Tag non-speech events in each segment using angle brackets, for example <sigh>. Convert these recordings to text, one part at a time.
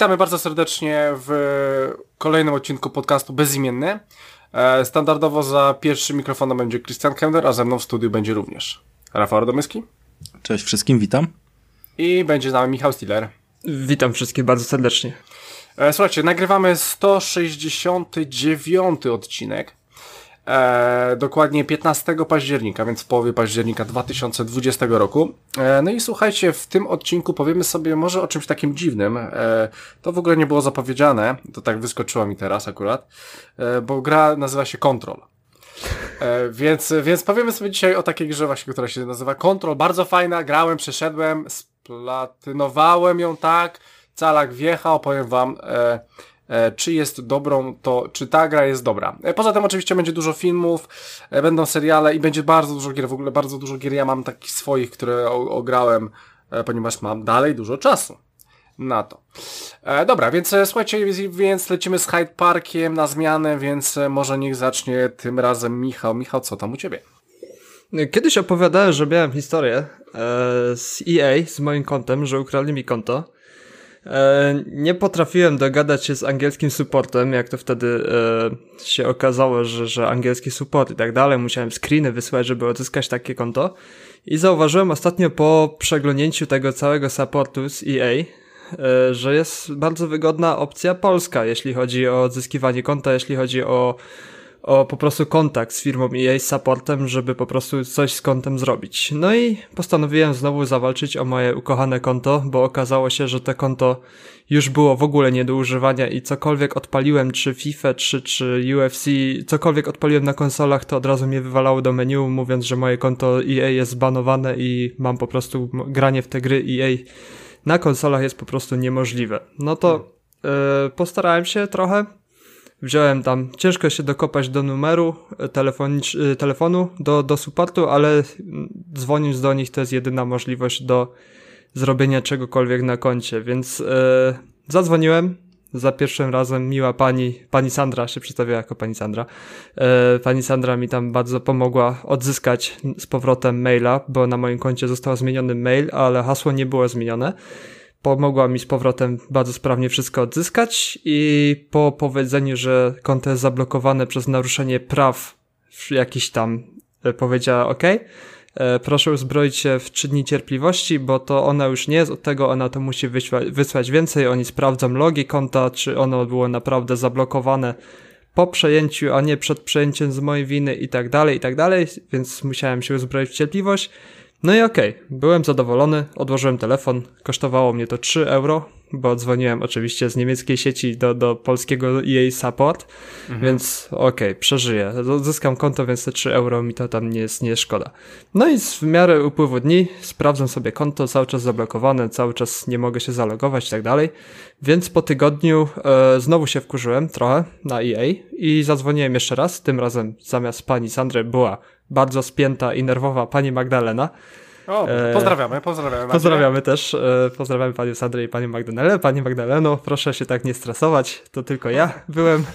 Witamy bardzo serdecznie w kolejnym odcinku podcastu Bezimienny. E, standardowo za pierwszym mikrofonem będzie Christian Kender, a ze mną w studiu będzie również Rafał Radomyski. Cześć wszystkim, witam. I będzie z nami Michał Stiller. Witam wszystkich bardzo serdecznie. E, słuchajcie, nagrywamy 169 odcinek. E, dokładnie 15 października, więc w połowie października 2020 roku. E, no i słuchajcie, w tym odcinku powiemy sobie może o czymś takim dziwnym. E, to w ogóle nie było zapowiedziane, to tak wyskoczyło mi teraz akurat, e, bo gra nazywa się Control. E, więc, więc powiemy sobie dzisiaj o takiej grze właśnie, która się nazywa Control. Bardzo fajna, grałem, przeszedłem, splatynowałem ją tak, calak wjechał, powiem wam, e, E, czy jest dobrą, to czy ta gra jest dobra. E, poza tym oczywiście będzie dużo filmów, będą seriale i będzie bardzo dużo gier, w ogóle bardzo dużo gier. Ja mam takich swoich, które ograłem, ponieważ mam dalej dużo czasu na to. E, dobra, więc słuchajcie, więc lecimy z Hyde Parkiem na zmianę, więc może niech zacznie tym razem Michał. Michał, co tam u ciebie? Kiedyś opowiadałem, że miałem historię e, z EA, z moim kontem, że ukradli mi konto. E, nie potrafiłem dogadać się z angielskim supportem, jak to wtedy e, się okazało, że, że angielski support i tak dalej. Musiałem screeny wysłać, żeby odzyskać takie konto. I zauważyłem ostatnio po przeglądnięciu tego całego supportu z EA, e, że jest bardzo wygodna opcja polska, jeśli chodzi o odzyskiwanie konta, jeśli chodzi o o po prostu kontakt z firmą EA z supportem, żeby po prostu coś z kontem zrobić. No i postanowiłem znowu zawalczyć o moje ukochane konto, bo okazało się, że to konto już było w ogóle nie do używania i cokolwiek odpaliłem, czy FIFA, czy, czy UFC, cokolwiek odpaliłem na konsolach, to od razu mnie wywalało do menu, mówiąc, że moje konto EA jest zbanowane i mam po prostu granie w te gry EA na konsolach jest po prostu niemożliwe. No to yy, postarałem się trochę, wziąłem tam, ciężko się dokopać do numeru e, e, telefonu, do, do supportu, ale dzwoniąc do nich to jest jedyna możliwość do zrobienia czegokolwiek na koncie, więc e, zadzwoniłem, za pierwszym razem miła pani, pani Sandra się przedstawia jako pani Sandra. E, pani Sandra mi tam bardzo pomogła odzyskać z powrotem maila, bo na moim koncie został zmieniony mail, ale hasło nie było zmienione pomogła mi z powrotem bardzo sprawnie wszystko odzyskać i po powiedzeniu, że konto jest zablokowane przez naruszenie praw jakiś tam e, powiedziała ok, proszę uzbroić się w trzy dni cierpliwości, bo to ona już nie jest od tego, ona to musi wysłać, wysłać więcej, oni sprawdzą logi konta, czy ono było naprawdę zablokowane po przejęciu, a nie przed przejęciem z mojej winy i tak dalej, i tak dalej, więc musiałem się uzbroić w cierpliwość. No i okej, okay. byłem zadowolony, odłożyłem telefon, kosztowało mnie to 3 euro, bo dzwoniłem oczywiście z niemieckiej sieci do, do polskiego EA Support, mhm. więc okej, okay, przeżyję. Zyskam konto, więc te 3 euro mi to tam nie jest, nie szkoda. No i w miarę upływu dni sprawdzam sobie konto, cały czas zablokowane, cały czas nie mogę się zalogować i tak dalej, więc po tygodniu e, znowu się wkurzyłem trochę na EA i zadzwoniłem jeszcze raz, tym razem zamiast pani Sandry była bardzo spięta i nerwowa pani Magdalena. O, e, pozdrawiamy, pozdrawiamy. Pozdrawiamy też, e, pozdrawiamy panią Sandrę i panią Magdalenę. Pani Magdaleno, proszę się tak nie stresować, to tylko ja byłem. <laughs>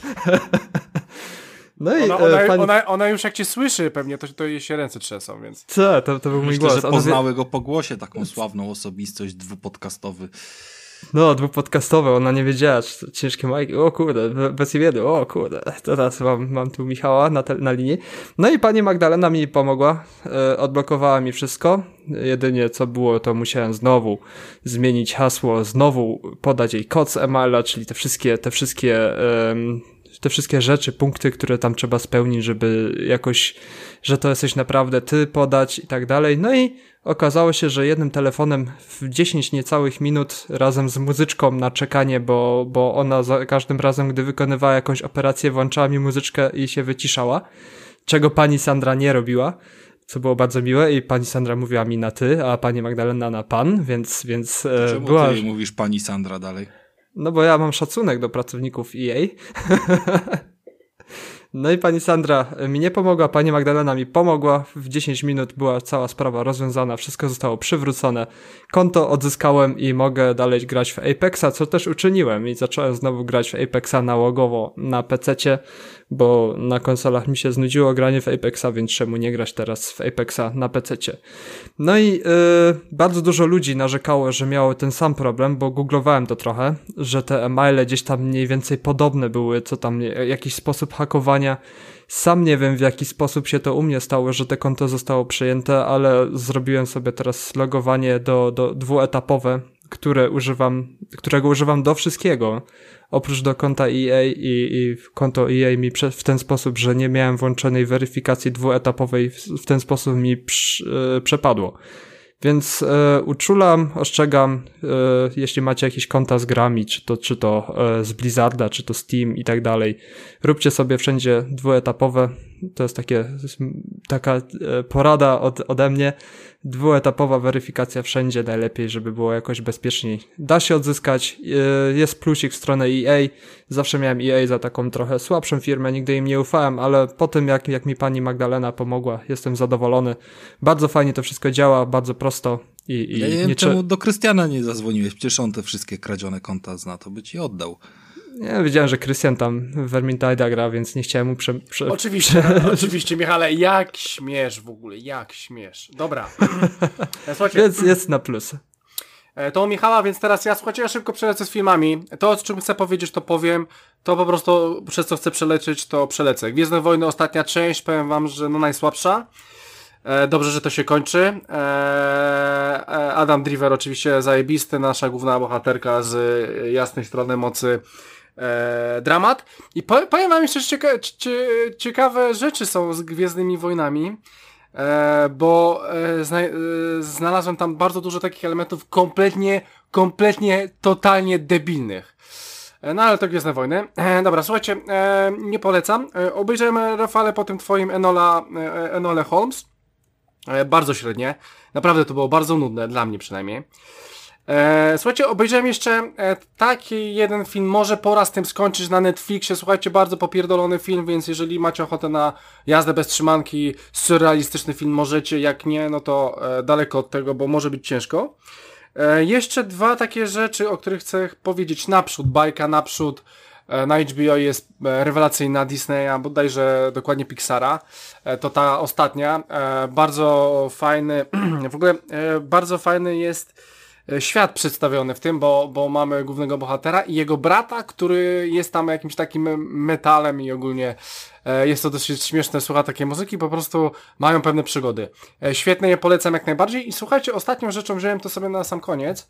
No i ona, ona, pani... ona, ona, już jak cię słyszy pewnie, to, to jej się ręce trzęsą, więc... Co, to, to był mój Myślę, głos. że poznały go po głosie, taką sławną osobistość dwupodcastowy. No, dwupodcastowe, ona nie wiedziała, czy ciężkie majki, o kurde, bez imienia, o kurde, teraz mam, mam tu Michała na, te, na linii. No i pani Magdalena mi pomogła, e, odblokowała mi wszystko, jedynie co było, to musiałem znowu zmienić hasło, znowu podać jej kod z emaila, czyli te wszystkie, te wszystkie, e, te wszystkie rzeczy, punkty, które tam trzeba spełnić, żeby jakoś, że to jesteś naprawdę ty podać i tak dalej. No i Okazało się, że jednym telefonem w 10 niecałych minut razem z muzyczką na czekanie, bo, bo ona za każdym razem, gdy wykonywała jakąś operację, włączała mi muzyczkę i się wyciszała, czego pani Sandra nie robiła, co było bardzo miłe i pani Sandra mówiła mi na ty, a pani Magdalena na pan, więc, więc e, Czemu była... ty mówisz pani Sandra dalej? No bo ja mam szacunek do pracowników EA. <laughs> No i pani Sandra mi nie pomogła, pani Magdalena mi pomogła. W 10 minut była cała sprawa rozwiązana, wszystko zostało przywrócone. Konto odzyskałem i mogę dalej grać w Apexa, co też uczyniłem i zacząłem znowu grać w Apexa nałogowo na PC-cie, bo na konsolach mi się znudziło granie w Apexa, więc czemu nie grać teraz w Apexa na PC-cie. No i yy, bardzo dużo ludzi narzekało, że miało ten sam problem, bo googlowałem to trochę, że te e-maile gdzieś tam mniej więcej podobne były, co tam jakiś sposób Sam nie wiem w jaki sposób się to u mnie stało, że te konto zostało przejęte, ale zrobiłem sobie teraz logowanie do, do dwuetapowe, które używam, którego używam do wszystkiego, oprócz do konta EA i, i konto EA mi prze, w ten sposób, że nie miałem włączonej weryfikacji dwuetapowej, w, w ten sposób mi przy, yy, przepadło. Więc e, uczulam, ostrzegam, e, jeśli macie jakieś konta z grami, czy to, czy to e, z Blizzarda, czy to Steam i tak dalej, róbcie sobie wszędzie dwuetapowe. To jest takie, taka e, porada od, ode mnie dwuetapowa weryfikacja wszędzie najlepiej, żeby było jakoś bezpieczniej. Da się odzyskać, e, jest plusik w stronę EA, zawsze miałem EA za taką trochę słabszą firmę, nigdy im nie ufałem, ale po tym jak, jak mi pani Magdalena pomogła, jestem zadowolony. Bardzo fajnie to wszystko działa, bardzo prosto i, i ja nie wiem, czemu do Krystiana nie zadzwoniłeś, przecież on te wszystkie kradzione konta zna, to by ci oddał. Ja wiedziałem, że Krystian tam w Vermintide'a gra, więc nie chciałem mu prze... prze oczywiście, prze... <laughs> oczywiście, Michale, jak śmiesz w ogóle, jak śmiesz. Dobra. <laughs> E, słuchajcie. Więc jest na plus. E, to Michała, więc teraz ja, słuchajcie, ja szybko przelecę z filmami. To, o czym chcę powiedzieć, to powiem. To po prostu, przez co chcę przelecieć, to przelecę. Gwiezdne Wojny, ostatnia część, powiem wam, że no najsłabsza. E, dobrze, że to się kończy. Adam Driver oczywiście zajebisty, nasza główna bohaterka z jasnej strony mocy e, dramat. I powiem wam jeszcze, cieka ciekawe rzeczy są z Gwiezdnymi Wojnami, e, bo e, zna e, znalazłem tam bardzo dużo takich elementów kompletnie, kompletnie, totalnie debilnych. E, no ale to Gwiezdne Wojny. E, dobra, słuchajcie, e, nie polecam. E, obejrzyjmy Rafale po tym twoim Enola, e, Enole Holmes. E, bardzo średnie. Naprawdę to było bardzo nudne, dla mnie przynajmniej. E, słuchajcie, obejrzałem jeszcze e, taki jeden film, może pora z tym skończyć na Netflixie, słuchajcie, bardzo popierdolony film, więc jeżeli macie ochotę na jazdę bez trzymanki, surrealistyczny film możecie, jak nie, no to e, daleko od tego, bo może być ciężko. Jeszcze dwa takie rzeczy, o których chcę powiedzieć naprzód, bajka naprzód, na HBO jest rewelacyjna Disneya, bodajże dokładnie Pixara. To ta ostatnia. Bardzo fajny, <clears throat> w ogóle bardzo fajny jest świat przedstawiony w tym, bo, bo mamy głównego bohatera i jego brata, który jest tam jakimś takim metalem i ogólnie e, jest to dosyć śmieszne, słucha takiej muzyki, po prostu mają pewne przygody. E, świetne je polecam jak najbardziej i słuchajcie, ostatnią rzeczą wziąłem to sobie na sam koniec.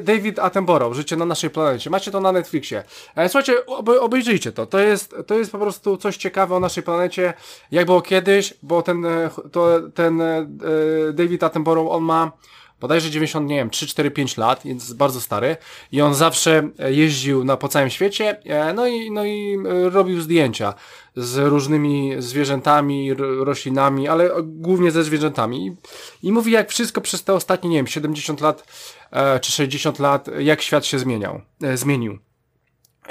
David Attenborough, Życie na naszej planecie. Macie to na Netflixie. Słuchajcie, obejrzyjcie to. To jest, to jest po prostu coś ciekawe o naszej planecie, jak było kiedyś, bo ten, to, ten David Attenborough, on ma bodajże 90, nie wiem, 3, 4, 5 lat, więc bardzo stary i on zawsze jeździł na, po całym świecie, e, no i, no i e, robił zdjęcia z różnymi zwierzętami, roślinami, ale głównie ze zwierzętami. I, I mówi, jak wszystko przez te ostatnie, nie wiem, 70 lat e, czy 60 lat, jak świat się zmieniał, zmienił.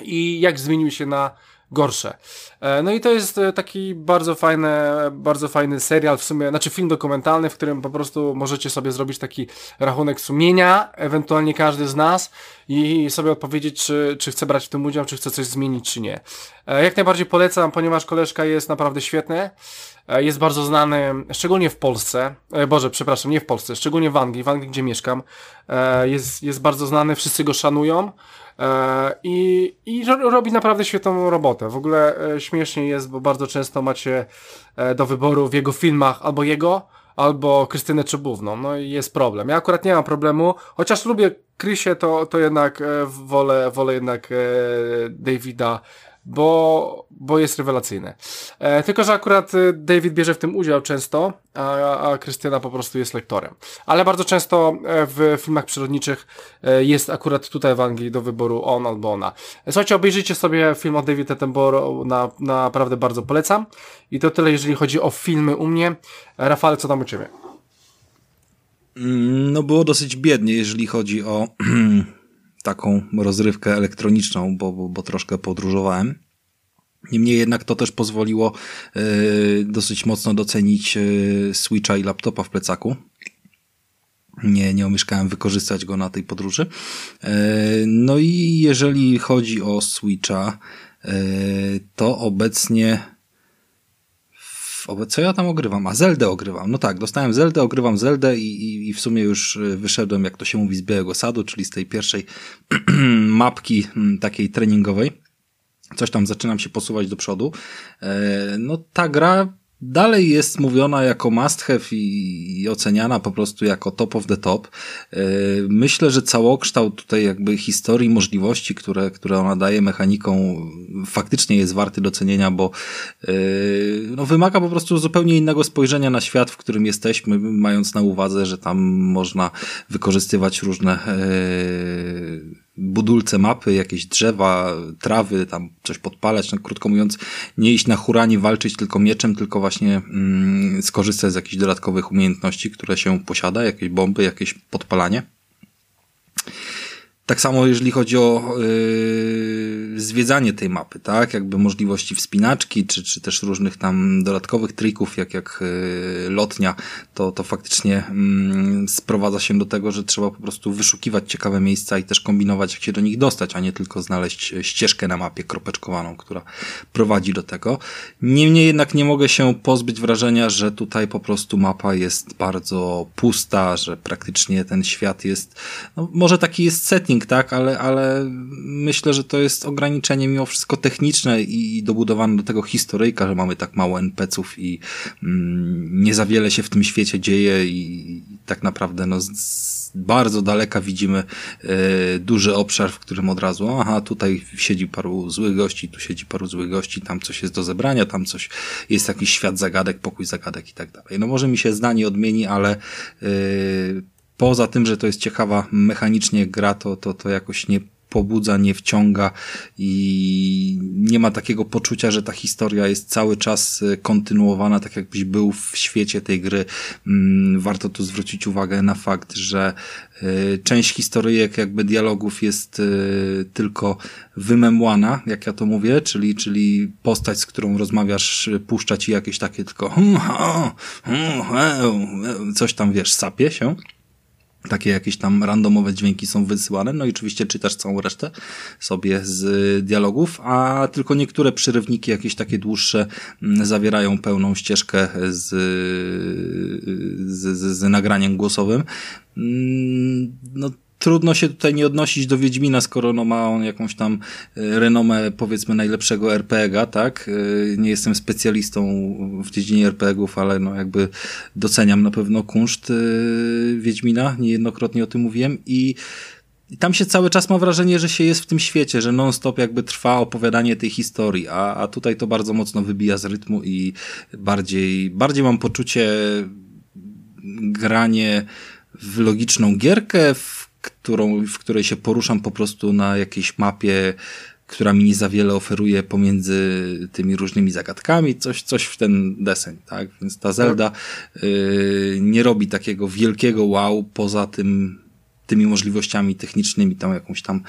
I jak zmienił się na gorsze. E, no i to jest e, taki bardzo fajny, bardzo fajny serial, w sumie, znaczy film dokumentalny, w którym po prostu możecie sobie zrobić taki rachunek sumienia, ewentualnie każdy z nas i sobie odpowiedzieć, czy, czy chce brać w tym udział, czy chce coś zmienić, czy nie. E, jak najbardziej polecam, ponieważ koleżka jest naprawdę świetny, jest bardzo znany, szczególnie w Polsce, Boże, przepraszam, nie w Polsce, szczególnie w Anglii, w Anglii, gdzie mieszkam, jest, jest bardzo znany, wszyscy go szanują, I, I robi naprawdę świetną robotę. W ogóle e, śmiesznie jest, bo bardzo często macie e, do wyboru w jego filmach albo jego, albo Krystynę Czubówną. No i jest problem. Ja akurat nie mam problemu, chociaż lubię Krysie, to, to jednak wolę, wolę jednak Davida bo, bo jest rewelacyjne. E, tylko, że akurat e, David bierze w tym udział często, a, a Krystyna po prostu jest lektorem. Ale bardzo często e, w filmach przyrodniczych e, jest akurat tutaj w Anglii do wyboru on albo ona. Słuchajcie, obejrzyjcie sobie film o David Attenborough, na, naprawdę bardzo polecam. I to tyle, jeżeli chodzi o filmy u mnie. Rafale, co tam u Ciebie? Mm, no było dosyć biednie, jeżeli chodzi o <clears throat> taką rozrywkę elektroniczną, bo, bo, bo troszkę podróżowałem. Niemniej jednak to też pozwoliło dosyć mocno docenić Switcha i laptopa w plecaku. Nie, nie omieszkałem wykorzystać go na tej podróży. No i jeżeli chodzi o Switcha, to obecnie co ja tam ogrywam? A Zeldę ogrywam. No tak, dostałem Zeldę, ogrywam Zeldę i, i, i w sumie już e, wyszedłem, jak to się mówi, z Białego Sadu, czyli z tej pierwszej <clears throat> mapki takiej treningowej. Coś tam zaczynam się posuwać do przodu. E, no ta gra dalej jest mówiona jako must have i, i, oceniana po prostu jako top of the top. E, myślę, że całokształt tutaj jakby historii, możliwości, które, które ona daje mechaniką faktycznie jest warty docenienia, bo e, no, wymaga po prostu zupełnie innego spojrzenia na świat, w którym jesteśmy, mając na uwadze, że tam można wykorzystywać różne e, budulce mapy, jakieś drzewa, trawy, tam coś podpalać, no krótko mówiąc, nie iść na huranie walczyć tylko mieczem, tylko właśnie mm, skorzystać z jakichś dodatkowych umiejętności, które się posiada, jakieś bomby, jakieś podpalanie. Tak samo jeżeli chodzi o yy, zwiedzanie tej mapy, tak? Jakby możliwości wspinaczki, czy, czy też różnych tam dodatkowych trików, jak, jak yy, lotnia, to, to faktycznie yy, sprowadza się do tego, że trzeba po prostu wyszukiwać ciekawe miejsca i też kombinować, jak się do nich dostać, a nie tylko znaleźć ścieżkę na mapie kropeczkowaną, która prowadzi do tego. Niemniej jednak nie mogę się pozbyć wrażenia, że tutaj po prostu mapa jest bardzo pusta, że praktycznie ten świat jest, no, może taki jest setting, tak, ale, ale myślę, że to jest ograniczenie mimo wszystko techniczne i dobudowane do tego historyjka, że mamy tak mało NPC-ów i mm, nie za wiele się w tym świecie dzieje i, tak naprawdę no, z, bardzo daleka widzimy e, duży obszar, w którym od razu, aha, tutaj siedzi paru złych gości, tu siedzi paru złych gości, tam coś jest do zebrania, tam coś, jest jakiś świat zagadek, pokój zagadek i tak dalej. No może mi się zdanie odmieni, ale e, poza tym, że to jest ciekawa mechanicznie gra, to, to, to jakoś nie pobudza, nie wciąga i nie ma takiego poczucia, że ta historia jest cały czas e, kontynuowana, tak jakbyś był w świecie tej gry. Mm, warto tu zwrócić uwagę na fakt, że e, część historyjek, jakby dialogów jest e, tylko wymemłana, jak ja to mówię, czyli, czyli postać, z którą rozmawiasz, puszcza ci jakieś takie tylko hmm, hmm, hmm, coś tam, wiesz, sapie się takie jakieś tam randomowe dźwięki są wysyłane, no i oczywiście czytasz całą resztę sobie z dialogów, a tylko niektóre przyrywniki, jakieś takie dłuższe, mm, zawierają pełną ścieżkę z, z, z, z nagraniem głosowym. Mm, no, trudno się tutaj nie odnosić do Wiedźmina, skoro no ma on jakąś tam e, renomę powiedzmy najlepszego RPG-a, tak? E, nie jestem specjalistą w dziedzinie RPG-ów, ale no jakby doceniam na pewno kunszt e, Wiedźmina, niejednokrotnie o tym mówiłem i i tam się cały czas ma wrażenie, że się jest w tym świecie, że non-stop jakby trwa opowiadanie tej historii, a, a tutaj to bardzo mocno wybija z rytmu i bardziej, bardziej mam poczucie granie w logiczną gierkę, w którą, w której się poruszam po prostu na jakiejś mapie, która mi nie za wiele oferuje pomiędzy tymi różnymi zagadkami, coś, coś w ten deseń, tak? Więc ta Zelda y, nie robi takiego wielkiego wow poza tym tymi możliwościami technicznymi, tam jakąś tam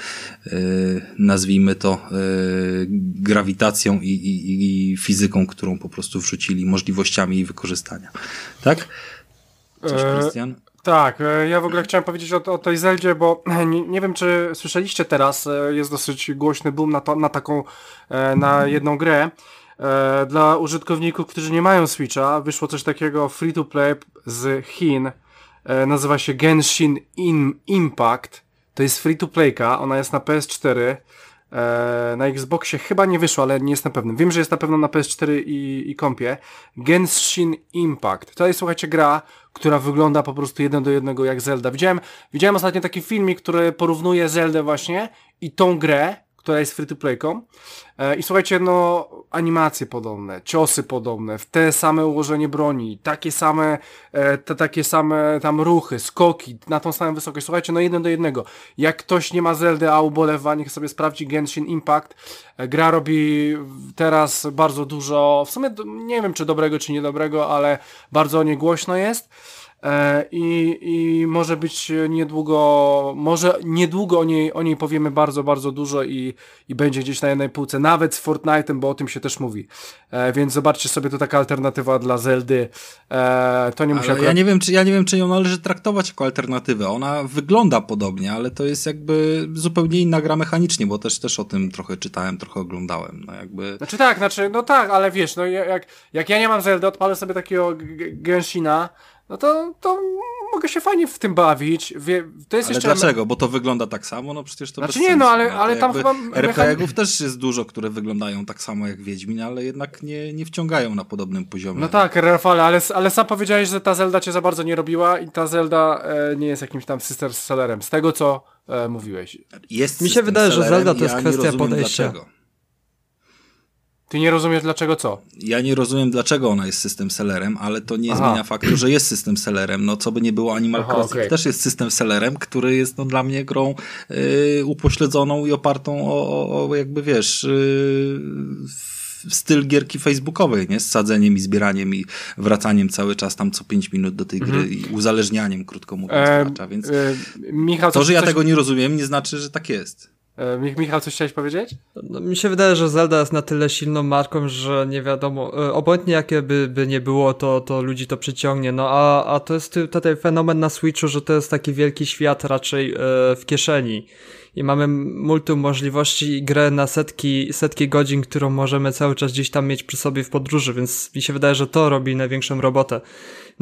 y, nazwijmy to y, grawitacją i, i, i fizyką, którą po prostu wrzucili, możliwościami jej wykorzystania. Tak? Coś, Krystian? Tak, e, ja w ogóle chciałem powiedzieć o, o tej Zeldzie, bo <clears throat> nie, nie, wiem, czy słyszeliście teraz, e, jest dosyć głośny boom na, to, na taką, e, na jedną grę. Dla użytkowników, którzy nie mają Switcha, wyszło coś takiego free to play z Chin. Nazywa się Genshin Impact. To jest free to playka, ona jest na PS4. Na Xboxie chyba nie wyszło, ale nie jestem pewny. Wiem, że jest na pewno na PS4 i, i kompie. Genshin Impact. To jest, słuchajcie, gra, która wygląda po prostu jeden do jednego jak Zelda. Widziałem, widziałem ostatnio taki filmik, który porównuje Zeldę właśnie i tą grę, która jest free to playką. E, I słuchajcie, no, animacje podobne, ciosy podobne, w te same ułożenie broni, takie same, e, te takie same tam ruchy, skoki na tą samą wysokość. Słuchajcie, no jeden do jednego. Jak ktoś nie ma Zeldy, a ubolewa, niech sobie sprawdzi Genshin Impact. E, gra robi teraz bardzo dużo, w sumie nie wiem czy dobrego, czy niedobrego, ale bardzo o niej głośno jest. E, I, I może być niedługo, może niedługo o niej, o niej powiemy bardzo, bardzo dużo i, i będzie gdzieś na jednej półce. Na nawet z Fortnite'em, bo o tym się też mówi. E, więc zobaczcie sobie, to taka alternatywa dla Zeldy. E, to nie musi akurat... ja nie wiem, czy ja nie wiem, czy ją należy traktować jako alternatywę. Ona wygląda podobnie, ale to jest jakby zupełnie inna gra mechanicznie, bo też też o tym trochę czytałem, trochę oglądałem. No jakby... Znaczy tak, znaczy, no tak, ale wiesz, no jak, jak ja nie mam Zeldy, odpalę sobie takiego Genshina, no to, to mogę się fajnie w tym bawić. Wie, to jest ale jeszcze dlaczego? Bo to wygląda tak samo? No przecież to Znaczy bez nie, no sensu. ale- To ale tam chyba RPG-ów też jest dużo, które wyglądają tak samo jak Wiedźmin, ale jednak nie, nie wciągają na podobnym poziomie. No tak, Rafale, ale, ale sam powiedziałeś, że ta Zelda cię za bardzo nie robiła i ta Zelda e, nie jest jakimś tam sister sellerem, z tego co e, mówiłeś. Jest Mi się wydaje, że Zelda to jest ja kwestia podejścia. Dlaczego. Ty nie rozumiesz dlaczego co? Ja nie rozumiem, dlaczego ona jest system sellerem, ale to nie Aha. zmienia faktu, że jest system sellerem. No, co by nie było, Animal Aha, Crossing okej. też jest system sellerem, który jest no, dla mnie grą y, upośledzoną i opartą o, o, o jakby wiesz, y, w styl gierki facebookowej, nie? Z sadzeniem i zbieraniem i wracaniem cały czas tam co 5 minut do tej gry i uzależnianiem, krótko mówiąc, E, gracza. Więc e, Michał, to, że ja coś, tego nie rozumiem, nie znaczy, że tak jest. E, Mi- Michał, coś chciałeś powiedzieć? No, mi się wydaje, że Zelda jest na tyle silną marką, że nie wiadomo, e, obojętnie jakie by, by nie było, to, to ludzi to przyciągnie. No a, a to jest tutaj fenomen na Switchu, że to jest taki wielki świat raczej e, w kieszeni. I mamy multum możliwości i grę na setki, setki godzin, którą możemy cały czas gdzieś tam mieć przy sobie w podróży, więc mi się wydaje, że to robi największą robotę.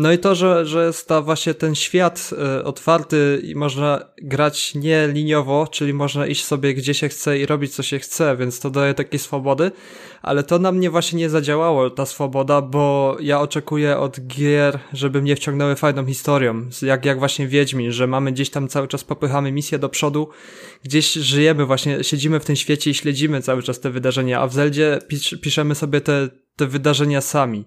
No i to, że, że jest ta właśnie ten świat e, otwarty i można grać nie liniowo, czyli można iść sobie gdzie się chce i robić co się chce, więc to daje takiej swobody, ale to na mnie właśnie nie zadziałało, ta swoboda, bo ja oczekuję od gier, żeby mnie wciągnęły fajną historią, jak, jak właśnie Wiedźmin, że mamy gdzieś tam cały czas popychamy misję do przodu, gdzieś żyjemy właśnie, siedzimy w tym świecie i śledzimy cały czas te wydarzenia, a w Zeldzie pisz, piszemy sobie te, te wydarzenia sami.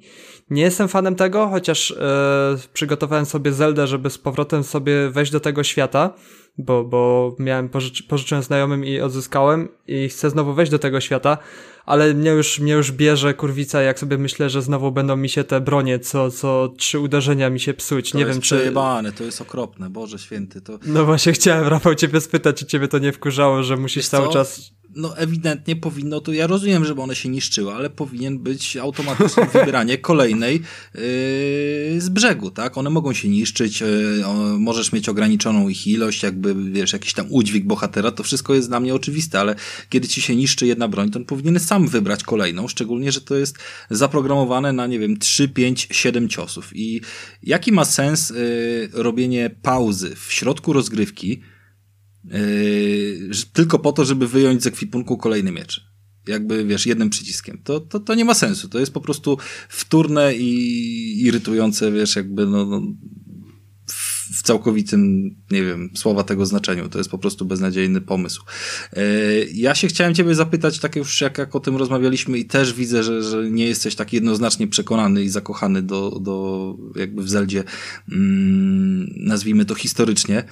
Nie jestem fanem tego, chociaż e, przygotowałem sobie Zeldę, żeby z powrotem sobie wejść do tego świata, bo, bo miałem, pożycz, pożyczyłem znajomym i odzyskałem i chcę znowu wejść do tego świata, ale mnie już, mnie już bierze kurwica, jak sobie myślę, że znowu będą mi się te bronie, co, co trzy uderzenia mi się psuć. To nie jest wiem, czy... przejebane, to jest okropne, Boże święty, to... No właśnie chciałem, Rafał, ciebie spytać, czy ciebie to nie wkurzało, że musisz Wiesz cały co? czas... No ewidentnie powinno to, ja rozumiem, żeby one się niszczyły, ale powinien być automatyczne wybieranie kolejnej yy, z brzegu, tak? One mogą się niszczyć, yy, możesz mieć ograniczoną ich ilość, jakby, wiesz, jakiś tam udźwig bohatera, to wszystko jest dla mnie oczywiste, ale kiedy ci się niszczy jedna broń, to on powinien sam wybrać kolejną, szczególnie, że to jest zaprogramowane na, nie wiem, 3, 5, 7 ciosów. I jaki ma sens yy, robienie pauzy w środku rozgrywki, że- tylko po to, żeby wyjąć z ekwipunku kolejny miecz. Jakby, wiesz, jednym przyciskiem. To, to, to nie ma sensu. To jest po prostu wtórne i irytujące, wiesz, jakby, no, no w całkowitym, nie wiem, słowa tego znaczeniu. To jest po prostu beznadziejny pomysł. Yy, Ja się chciałem ciebie zapytać, tak już jak, jak o tym rozmawialiśmy i też widzę, że, że nie jesteś tak jednoznacznie przekonany i zakochany do, do jakby w Zeldzie, mm, nazwijmy to historycznie.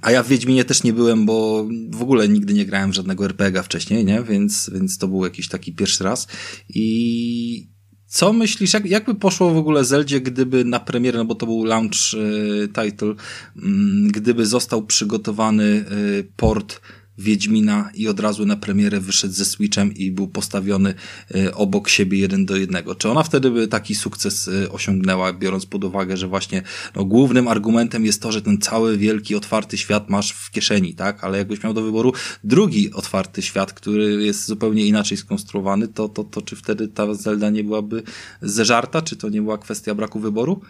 A ja w Wiedźminie też nie byłem, bo w ogóle nigdy nie grałem żadnego RPG wcześniej, nie? Więc, więc to był jakiś taki pierwszy raz. I co myślisz, jak, jakby poszło w ogóle Zeldzie, gdyby na premierę, no bo to był launch y, title, mm, gdyby został przygotowany y, port Wiedźmina i od razu na premierę wyszedł ze Switchem i był postawiony y, obok siebie jeden do jednego. Czy ona wtedy by taki sukces y, osiągnęła, biorąc pod uwagę, że właśnie no, głównym argumentem jest to, że ten cały wielki, otwarty świat masz w kieszeni, tak? Ale jakbyś miał do wyboru drugi otwarty świat, który jest zupełnie inaczej skonstruowany, to, to, to czy wtedy ta Zelda nie byłaby zeżarta? Czy to nie była kwestia braku wyboru?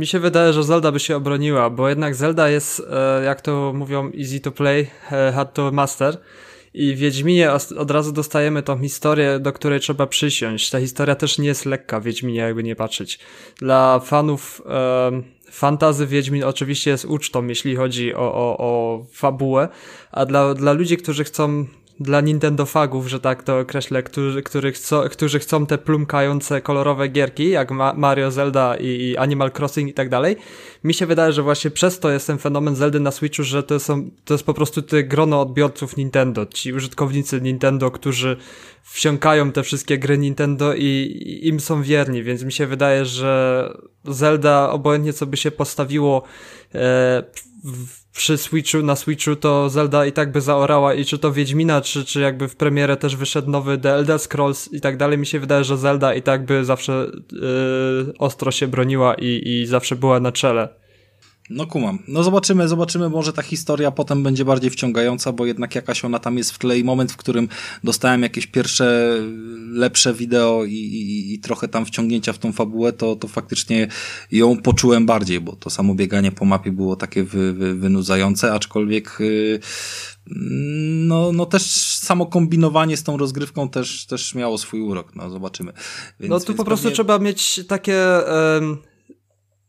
Mi się wydaje, że Zelda by się obroniła, bo jednak Zelda jest, e, jak to mówią, easy to play, e, hard to master. I w Wiedźminie od razu dostajemy tą historię, do której trzeba przysiąść. Ta historia też nie jest lekka w Wiedźminie, jakby nie patrzeć. Dla fanów e, fantazy Wiedźmin oczywiście jest ucztą, jeśli chodzi o, o, o fabułę, a dla, dla ludzi, którzy chcą dla Nintendo fagów, że tak to określę, którzy, którzy, chcą, którzy chcą te plumkające kolorowe gierki, jak Ma Mario, Zelda i, i Animal Crossing i tak dalej. Mi się wydaje, że właśnie przez to jest ten fenomen Zeldy na Switchu, że to, są, to jest po prostu te grono odbiorców Nintendo, ci użytkownicy Nintendo, którzy wsiąkają te wszystkie gry Nintendo i, i im są wierni, więc mi się wydaje, że Zelda, obojętnie co by się postawiło e, w, przy Switchu, na Switchu to Zelda i tak by zaorała i czy to Wiedźmina, czy, czy jakby w premierę też wyszedł nowy The Elder Scrolls i tak dalej, mi się wydaje, że Zelda i tak by zawsze yy, ostro się broniła i, i zawsze była na czele. No kumam. No zobaczymy, zobaczymy, może ta historia potem będzie bardziej wciągająca, bo jednak jakaś ona tam jest w tle i moment, w którym dostałem jakieś pierwsze lepsze wideo i, i, i trochę tam wciągnięcia w tą fabułę, to, to faktycznie ją poczułem bardziej, bo to samo bieganie po mapie było takie wy, wy, wynudzające, aczkolwiek yy, no, no też samo kombinowanie z tą rozgrywką też, też miało swój urok, no zobaczymy. Więc, no tu po prostu pewnie... trzeba mieć takie... Um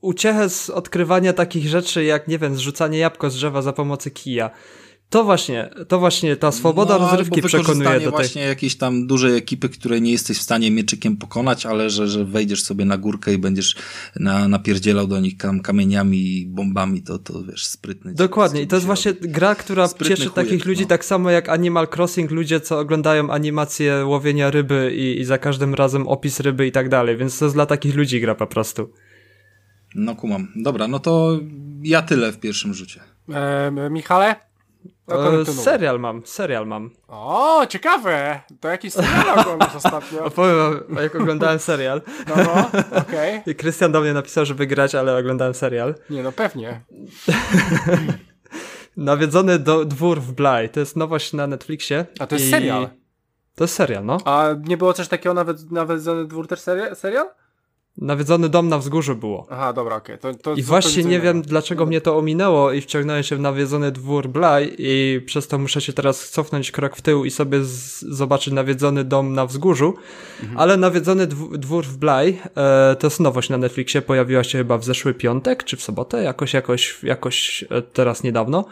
uciechę z odkrywania takich rzeczy, jak nie wiem, zrzucanie jabłko z drzewa za pomocą kija. To właśnie, to właśnie ta swoboda no, rozrywki przekonuje do tej... właśnie jakiejś tam dużej ekipy, której nie jesteś w stanie mieczykiem pokonać, ale że, że wejdziesz sobie na górkę i będziesz na, napierdzielał do nich tam kamieniami i bombami, to, to wiesz, sprytny. Dokładnie i to jest właśnie gra, która sprytny cieszy chujek, takich ludzi no. tak samo jak Animal Crossing, ludzie co oglądają animacje łowienia ryby i, i za każdym razem opis ryby i tak dalej, więc to jest dla takich ludzi gra po prostu. No kumam. Dobra, no to ja tyle w pierwszym rzucie. E, Michale? E, serial mam, serial mam. O, ciekawe! To jakiś serial oglądasz ostatnio? <laughs> Opowiem jak oglądałem serial. No, no, okej. Okay. <laughs> I Krystian do mnie napisał, żeby grać, ale oglądałem serial. Nie, no pewnie. <laughs> Nawiedzony do, dwór w Bly. To jest nowość na Netflixie. A to jest i... serial? To jest serial, no. A nie było coś takiego nawet nawiedzony dwór też serial? Nawiedzony dom na wzgórzu było. Aha, dobra, okej. Okay. To, to I właśnie nie wiem, dlaczego mnie to ominęło i wciągnąłem się w nawiedzony dwór Blaj i przez to muszę się teraz cofnąć krok w tył i sobie zobaczyć nawiedzony dom na wzgórzu. Mhm. Ale nawiedzony dw- dwór w Blaj e, to jest nowość na Netflixie, pojawiła się chyba w zeszły piątek czy w sobotę, jakoś, jakoś, jakoś e, teraz niedawno.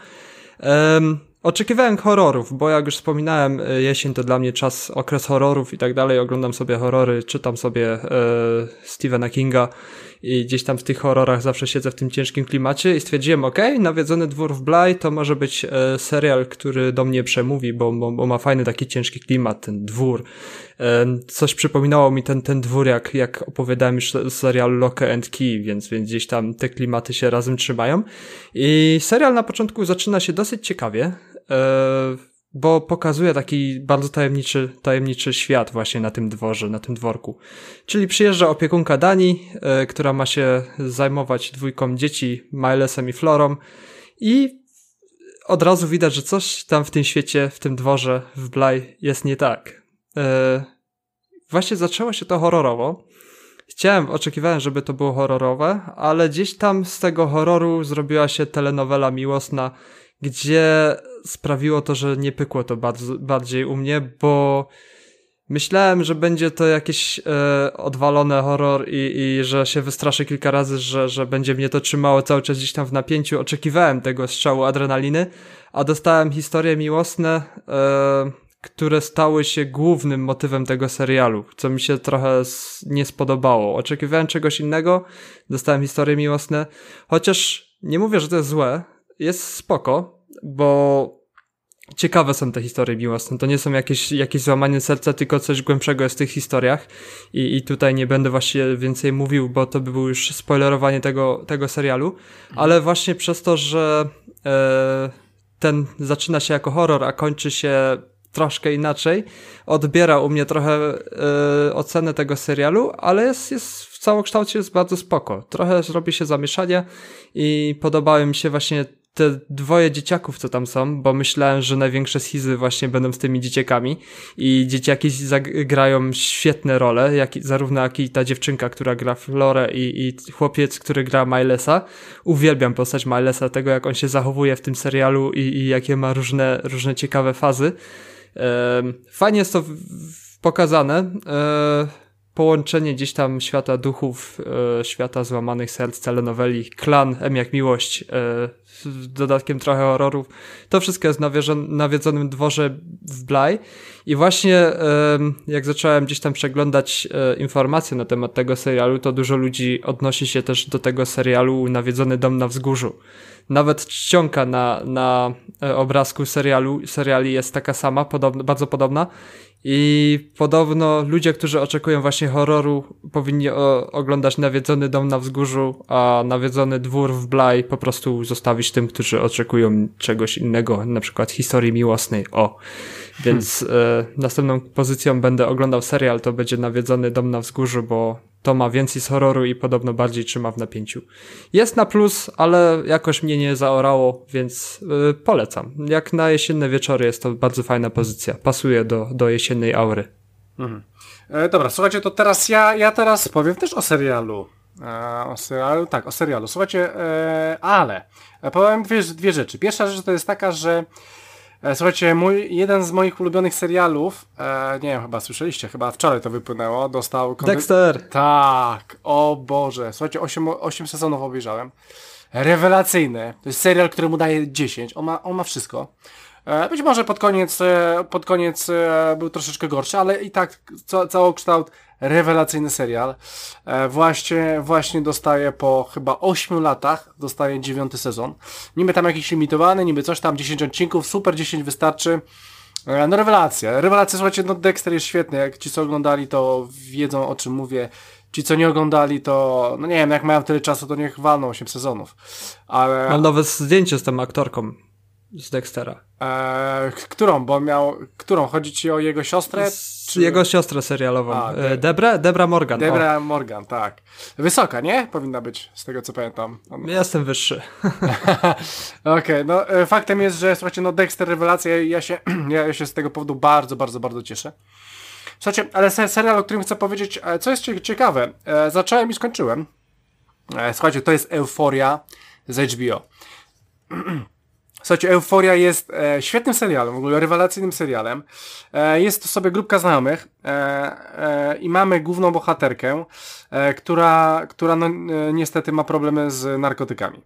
Oczekiwałem horrorów, bo jak już wspominałem, e, jesień to dla mnie czas, okres horrorów i tak dalej. Oglądam sobie horrory, czytam sobie e, Stephena Kinga i gdzieś tam w tych horrorach zawsze siedzę w tym ciężkim klimacie i stwierdziłem, ok, nawiedzony dwór w Bly to może być e, serial, który do mnie przemówi, bo, bo, bo ma fajny taki ciężki klimat, ten dwór. E, coś przypominało mi ten, ten dwór, jak, jak opowiadałem już serial Lock and Key, więc, więc gdzieś tam te klimaty się razem trzymają. I serial na początku zaczyna się dosyć ciekawie. E, bo pokazuje taki bardzo tajemniczy, tajemniczy świat właśnie na tym dworze, na tym dworku. Czyli przyjeżdża opiekunka Dani, e, która ma się zajmować dwójką dzieci, Milesem i Florą i od razu widać, że coś tam w tym świecie, w tym dworze w Blaj jest nie tak. E, właśnie zaczęło się to horrorowo. Chciałem, oczekiwałem, żeby to było horrorowe, ale gdzieś tam z tego horroru zrobiła się telenowela miłosna, gdzie sprawiło to, że nie pykło to bardzo, bardziej u mnie, bo myślałem, że będzie to jakieś e, odwalone horror i, i że się wystraszę kilka razy, że, że będzie mnie to trzymało cały czas gdzieś tam w napięciu. Oczekiwałem tego strzału adrenaliny, a dostałem historie miłosne, e, które stały się głównym motywem tego serialu, co mi się trochę nie spodobało. Oczekiwałem czegoś innego, dostałem historie miłosne, chociaż nie mówię, że to jest złe, jest spoko, bo ciekawe są te historie miłosne. To nie są jakieś, jakieś złamanie serca, tylko coś głębszego jest w tych historiach. I, I tutaj nie będę właśnie więcej mówił, bo to by było już spoilerowanie tego, tego serialu. Ale właśnie przez to, że e, ten zaczyna się jako horror, a kończy się troszkę inaczej, odbiera u mnie trochę e, ocenę tego serialu, ale jest, jest w całokształcie jest bardzo spoko. Trochę zrobi się zamieszanie i podobały mi się właśnie te dwoje dzieciaków, co tam są, bo myślałem, że największe schizy właśnie będą z tymi dzieciakami i dzieciaki zagrają świetne role, jak, zarówno jak i ta dziewczynka, która gra Florę i, i chłopiec, który gra Milesa. Uwielbiam postać Milesa, tego jak on się zachowuje w tym serialu i, i jakie ma różne, różne ciekawe fazy. Fajnie jest to pokazane. Połączenie gdzieś tam świata duchów, e, świata złamanych serc, telenoweli, klan, M jak miłość, e, z dodatkiem trochę horrorów. To wszystko jest na nawiedzonym dworze w Blaj. I właśnie e, jak zacząłem gdzieś tam przeglądać e, informacje na temat tego serialu, to dużo ludzi odnosi się też do tego serialu Nawiedzony dom na wzgórzu. Nawet czcionka na, na e, obrazku serialu, seriali jest taka sama, bardzo podobna I podobno ludzie, którzy oczekują właśnie horroru, powinni o, oglądać Nawiedzony Dom na Wzgórzu, a Nawiedzony Dwór w Blaj po prostu zostawić tym, którzy oczekują czegoś innego, na przykład historii miłosnej. O. Więc hmm. e, następną pozycją będę oglądał serial, to będzie Nawiedzony Dom na Wzgórzu, bo to ma więcej z horroru i podobno bardziej trzyma w napięciu. Jest na plus, ale jakoś mnie nie zaorało, więc yy, polecam. Jak na jesienne wieczory jest to bardzo fajna pozycja. Pasuje do, do jesiennej aury. Mhm. E, dobra, słuchajcie, to teraz ja, ja teraz powiem też o serialu. E, o serialu, tak, o serialu. Słuchajcie, e, ale powiem dwie, dwie rzeczy. Pierwsza rzecz to jest taka, że słuchajcie, mój, jeden z moich ulubionych serialów, e, nie wiem, chyba słyszeliście, chyba wczoraj to wypłynęło, dostał... Dexter! Tak, o Boże, słuchajcie, 8, 8 sezonów obejrzałem. Rewelacyjny, to jest serial, który mu daje 10, on ma, on ma wszystko. E, być może pod koniec, e, pod koniec e, był troszeczkę gorszy, ale i tak ca całokształt rewelacyjny serial. Właśnie, właśnie dostaje po chyba 8 latach, dostaje dziewiąty sezon. Niby tam jakiś limitowany, niby coś tam, 10 odcinków, super 10 wystarczy. No rewelacja, rewelacja, słuchajcie, no Dexter jest świetny, jak ci co oglądali to wiedzą o czym mówię. Ci co nie oglądali to, no nie wiem, jak mają tyle czasu to niech walną 8 sezonów. Ale... Mam nowe zdjęcie z tą aktorką z Dextera. Eee, którą? Bo miał. Którą? Chodzi ci o jego siostrę? Czy... Jego siostrę serialową. A, de... Debra? Debra Morgan. Debra o. Morgan, tak. Wysoka, nie? Powinna być, z tego co pamiętam. On... Jestem wyższy. <laughs> Okej, okay, no e, faktem jest, że słuchajcie, no Dexter rewelacja, ja się, <clears throat> ja się z tego powodu bardzo, bardzo, bardzo cieszę. Słuchajcie, ale serial, o którym chcę powiedzieć, e, co jest ciekawe, e, zacząłem i skończyłem. Słuchajcie, to jest Euforia z HBO. <clears throat> Słuchajcie, Euforia jest e, świetnym serialem, w ogóle rewelacyjnym serialem. E, jest to sobie grupka znajomych e, e i mamy główną bohaterkę, e, która, która no, e, niestety ma problemy z narkotykami.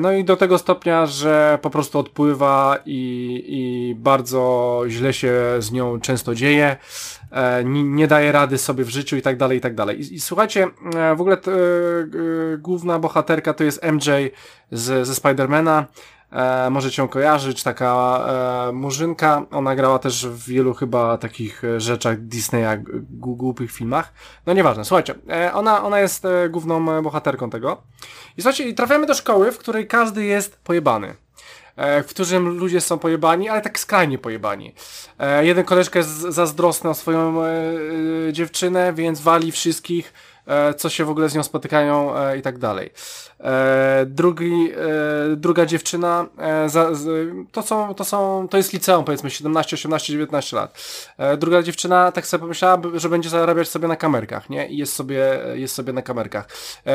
No i do tego stopnia, że po prostu odpływa i, i bardzo źle się z nią często dzieje, nie, nie daje rady sobie w życiu i tak dalej, i tak dalej. I, i słuchajcie, w ogóle t, główna bohaterka to jest MJ z, ze Spidermana, e, możecie ją kojarzyć, taka e, murzynka, ona grała też w wielu chyba takich e, rzeczach Disneya, głupich filmach, no nieważne, słuchajcie, e, ona, ona jest e, główną bohaterką tego. I słuchajcie, i trafiamy do szkoły, w której każdy jest pojebany. E, w którym ludzie są pojebani, ale tak skrajnie pojebani. E, jeden koleżka jest zazdrosny o swoją e, e, dziewczynę, więc wali wszystkich, E, co się w ogóle z nią spotykają e, i tak dalej. E, drugi, druga dziewczyna, to są, to są, to jest liceum powiedzmy 17, 18, 19 lat. Druga dziewczyna tak sobie pomyślała, że będzie zarabiać sobie na kamerkach, nie? I jest sobie, jest sobie na kamerkach.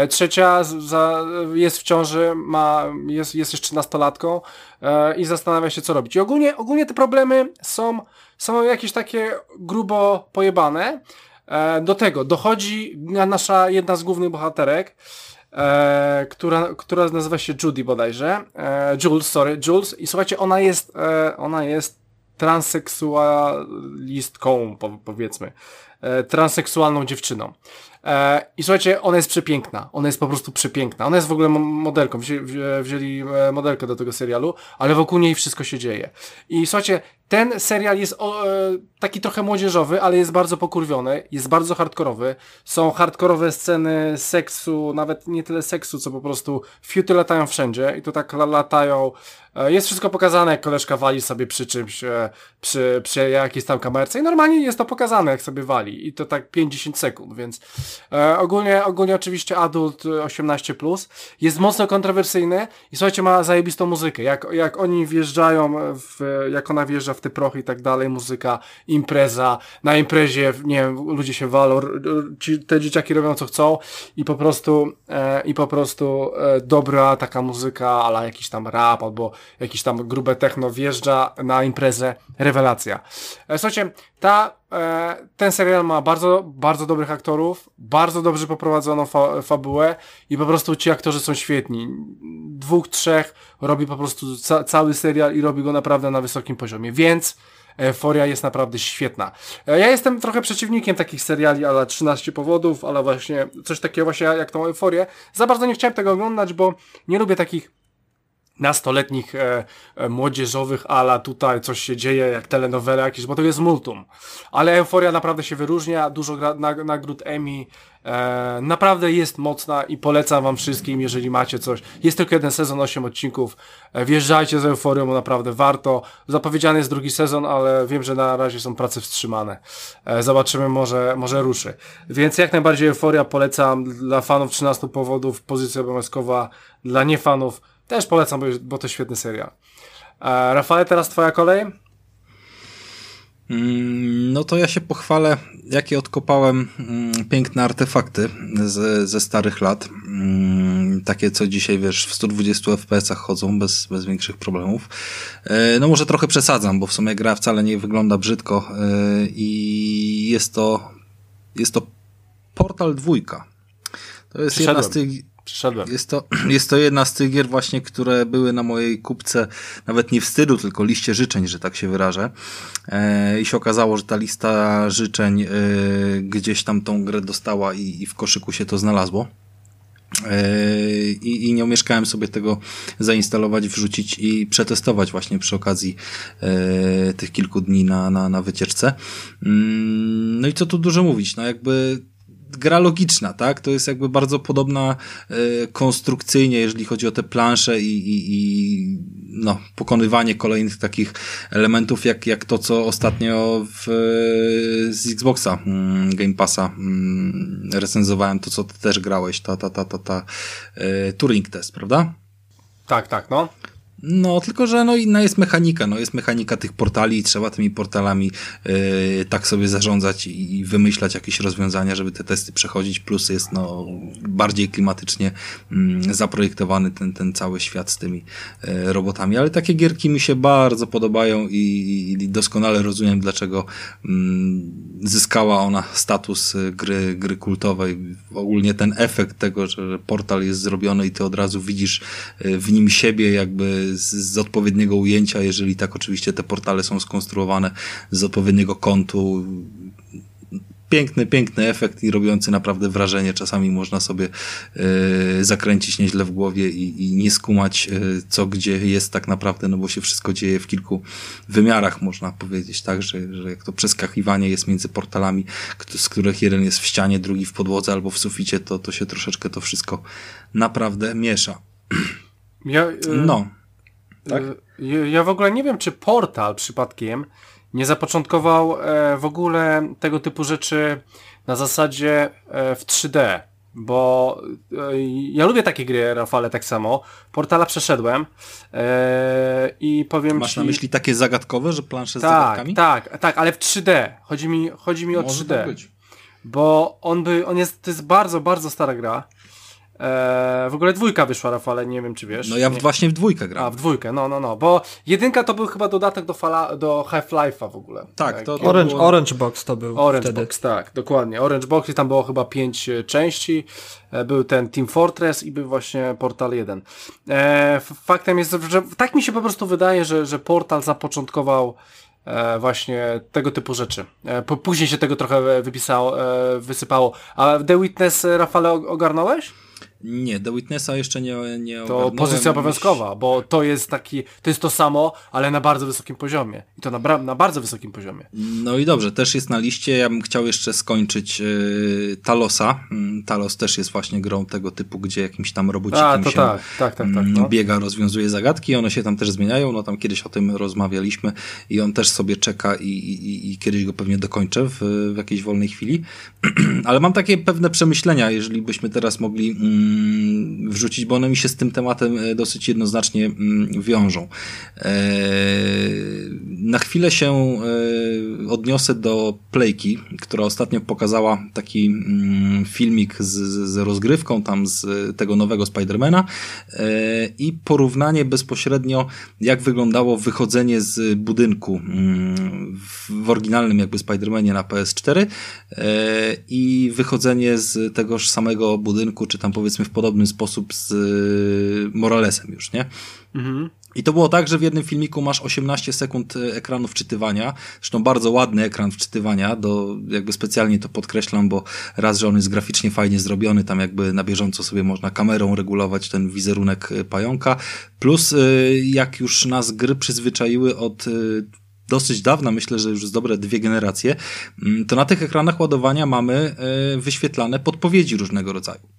Trzecia za, jest w ciąży, ma, jest, jest jeszcze nastolatką i zastanawia się co robić. I ogólnie, ogólnie te problemy są, są jakieś takie grubo pojebane, E, do tego dochodzi nasza jedna z głównych bohaterek, e, która, która nazywa się Judy bodajże. E, Jules, sorry, Jules. I słuchajcie, ona jest, e, ona jest transseksualistką, powiedzmy. E, transseksualną dziewczyną. E, I słuchajcie, ona jest przepiękna. Ona jest po prostu przepiękna. Ona jest w ogóle modelką. Wzięli, wzięli modelkę do tego serialu, ale wokół niej wszystko się dzieje. I słuchajcie, ten serial jest o, e, taki trochę młodzieżowy, ale jest bardzo pokurwiony, jest bardzo hardkorowy. Są hardkorowe sceny seksu, nawet nie tyle seksu, co po prostu fiuty latają wszędzie i to tak latają. E, jest wszystko pokazane, jak koleżka wali sobie przy czymś, e, przy, przy jakiejś tam kamerce i normalnie jest to pokazane, jak sobie wali i to tak 50 sekund, więc e, ogólnie, ogólnie oczywiście adult 18+, plus, jest mocno kontrowersyjny i słuchajcie, ma zajebistą muzykę. Jak, jak oni wjeżdżają, w, jak ona wjeżdża w te prochy i tak dalej, muzyka, impreza, na imprezie, nie wiem, ludzie się walą, ci, te dzieciaki robią co chcą i po prostu, e, i po prostu e, dobra taka muzyka, ale jakiś tam rap albo jakiś tam grube techno wjeżdża na imprezę, rewelacja. E, słuchajcie, ta, e, ten serial ma bardzo, bardzo dobrych aktorów, bardzo dobrze poprowadzoną fa fabułę i po prostu ci aktorzy są świetni. Dwóch, trzech robi po prostu ca cały serial i robi go naprawdę na wysokim poziomie, więc Euforia jest naprawdę świetna. E, ja jestem trochę przeciwnikiem takich seriali, ale 13 powodów, ale właśnie coś takiego właśnie jak tą Euforię. Za bardzo nie chciałem tego oglądać, bo nie lubię takich nastoletnich, e, e, młodzieżowych, ala tutaj coś się dzieje, jak telenowele jakieś, bo to jest multum. Ale Euforia naprawdę się wyróżnia, dużo gra, nagród Emmy, e, naprawdę jest mocna i polecam wam wszystkim, jeżeli macie coś. Jest tylko jeden sezon, 8 odcinków, e, wjeżdżajcie z Euforią, bo naprawdę warto. Zapowiedziany jest drugi sezon, ale wiem, że na razie są prace wstrzymane. E, zobaczymy, może, może ruszy. Więc jak najbardziej Euforia polecam dla fanów 13 powodów, pozycja obowiązkowa dla niefanów, też polecam, bo, bo to świetny serial. E, Rafale, teraz twoja kolej? Mm, no to ja się pochwalę, jakie odkopałem mm, piękne artefakty ze, ze starych lat. Mm, takie, co dzisiaj, wiesz, w 120 FPS-ach chodzą bez, bez większych problemów. E, no może trochę przesadzam, bo w sumie gra wcale nie wygląda brzydko e, i jest to, jest to Portal dwójka. To jest jedna z tych Jest to, <clears throat> jest to jedna z tych gier właśnie, które były na mojej kupce nawet nie wstydu, tylko liście życzeń, że tak się wyrażę. E, I się okazało, że ta lista życzeń e, gdzieś tam tą grę dostała i, i w koszyku się to znalazło. E, I, I nie umieszkałem sobie tego zainstalować, wrzucić i przetestować właśnie przy okazji e, tych kilku dni na, na, na wycieczce. Mm, no i co tu dużo mówić, no jakby gra logiczna, tak? To jest jakby bardzo podobna e, konstrukcyjnie, jeżeli chodzi o te plansze i, i, i no, pokonywanie kolejnych takich elementów, jak, jak to, co ostatnio w, z Xboxa mm, Game Passa mm, recenzowałem, to co ty też grałeś, ta, ta, ta, ta, ta e, Turing Test, prawda? Tak, tak, no. No, tylko że no inna jest mechanika, no jest mechanika tych portali i trzeba tymi portalami yy, tak sobie zarządzać i, i, wymyślać jakieś rozwiązania, żeby te testy przechodzić, plus jest no bardziej klimatycznie yy, zaprojektowany ten, ten cały świat z tymi yy, robotami, ale takie gierki mi się bardzo podobają i, i doskonale rozumiem, dlaczego mm, zyskała ona status y, gry, gry kultowej. Ogólnie ten efekt tego, że portal jest zrobiony i ty od razu widzisz y, w nim siebie jakby z, z odpowiedniego ujęcia, jeżeli tak oczywiście te portale są skonstruowane z odpowiedniego kątu, piękny, piękny efekt i robiący naprawdę wrażenie. Czasami można sobie y, zakręcić nieźle w głowie i, i nie skumać, y, co gdzie jest tak naprawdę, no bo się wszystko dzieje w kilku wymiarach, można powiedzieć, tak, że, że jak to przeskakiwanie jest między portalami, z których jeden jest w ścianie, drugi w podłodze albo w suficie, to, to się troszeczkę to wszystko naprawdę miesza. Ja, y no. Tak? Y, ja w ogóle nie wiem, czy portal przypadkiem nie zapoczątkował e, w ogóle tego typu rzeczy na zasadzie e, w 3D. Bo e, ja lubię takie gry, Rafale, tak samo. Portala przeszedłem i powiem Masz ci... na myśli takie zagadkowe, że plansze tak, z zagadkami? Tak, tak, ale w 3D. Chodzi mi, chodzi mi o Może 3D. Tak bo on by, on jest, to jest bardzo, bardzo stara gra. Eee, w ogóle dwójka wyszła, Rafale, nie wiem czy wiesz. No ja nie. właśnie w dwójkę gram. A, w dwójkę, no, no, no, bo jedynka to był chyba dodatek do, fala, do Half-Life'a w ogóle. Tak, to, to Orange, było... Orange Box to był Orange wtedy. Box, tak, dokładnie. Orange Box i tam było chyba pięć e, części. E, był ten Team Fortress i był właśnie Portal 1. E, faktem jest, że tak mi się po prostu wydaje, że, że Portal zapoczątkował e, właśnie tego typu rzeczy. E, później się tego trochę wypisało, e, wysypało. A The Witness, Rafale, ogarnąłeś? Nie, The Witnessa jeszcze nie, nie To pozycja obowiązkowa, bo to jest taki, to jest to samo, ale na bardzo wysokim poziomie. I to na, na bardzo wysokim poziomie. No i dobrze, też jest na liście. Ja bym chciał jeszcze skończyć yy, Talosa. Yy, Talos też jest właśnie grą tego typu, gdzie jakimś tam robocikiem się tak, tak, tak, tak, no. biega, rozwiązuje zagadki. One się tam też zmieniają. No tam kiedyś o tym rozmawialiśmy i on też sobie czeka i, i, i kiedyś go pewnie dokończę w, w jakiejś wolnej chwili. <clears throat> ale mam takie pewne przemyślenia, jeżeli byśmy teraz mogli mm, wrzucić, bo one mi się z tym tematem e, dosyć jednoznacznie mm, wiążą. E, na chwilę się e, odniosę do Playki, która ostatnio pokazała taki mm, filmik z, z rozgrywką tam z tego nowego Spidermana i porównanie bezpośrednio jak wyglądało wychodzenie z budynku mm, w oryginalnym jakby Spidermanie na PS4 i wychodzenie z tegoż samego budynku, czy tam powiedzmy w podobny sposób z y, Moralesem już, nie? Mhm. I to było tak, że w jednym filmiku masz 18 sekund e, ekranu wczytywania, zresztą bardzo ładny ekran wczytywania, do, jakby specjalnie to podkreślam, bo raz, że on jest graficznie fajnie zrobiony, tam jakby na bieżąco sobie można kamerą regulować ten wizerunek e, pająka, plus jak już nas gry przyzwyczaiły od dosyć dawna, myślę, że już z dobre dwie generacje, mm, to na tych ekranach ładowania mamy wyświetlane podpowiedzi różnego rodzaju.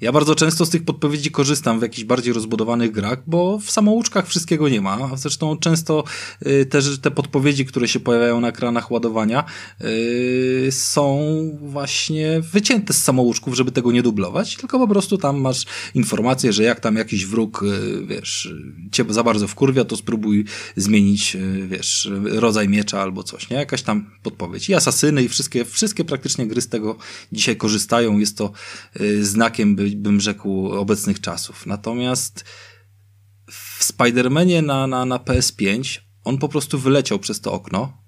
Ja bardzo często z tych podpowiedzi korzystam w jakichś bardziej rozbudowanych grach, bo w samouczkach wszystkiego nie ma. Zresztą często y, też te podpowiedzi, które się pojawiają na ekranach ładowania, y, są właśnie wycięte z samouczków, żeby tego nie dublować, tylko po prostu tam masz informację, że jak tam jakiś wróg, y, wiesz, cię za bardzo wkurwia, to spróbuj zmienić, wiesz, rodzaj miecza albo coś, nie? Jakaś tam podpowiedź. I asasyny i wszystkie, wszystkie praktycznie gry z tego dzisiaj korzystają. Jest to znakiem, by bym rzekł, obecnych czasów. Natomiast w Spider-Manie na, na, na PS5 on po prostu wyleciał przez to okno.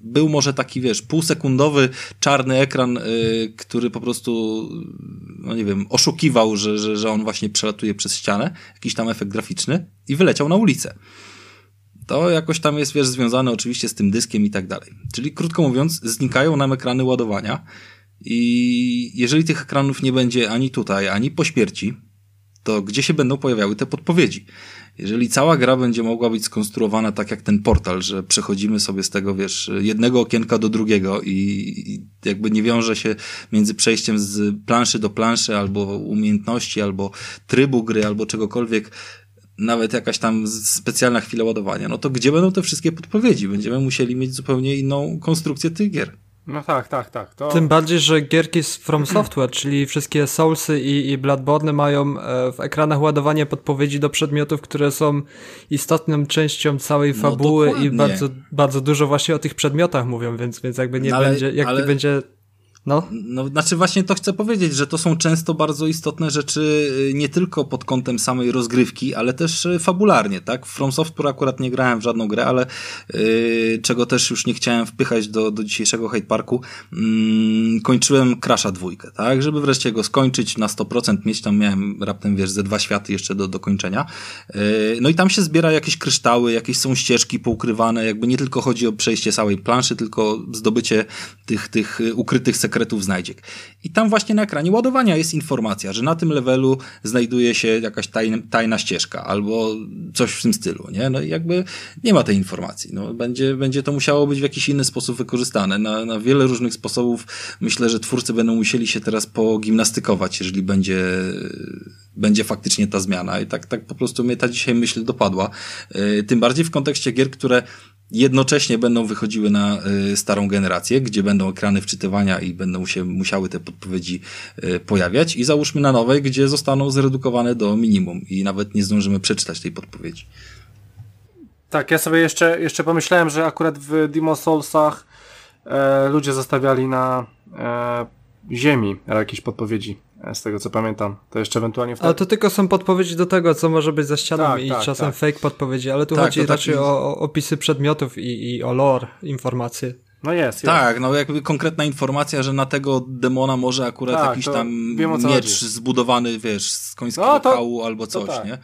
Był może taki, wiesz, półsekundowy czarny ekran, yy, który po prostu, no nie wiem, oszukiwał, że, że, że on właśnie przelatuje przez ścianę, jakiś tam efekt graficzny i wyleciał na ulicę. To jakoś tam jest, wiesz, związane oczywiście z tym dyskiem i tak dalej. Czyli krótko mówiąc, znikają nam ekrany ładowania, i jeżeli tych ekranów nie będzie ani tutaj, ani po śmierci, to gdzie się będą pojawiały te podpowiedzi? Jeżeli cała gra będzie mogła być skonstruowana tak jak ten portal, że przechodzimy sobie z tego, wiesz, jednego okienka do drugiego i, i jakby nie wiąże się między przejściem z planszy do planszy, albo umiejętności, albo trybu gry, albo czegokolwiek, nawet jakaś tam specjalna chwila ładowania, no to gdzie będą te wszystkie podpowiedzi? Będziemy musieli mieć zupełnie inną konstrukcję tych gier. No tak, tak, tak. To... Tym bardziej, że gierki z From Software, czyli wszystkie Soulsy i, i Bloodborne mają e, w ekranach ładowanie podpowiedzi do przedmiotów, które są istotną częścią całej no fabuły no, i bardzo, bardzo dużo właśnie o tych przedmiotach mówią, więc, więc jakby nie no, ale, będzie, jak ale... nie będzie no. no, znaczy właśnie to chcę powiedzieć, że to są często bardzo istotne rzeczy y, nie tylko pod kątem samej rozgrywki, ale też y, fabularnie, tak? From Software akurat nie grałem w żadną grę, ale yy, czego też już nie chciałem wpychać do, do dzisiejszego Hyde Parku, yy, kończyłem Crasha dwójkę, tak? Żeby wreszcie go skończyć na 100%, mieć tam miałem raptem, wiesz, ze dwa światy jeszcze do, do kończenia. Yy, no i tam się zbiera jakieś kryształy, jakieś są ścieżki poukrywane, jakby nie tylko chodzi o przejście całej planszy, tylko zdobycie tych, tych y, ukrytych sekretów sekretów znajdziek. I tam właśnie na ekranie ładowania jest informacja, że na tym levelu znajduje się jakaś tajna, tajna ścieżka albo coś w tym stylu, nie? No i jakby nie ma tej informacji. No, będzie, będzie to musiało być w jakiś inny sposób wykorzystane. Na, na wiele różnych sposobów myślę, że twórcy będą musieli się teraz pogimnastykować, jeżeli będzie, będzie faktycznie ta zmiana. I tak, tak po prostu mnie ta dzisiaj myśl dopadła. Yy, tym bardziej w kontekście gier, które jednocześnie będą wychodziły na y, starą generację, gdzie będą ekrany wczytywania i będą się musiały te podpowiedzi y, pojawiać i załóżmy na nowej, gdzie zostaną zredukowane do minimum i nawet nie zdążymy przeczytać tej podpowiedzi. Tak, ja sobie jeszcze, jeszcze pomyślałem, że akurat w Demo Soulsach e, ludzie zostawiali na e, ziemi jakieś podpowiedzi. Z tego co pamiętam. To jeszcze ewentualnie wtedy... Ale to tylko są podpowiedzi do tego, co może być za ścianą tak, i tak, czasem tak. fake podpowiedzi, ale tu tak, chodzi raczej o, o, opisy przedmiotów i, i o lore, informacje. No jest, jest. Tak, no jakby konkretna informacja, że na tego demona może akurat tak, jakiś tam wiem, miecz chodzi. zbudowany, wiesz, z końskiego no, to, kału albo coś, tak. nie?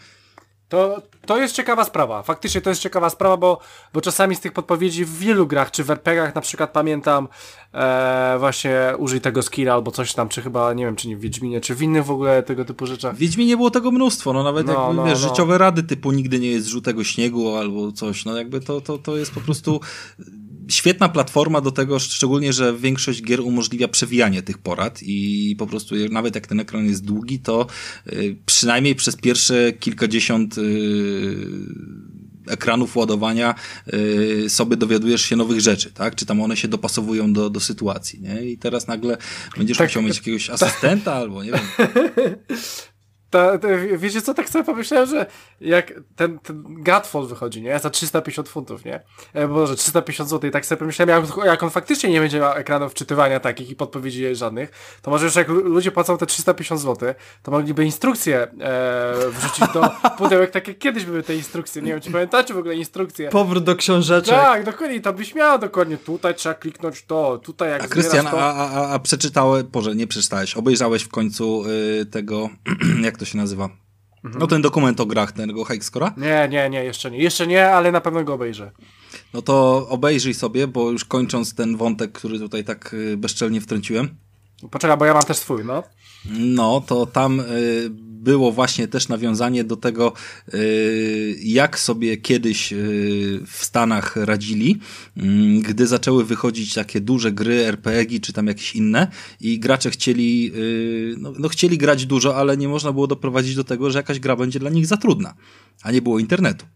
To, to jest ciekawa sprawa. Faktycznie to jest ciekawa sprawa, bo, bo czasami z tych podpowiedzi w wielu grach, czy w RPGach na przykład pamiętam e, właśnie użyj tego skilla albo coś tam, czy chyba, nie wiem, czy nie w Wiedźminie, czy w innych w ogóle tego typu rzeczach. W Wiedźminie było tego mnóstwo, no nawet no, jakby, no, wiesz, no. życiowe rady typu nigdy nie jest żółtego śniegu albo coś, no jakby to, to, to jest po prostu świetna platforma do tego, szczególnie, że większość gier umożliwia przewijanie tych porad i po prostu nawet jak ten ekran jest długi, to y, przynajmniej przez pierwsze kilkadziesiąt y, ekranów ładowania y, sobie dowiadujesz się nowych rzeczy, tak? Czy tam one się dopasowują do, do sytuacji, nie? I teraz nagle będziesz tak, musiał mieć jakiegoś asystenta albo nie wiem. <laughs> Ta, ta, wiecie co, tak sobie pomyślałem, że jak ten, ten Godfall wychodzi, nie? Za 350 funtów, nie? E, Boże, 350 zł i tak sobie pomyślałem, jak, jak on faktycznie nie będzie miał ekranów czytywania takich i podpowiedzi żadnych, to może już jak ludzie płacą te 350 zł, to mogliby instrukcje e, wrzucić do <laughs> pudełek, tak jak kiedyś były te instrukcje, nie wiem, czy pamiętacie w ogóle instrukcje. Powrót do książeczek. Tak, dokładnie, to byś miał dokładnie, tutaj trzeba kliknąć to, tutaj jak A Krystian, a, a, a przeczytałeś, Boże, nie przeczytałeś, obejrzałeś w końcu y, tego, <clears throat> jak to się nazywa? Mhm. No ten dokument o grach, tego Hikescora? Nie, nie, nie, jeszcze nie. Jeszcze nie, ale na pewno go obejrzę. No to obejrzyj sobie, bo już kończąc ten wątek, który tutaj tak y, bezczelnie wtrąciłem. Poczekaj, bo ja mam też swój, no. No, to tam y, było właśnie też nawiązanie do tego, y, jak sobie kiedyś y, w Stanach radzili, mm, gdy zaczęły wychodzić takie duże gry, RPG czy tam jakieś inne i gracze chcieli, no, no chcieli grać dużo, ale nie można było doprowadzić do tego, że jakaś gra będzie dla nich za trudna, a nie było internetu.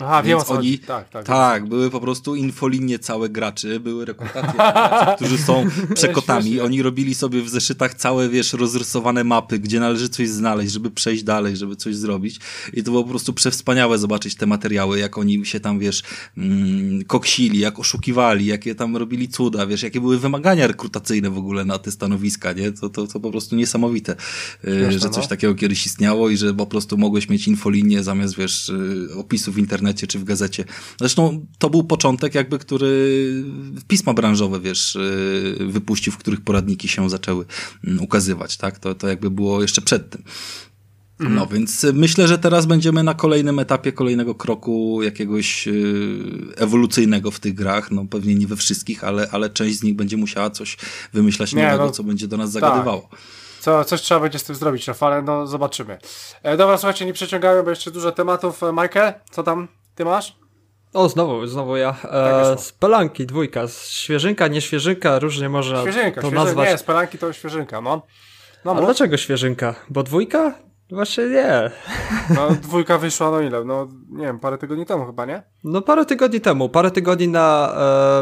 Aha, wiem oni, tak, tak, tak, były po prostu infolinie całe graczy, były rekrutacje graczy, <laughs> którzy są przekotami. Oni robili sobie w zeszytach całe, wiesz, rozrysowane mapy, gdzie należy coś znaleźć, żeby przejść dalej, żeby coś zrobić. I to było po prostu przewspaniałe zobaczyć te materiały, jak oni się tam, wiesz, mm, koksili, jak oszukiwali, jakie tam robili cuda, wiesz, jakie były wymagania rekrutacyjne w ogóle na te stanowiska, nie? To, to, to po prostu niesamowite, y, że coś no. takiego kiedyś istniało i że po prostu mogłeś mieć infolinię zamiast, wiesz, y, opisów w internecie czy w gazecie. Zresztą to był początek jakby, który pisma branżowe, wiesz, y, wypuścił, w których poradniki się zaczęły mm, ukazywać, tak? To, to jakby było jeszcze przed tym. Mhm. No więc myślę, że teraz będziemy na kolejnym etapie kolejnego kroku jakiegoś y, ewolucyjnego w tych grach. No pewnie nie we wszystkich, ale, ale część z nich będzie musiała coś wymyślać nie, nowego, no, co będzie do nas tak. zagadywało. Co, coś trzeba będzie z tym zrobić, Rafale, no zobaczymy. E, dobra, słuchajcie, nie przeciągamy, bo jeszcze dużo tematów. E, Majkę, co tam ty masz? O, znowu, znowu ja. E, spelanki, dwójka. Świeżynka, nie świeżynka, różnie można świeżynka, to świeżynka, nazwać. Nie, spelanki to świeżynka, no. no A dlaczego świeżynka? Bo dwójka? Właśnie nie. No dwójka wyszła, no ile? No nie wiem, parę tygodni temu chyba, nie? No parę tygodni temu. Parę tygodni na,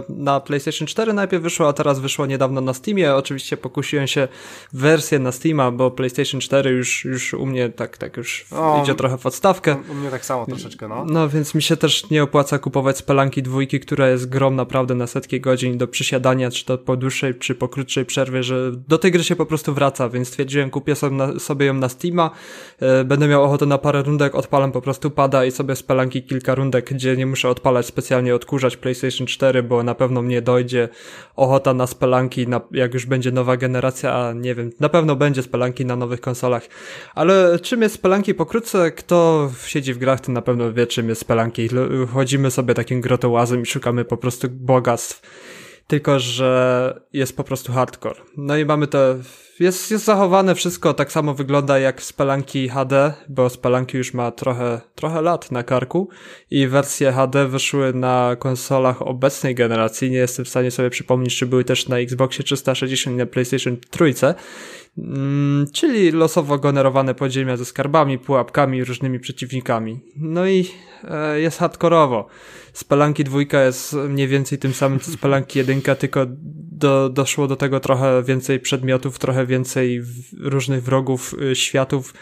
e, na PlayStation 4 najpierw wyszło, a teraz wyszło niedawno na Steamie. Oczywiście pokusiłem się wersję na Steama, bo PlayStation 4 już, już u mnie tak, tak już o, idzie trochę w odstawkę. U mnie tak samo troszeczkę, no. No więc mi się też nie opłaca kupować Spelanki dwójki, która jest grom naprawdę na setki godzin do przysiadania, czy to po dłuższej, czy po krótszej przerwie, że do tej gry się po prostu wraca, więc stwierdziłem, kupię sobie, na, sobie ją na Steama będę miał ochotę na parę rundek, odpalam po prostu pada i sobie spelanki kilka rundek, gdzie nie muszę odpalać specjalnie odkurzać PlayStation 4, bo na pewno mnie dojdzie ochota na spelanki, na, jak już będzie nowa generacja, a nie wiem, na pewno będzie spelanki na nowych konsolach. Ale czym jest spelanki pokrótce? Kto siedzi w grach, to na pewno wie, czym jest spelanki. Chodzimy sobie takim grotołazem i szukamy po prostu bogactw tylko że jest po prostu hardcore. No i mamy to, jest, jest zachowane wszystko, tak samo wygląda jak Spelanki HD, bo Spelanki już ma trochę, trochę lat na karku. I wersje HD wyszły na konsolach obecnej generacji, nie jestem w stanie sobie przypomnieć, czy były też na Xboxie 360 i na PlayStation 3, mm, czyli losowo generowane podziemia ze skarbami, pułapkami i różnymi przeciwnikami. No i e, jest hardkorowo. Spelanki dwójka jest mniej więcej tym samym co Spelanki jedynka, tylko do, doszło do tego trochę więcej przedmiotów, trochę więcej różnych wrogów, y, światów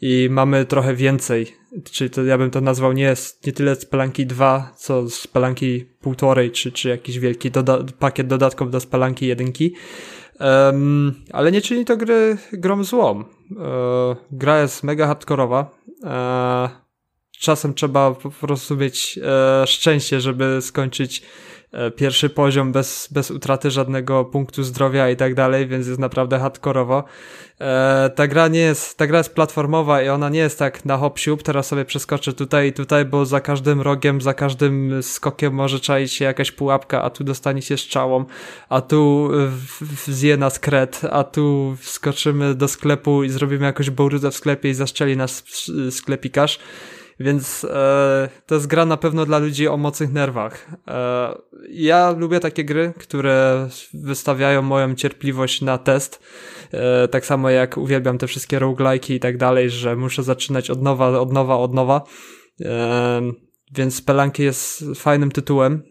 i mamy trochę więcej. Czyli to ja bym to nazwał nie, nie tyle Spelanki 2, co Spelanki półtorej, czy, czy jakiś wielki doda pakiet dodatków do Spelanki jedynki. Um, ale nie czyni to gry grom złom. E, gra jest mega hardkorowa. E, czasem trzeba po prostu mieć e, szczęście, żeby skończyć pierwszy poziom bez, bez utraty żadnego punktu zdrowia i tak dalej, więc jest naprawdę hardkorowo. E, ta gra nie jest, ta gra jest platformowa i ona nie jest tak na hop siup, teraz sobie przeskoczę tutaj i tutaj, bo za każdym rogiem, za każdym skokiem może czaić się jakaś pułapka, a tu dostanie się strzałą, a tu zje nas kret, a tu wskoczymy do sklepu i zrobimy jakąś bołruzę w sklepie i zaszczeli nas sklepikarz. Więc e, to jest gra na pewno dla ludzi o mocnych nerwach. E, ja lubię takie gry, które wystawiają moją cierpliwość na test. E, tak samo jak uwielbiam te wszystkie roguelike'i i tak dalej, że muszę zaczynać od nowa, od nowa, od nowa. E, więc Pelanki jest fajnym tytułem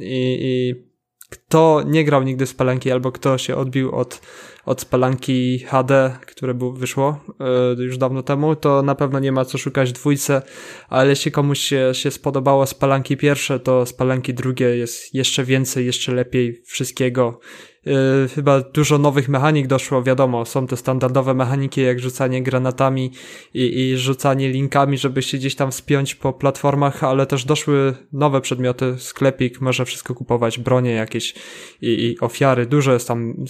i, i kto nie grał nigdy z Pelanki albo kto się odbił od od Spalanki HD, które było, wyszło yy, już dawno temu, to na pewno nie ma co szukać dwójce, ale jeśli komuś się, się spodobało Spalanki pierwsze, to Spalanki drugie jest jeszcze więcej, jeszcze lepiej wszystkiego. Yy, chyba dużo nowych mechanik doszło, wiadomo, są te standardowe mechaniki jak rzucanie granatami i, i rzucanie linkami, żeby się gdzieś tam wspiąć po platformach, ale też doszły nowe przedmioty, sklepik, można wszystko kupować, bronie jakieś i, i ofiary, dużo jest tam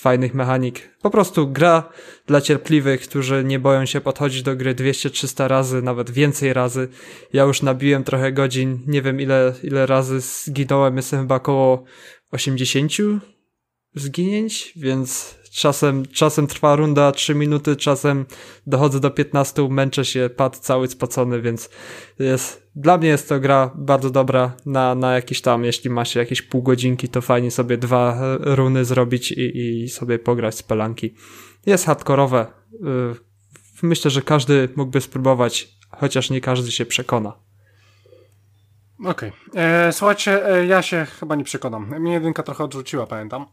fajnych mechanik. Po prostu gra dla cierpliwych, którzy nie boją się podchodzić do gry 200-300 razy, nawet więcej razy. Ja już nabiłem trochę godzin, nie wiem ile, ile razy zginąłem, jestem chyba około 80 zginięć, więc czasem, czasem trwa runda 3 minuty, czasem dochodzę do 15, męczę się, pad cały spocony, więc jest, dla mnie jest to gra bardzo dobra na, na jakieś tam, jeśli ma się jakieś pół godzinki, to fajnie sobie dwa runy zrobić i, i sobie pograć z pelanki. Jest hardkorowe. Y, myślę, że każdy mógłby spróbować, chociaż nie każdy się przekona. Okej. Okay. E, słuchajcie, e, ja się chyba nie przekonam. Mnie jedynka trochę odrzuciła, pamiętam.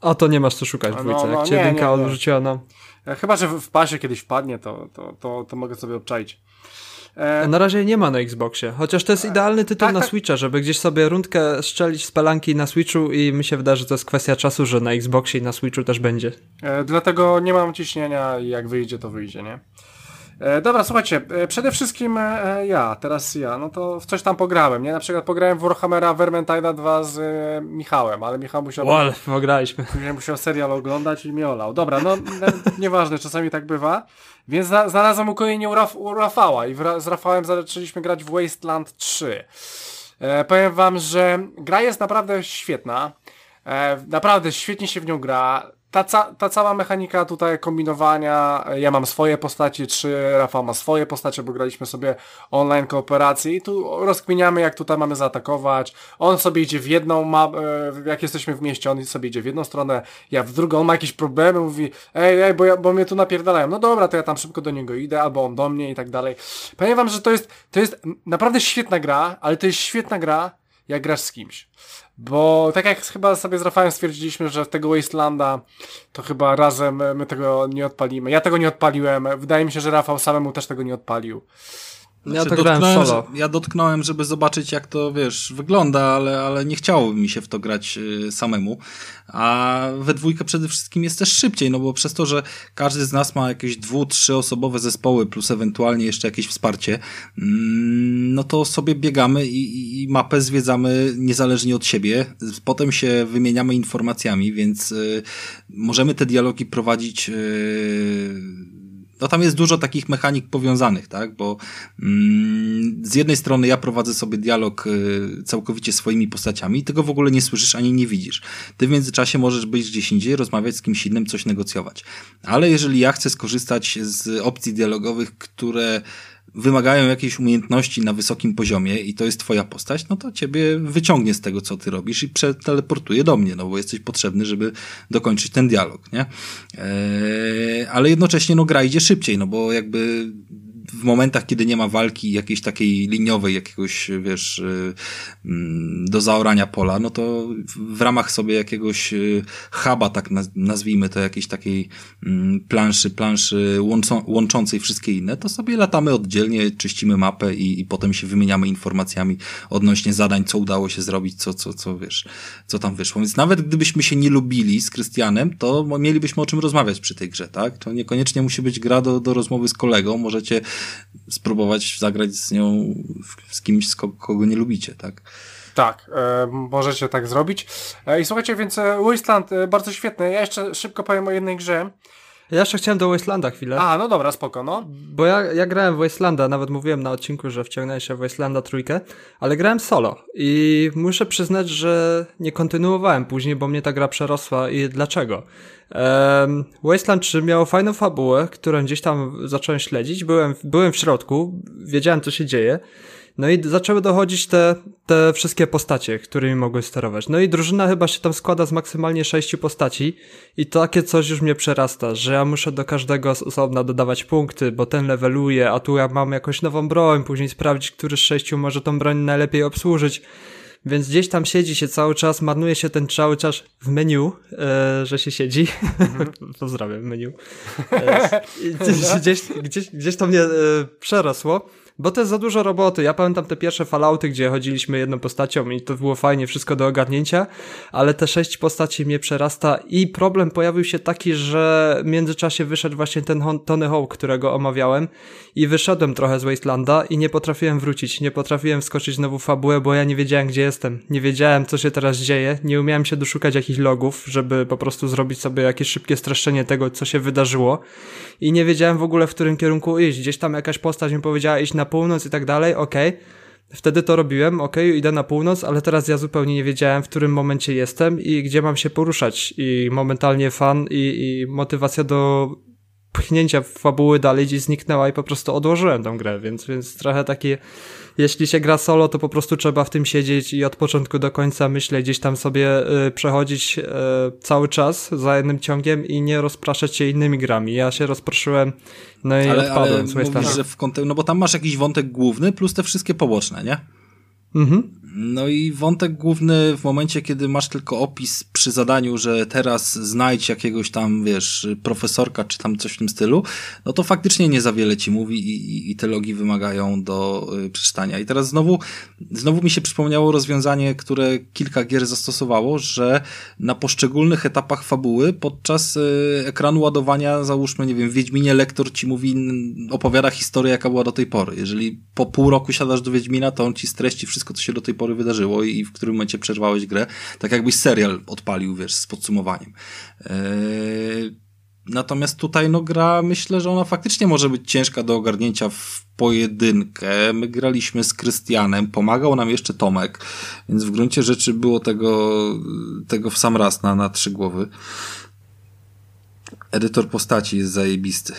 A to nie masz co szukać w no, dwójce. No, no, Jak cię nie, jedynka nie, nie. odrzuciła, no. E, chyba, że w, w pasie kiedyś wpadnie, to, to, to, to mogę sobie obczaić. E... Na razie nie ma na Xboxie, chociaż to jest idealny tytuł tak, na tak. Switcha, żeby gdzieś sobie rundkę strzelić z pelanki na Switchu i mi się wydaje, że to jest kwestia czasu, że na Xboxie i na Switchu też będzie. E, dlatego nie mam ciśnienia i jak wyjdzie, to wyjdzie, nie? E, dobra, słuchajcie, e, przede wszystkim e, ja, teraz ja, no to w coś tam pograłem, nie? Na przykład pograłem w Warhammera Vermintide 2 z Michałem, ale Michał musiał... Well, pograliśmy. Musiał serial oglądać i mi olał. Dobra, no nieważne, czasami tak bywa. Więc znalazłem ukojenie u, Raf u Rafała i z Rafałem zaczęliśmy grać w Wasteland 3. E, powiem wam, że gra jest naprawdę świetna. E, naprawdę świetnie się w nią gra ta, ca ta cała mechanika tutaj kombinowania, ja mam swoje postacie, czy Rafał ma swoje postacie, bo graliśmy sobie online kooperację i tu rozkminiamy, jak tutaj mamy zaatakować. On sobie idzie w jedną, ma, e, jak jesteśmy w mieście, on sobie idzie w jedną stronę, ja w drugą, on ma jakieś problemy, mówi, ej, ej, bo, ja, bo mnie tu napierdalają. No dobra, to ja tam szybko do niego idę, albo on do mnie i tak dalej. Powiem wam, że to jest, to jest naprawdę świetna gra, ale to jest świetna gra, jak grasz z kimś. Bo tak jak chyba sobie z Rafałem stwierdziliśmy, że tego Wastelanda to chyba razem my tego nie odpalimy. Ja tego nie odpaliłem. Wydaje mi się, że Rafał samemu też tego nie odpalił. Znaczy, ja to grałem solo. Ja dotknąłem, żeby zobaczyć jak to, wiesz, wygląda, ale, ale nie chciało mi się w to grać y, samemu. A we dwójkę przede wszystkim jest też szybciej, no bo przez to, że każdy z nas ma jakieś dwu, trzyosobowe zespoły, plus ewentualnie jeszcze jakieś wsparcie, mm, no to sobie biegamy i, i mapę zwiedzamy niezależnie od siebie. Potem się wymieniamy informacjami, więc y, możemy te dialogi prowadzić y, no tam jest dużo takich mechanik powiązanych, tak, bo mm, z jednej strony ja prowadzę sobie dialog y, całkowicie swoimi postaciami tego w ogóle nie słyszysz ani nie widzisz. Ty w międzyczasie możesz być gdzieś indziej, rozmawiać z kimś innym, coś negocjować. Ale jeżeli ja chcę skorzystać z opcji dialogowych, które wymagają jakiejś umiejętności na wysokim poziomie i to jest twoja postać, no to ciebie wyciągnie z tego, co ty robisz i przeteleportuje do mnie, no bo jesteś potrzebny, żeby dokończyć ten dialog, nie? Eee, ale jednocześnie, no gra idzie szybciej, no bo jakby w momentach, kiedy nie ma walki jakiejś takiej liniowej, jakiegoś, wiesz, y, mm, do zaorania pola, no to w ramach sobie jakiegoś y, huba, tak nazwijmy to, jakiejś takiej mm, planszy, planszy łączącej wszystkie inne, to sobie latamy oddzielnie, czyścimy mapę i, i potem się wymieniamy informacjami odnośnie zadań, co udało się zrobić, co, co, co, wiesz, co tam wyszło. Więc nawet gdybyśmy się nie lubili z Krystianem, to mielibyśmy o czym rozmawiać przy tej grze, tak? To niekoniecznie musi być gra do, do rozmowy z kolegą, możecie spróbować zagrać z nią z kimś, kogo nie lubicie, tak? Tak, e, możecie tak zrobić. E, I słuchajcie, więc e, Wasteland e, bardzo świetny. Ja jeszcze szybko powiem o jednej grze. Ja jeszcze chciałem do Wastelanda chwilę. A, no dobra, spoko, no. Bo ja, ja grałem w Wastelanda, nawet mówiłem na odcinku, że wciągnąłem się w Wastelanda trójkę, ale grałem solo i muszę przyznać, że nie kontynuowałem później, bo mnie ta gra przerosła i dlaczego? Um, Wasteland 3 miało fajną fabułę, którą gdzieś tam zacząłem śledzić, byłem, byłem w środku, wiedziałem co się dzieje, no i zaczęły dochodzić te, te wszystkie postacie, którymi mogły sterować. No i drużyna chyba się tam składa z maksymalnie sześciu postaci i takie coś już mnie przerasta, że ja muszę do każdego z osobna dodawać punkty, bo ten leveluje, a tu ja mam jakąś nową broń, później sprawdzić, który z sześciu może tą broń najlepiej obsłużyć. Więc gdzieś tam siedzi się cały czas, marnuje się ten cały czas w menu, e, że się siedzi. Mhm. <laughs> Pozdrawiam menu. E, gdzieś, gdzieś, gdzieś, to mnie e, przerosło. Bo to jest za dużo roboty. Ja pamiętam te pierwsze Fallouty, gdzie chodziliśmy jedną postacią i to było fajnie, wszystko do ogarnięcia, ale te sześć postaci mnie przerasta i problem pojawił się taki, że w międzyczasie wyszedł właśnie ten Tony Hawk, którego omawiałem i wyszedłem trochę z Wastelanda i nie potrafiłem wrócić, nie potrafiłem wskoczyć znowu w fabułę, bo ja nie wiedziałem, gdzie jestem. Nie wiedziałem, co się teraz dzieje, nie umiałem się doszukać jakichś logów, żeby po prostu zrobić sobie jakieś szybkie streszczenie tego, co się wydarzyło i nie wiedziałem w ogóle, w którym kierunku iść. Gdzieś tam jakaś postać mi powiedziała iść na północ i tak dalej, okej. Okay. Wtedy to robiłem, ok, idę na północ, ale teraz ja zupełnie nie wiedziałem, w którym momencie jestem i gdzie mam się poruszać. I momentalnie fan i, i motywacja do pchnięcia fabuły dalej gdzieś zniknęła i po prostu odłożyłem tą grę, więc, więc trochę takie jeśli się gra solo, to po prostu trzeba w tym siedzieć i od początku do końca myślę gdzieś tam sobie y, przechodzić y, cały czas za jednym ciągiem i nie rozpraszać się innymi grami. Ja się rozproszyłem, no i ale, odpadłem. Ale mówisz, że w kontek- no bo tam masz jakiś wątek główny plus te wszystkie poboczne, nie? Mhm. No i wątek główny w momencie, kiedy masz tylko opis przy zadaniu, że teraz znajdź jakiegoś tam, wiesz, profesorka czy tam coś w tym stylu, no to faktycznie nie za wiele ci mówi i, i, i te logi wymagają do y, przeczytania. I teraz znowu, znowu mi się przypomniało rozwiązanie, które kilka gier zastosowało, że na poszczególnych etapach fabuły podczas y, ekranu ładowania, załóżmy, nie wiem, w Wiedźminie lektor ci mówi, opowiada historię, jaka była do tej pory. Jeżeli po pół roku siadasz do Wiedźmina, to on ci streści wszystko, co się do tej pory pory wydarzyło i w którym momencie przerwałeś grę, tak jakbyś serial odpalił, wiesz, z podsumowaniem. Eee, natomiast tutaj no gra, myślę, że ona faktycznie może być ciężka do ogarnięcia w pojedynkę. My graliśmy z Krystianem, pomagał nam jeszcze Tomek, więc w gruncie rzeczy było tego, tego w sam raz na, na trzy głowy. Edytor postaci jest zajebisty.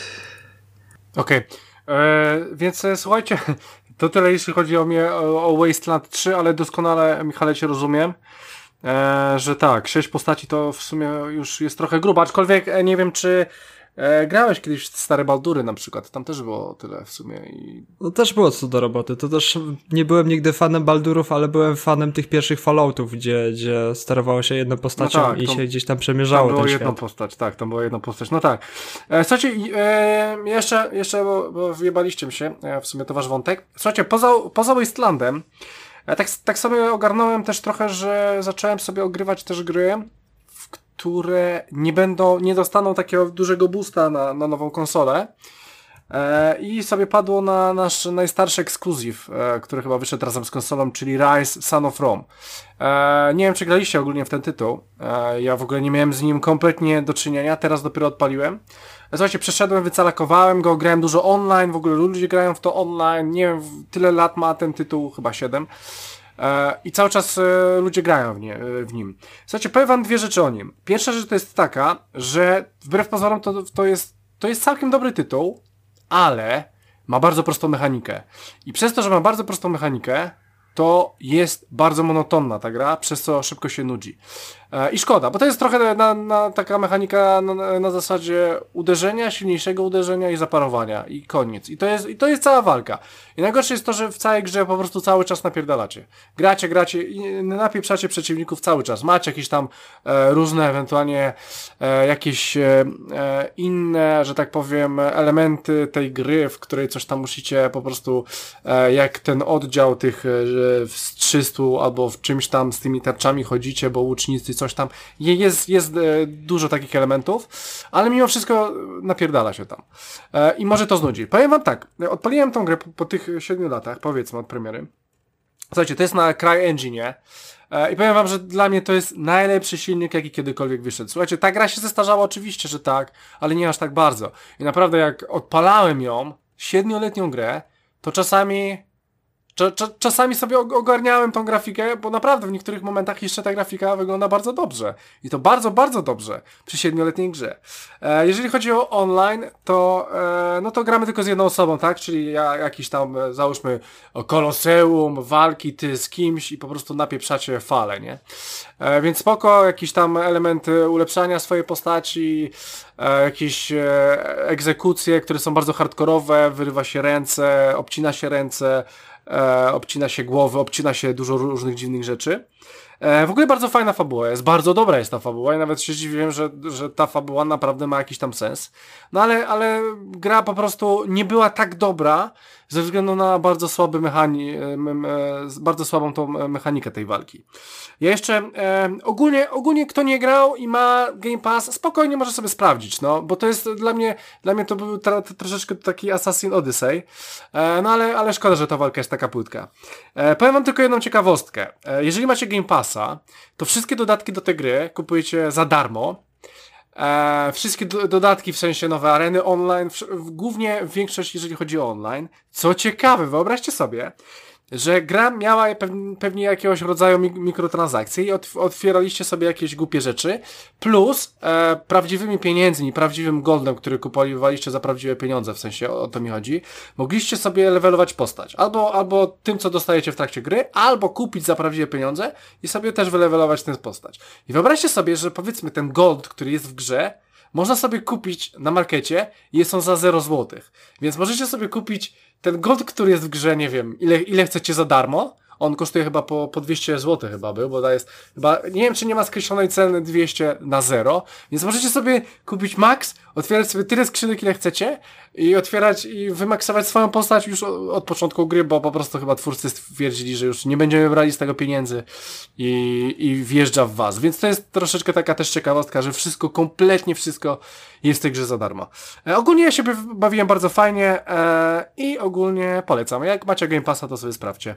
Okej. Okay. Eee, więc e, słuchajcie, to tyle jeśli chodzi o mnie, o, Wasteland 3, ale doskonale, Michale, cię rozumiem, e, że tak, sześć postaci to w sumie już jest trochę grubo, aczkolwiek e, nie wiem, czy E, grałeś kiedyś w stare Baldury na przykład, tam też było tyle w sumie. I... No też było co do roboty, to też nie byłem nigdy fanem Baldurów, ale byłem fanem tych pierwszych Falloutów, gdzie, gdzie sterowało się jedną postacią no tak, i się gdzieś tam przemierzało tam było jedną świat. postać, tak, tam była jedna postać, no tak. E, słuchajcie, e, jeszcze, jeszcze bo, bo wyjebaliście mi się, e, w sumie to wasz wątek. Słuchajcie, poza, poza Wastelandem, e, tak, tak sobie ogarnąłem też trochę, że zacząłem sobie ogrywać też gry, które nie będą, nie dostaną takiego dużego boosta na, na nową konsolę. E, I sobie padło na nasz najstarszy ekskluzyw, e, który chyba wyszedł razem z konsolą, czyli Rise Son of Rome. E, nie wiem, czy graliście ogólnie w ten tytuł. E, ja w ogóle nie miałem z nim kompletnie do czynienia, teraz dopiero odpaliłem. E, słuchajcie, przeszedłem, wycalakowałem go, grałem dużo online, w ogóle ludzie grają w to online, nie wiem, tyle lat ma ten tytuł, chyba 7. E, I cały czas e, ludzie grają w, nie, e, w nim. Słuchajcie, powiem wam dwie rzeczy o nim. Pierwsza rzecz to jest taka, że wbrew pozorom to, to, jest, to jest całkiem dobry tytuł, ale ma bardzo prostą mechanikę. I przez to, że ma bardzo prostą mechanikę, to jest bardzo monotonna ta gra, przez co szybko się nudzi. E, I szkoda, bo to jest trochę na, na taka mechanika na, na, zasadzie uderzenia, silniejszego uderzenia i zaparowania i koniec. I to jest, i to jest cała walka. I najgorsze jest to, że w całej grze po prostu cały czas napierdalacie. Gracie, gracie i napieprzacie przeciwników cały czas. Macie jakieś tam e, różne ewentualnie e, jakieś e, e inne, że tak powiem, elementy tej gry, w której coś tam musicie po prostu e, jak ten oddział tych w 300 albo w czymś tam z tymi tarczami chodzicie, bo łucznicy coś tam. Jest, jest e, dużo takich elementów, ale mimo wszystko napierdala się tam. E, I może to znudzi. Powiem wam tak, odpaliłem tą grę po, po tych 7 latach, powiedzmy od premiery. Słuchajcie, to jest na CryEngine. E, I powiem wam, że dla mnie to jest najlepszy silnik, jaki kiedykolwiek wyszedł. Słuchajcie, ta gra się zestarzała oczywiście, że tak, ale nie aż tak bardzo. I naprawdę jak odpalałem ją, siedmioletnią grę, to czasami Czasami sobie ogarniałem tą grafikę, bo naprawdę w niektórych momentach jeszcze ta grafika wygląda bardzo dobrze. I to bardzo, bardzo dobrze przy siedmioletniej grze. E, jeżeli chodzi o online, to, e, no to gramy tylko z jedną osobą, tak? Czyli ja, jakiś tam, e, załóżmy, koloseum, walki ty z kimś i po prostu napieprzacie fale, nie? Więc spoko, jakieś tam elementy ulepszania swojej postaci, jakieś egzekucje, które są bardzo hardkorowe, wyrywa się ręce, obcina się ręce, e, obcina się głowy, obcina się dużo różnych dziwnych rzeczy. E, w ogóle bardzo fajna fabuła jest, bardzo dobra jest ta fabuła i nawet się dziwiłem, że, że ta fabuła naprawdę ma jakiś tam sens. No ale, ale gra po prostu nie była tak dobra ze względu na bardzo słaby mechani, e, e, bardzo słabą tą mechanikę tej walki. Ja jeszcze e, ogólnie, ogólnie kto nie grał i ma Game Pass, spokojnie może sobie sprawdzić, no, bo to jest dla mnie, dla mnie to był tra, troszeczkę taki Assassin Odyssey, e, no ale, ale szkoda, że ta walka jest taka płytka. E, powiem wam tylko jedną ciekawostkę. E, jeżeli macie Game Passa, to wszystkie dodatki do tej gry kupujecie za darmo, E, wszystkie do, dodatki, w sensie nowe areny online, w, w, głównie większość, jeżeli chodzi o online. Co ciekawe, wyobraźcie sobie, że gra miała pewnie jakiegoś rodzaju mikrotransakcji i otwieraliście sobie jakieś głupie rzeczy, plus e, prawdziwymi pieniędzmi, prawdziwym goldem, który kupowaliście za prawdziwe pieniądze, w sensie o, o to mi chodzi, mogliście sobie levelować postać. Albo, albo tym, co dostajecie w trakcie gry, albo kupić za prawdziwe pieniądze i sobie też wylevelować tę postać. I wyobraźcie sobie, że powiedzmy ten gold, który jest w grze, można sobie kupić na markecie i jest on za 0 zł. Więc możecie sobie kupić ten gold, który jest w grze, nie wiem, ile, ile chcecie za darmo, on kosztuje chyba po, po 200 zł chyba był, bo to jest chyba, nie wiem czy nie ma skreślonej ceny 200 na zero, więc możecie sobie kupić max, otwierać sobie tyle skrzynek ile chcecie i otwierać i wymaksować swoją postać już od, od początku gry, bo po prostu chyba twórcy stwierdzili, że już nie będziemy brali z tego pieniędzy i, i wjeżdża w was, więc to jest troszeczkę taka też ciekawostka, że wszystko, kompletnie wszystko jest w tej grze za darmo. E, ogólnie ja się bawiłem bardzo fajnie e, i ogólnie polecam. Jak macie Game Passa, to sobie sprawdźcie.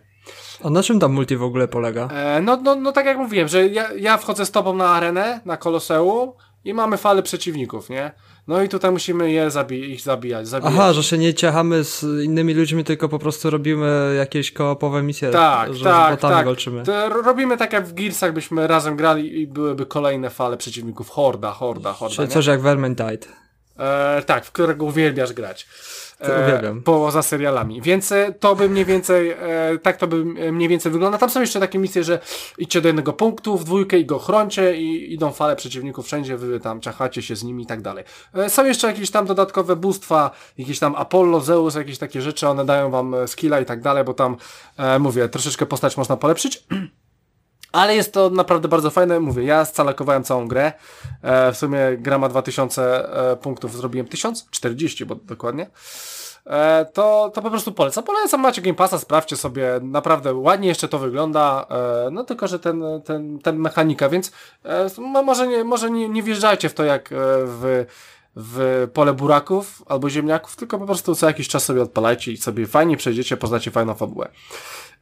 A na czym tam multi w ogóle polega? E, no, no, no tak jak mówiłem, że ja, ja wchodzę z tobą na arenę, na Koloseum i mamy falę przeciwników, nie? No i tutaj musimy je zabi ich zabijać, zabijać. Aha, że się nie ciachamy z innymi ludźmi, tylko po prostu robimy jakieś kołopowe misje. Tak, że tak, tak. walczymy. To robimy tak jak w Gearsach byśmy razem grali i byłyby kolejne fale przeciwników. Horda, horda, horda. Czyli coś jak Vermintide. E, tak, w którego uwielbiasz grać. E, poza serialami. Więc e, to by mniej więcej, e, tak to by mniej więcej wygląda. Tam są jeszcze takie misje, że idźcie do jednego punktu w dwójkę i go chroncie i idą fale przeciwników wszędzie, wy tam czachacie się z nimi i tak dalej. E, są jeszcze jakieś tam dodatkowe bóstwa, jakieś tam Apollo, Zeus, jakieś takie rzeczy, one dają wam e, skilla i tak dalej, bo tam, e, mówię, troszeczkę postać można polepszyć. <clears throat> Ale jest to naprawdę bardzo fajne. Mówię, ja scalakowałem całą grę. E, w sumie gra ma 2000 e, punktów, zrobiłem 1040, bo dokładnie. E, to, to po prostu polecam. Polecam, macie Game Passa, sprawdźcie sobie, naprawdę ładnie jeszcze to wygląda, e, no tylko, że ten, ten, ten mechanika, więc e, może, nie, może nie, nie wjeżdżajcie w to jak e, w w pole buraków albo ziemniaków, tylko po prostu co jakiś czas sobie odpalajcie i sobie fajnie przejdziecie, poznacie fajną fabułę.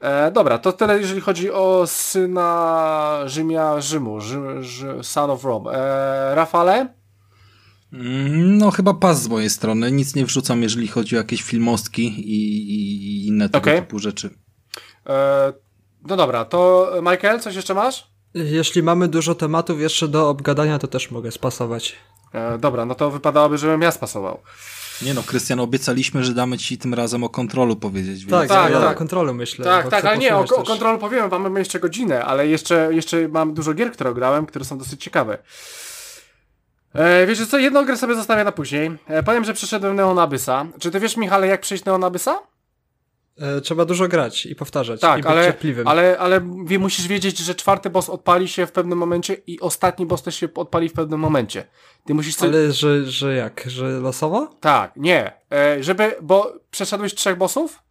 E, dobra, to tyle jeżeli chodzi o syna Rzymia Rzymu, Rzy, Rzy, Son of Rome. E, Rafale? Mm, no chyba pas z mojej strony, nic nie wrzucam jeżeli chodzi o jakieś filmostki i, i inne tego okay. typu rzeczy. E, no dobra, to Michael, coś jeszcze masz? Jeśli mamy dużo tematów jeszcze do obgadania, to też mogę spasować. E, dobra, no to wypadałoby, żebym ja spasował. Nie no, Krystian, obiecaliśmy, że damy ci tym razem o kontrolu powiedzieć. Więc... Tak, tak, ja o kontrolu myślę. Tak, tak, ale nie, o, o kontrolu powiem, mamy jeszcze godzinę, ale jeszcze, jeszcze mam dużo gier, które grałem, które są dosyć ciekawe. E, wiecie co, jedną grę sobie zostawię na później. E, powiem, że przeszedłem Neon Abyssa. Czy ty wiesz, Michale, jak przejść Neon Abyssa? E, trzeba dużo grać i powtarzać. Tak, i ale, ale, ale wie, musisz wiedzieć, że czwarty boss odpali się w pewnym momencie i ostatni boss też się odpali w pewnym momencie. Ty musisz sobie... Ale że, że jak? Że losowo? Tak, nie. E, żeby, bo przeszedłeś trzech bossów?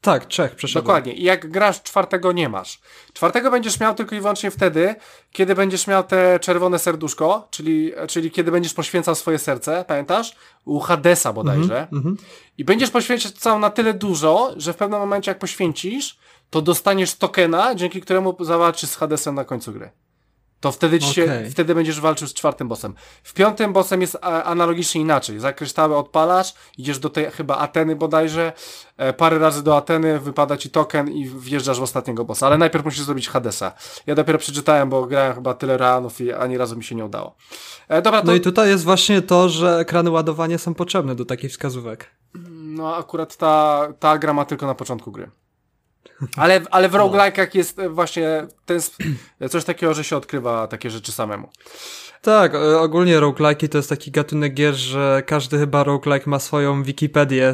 Tak, trzech przeszedłem. Dokładnie. I jak grasz czwartego nie masz. Czwartego będziesz miał tylko i wyłącznie wtedy, kiedy będziesz miał te czerwone serduszko, czyli, czyli kiedy będziesz poświęcał swoje serce, pamiętasz? U Hadesa bodajże. Mm -hmm. I będziesz poświęcał na tyle dużo, że w pewnym momencie jak poświęcisz, to dostaniesz tokena, dzięki któremu zawalczysz z Hadesem na końcu gry. To wtedy ci się, okay. wtedy będziesz walczył z czwartym bossem. W piątym bossem jest analogicznie inaczej. Za kryształy odpalasz, idziesz do tej chyba Ateny bodajże, e, parę razy do Ateny, wypada ci token i wjeżdżasz w ostatniego bossa. Ale najpierw musisz zrobić Hadesa. Ja dopiero przeczytałem, bo grałem chyba tyle ranów i ani razu mi się nie udało. E, dobra, to... No i tutaj jest właśnie to, że ekrany ładowania są potrzebne do takich wskazówek. No akurat ta, ta gra ma tylko na początku gry. Ale, ale w roguelike'ach jest właśnie ten, <clears throat> coś takiego, że się odkrywa takie rzeczy samemu. Tak, e, ogólnie roguelike'i to jest taki gatunek gier, że każdy chyba roguelike ma swoją Wikipedię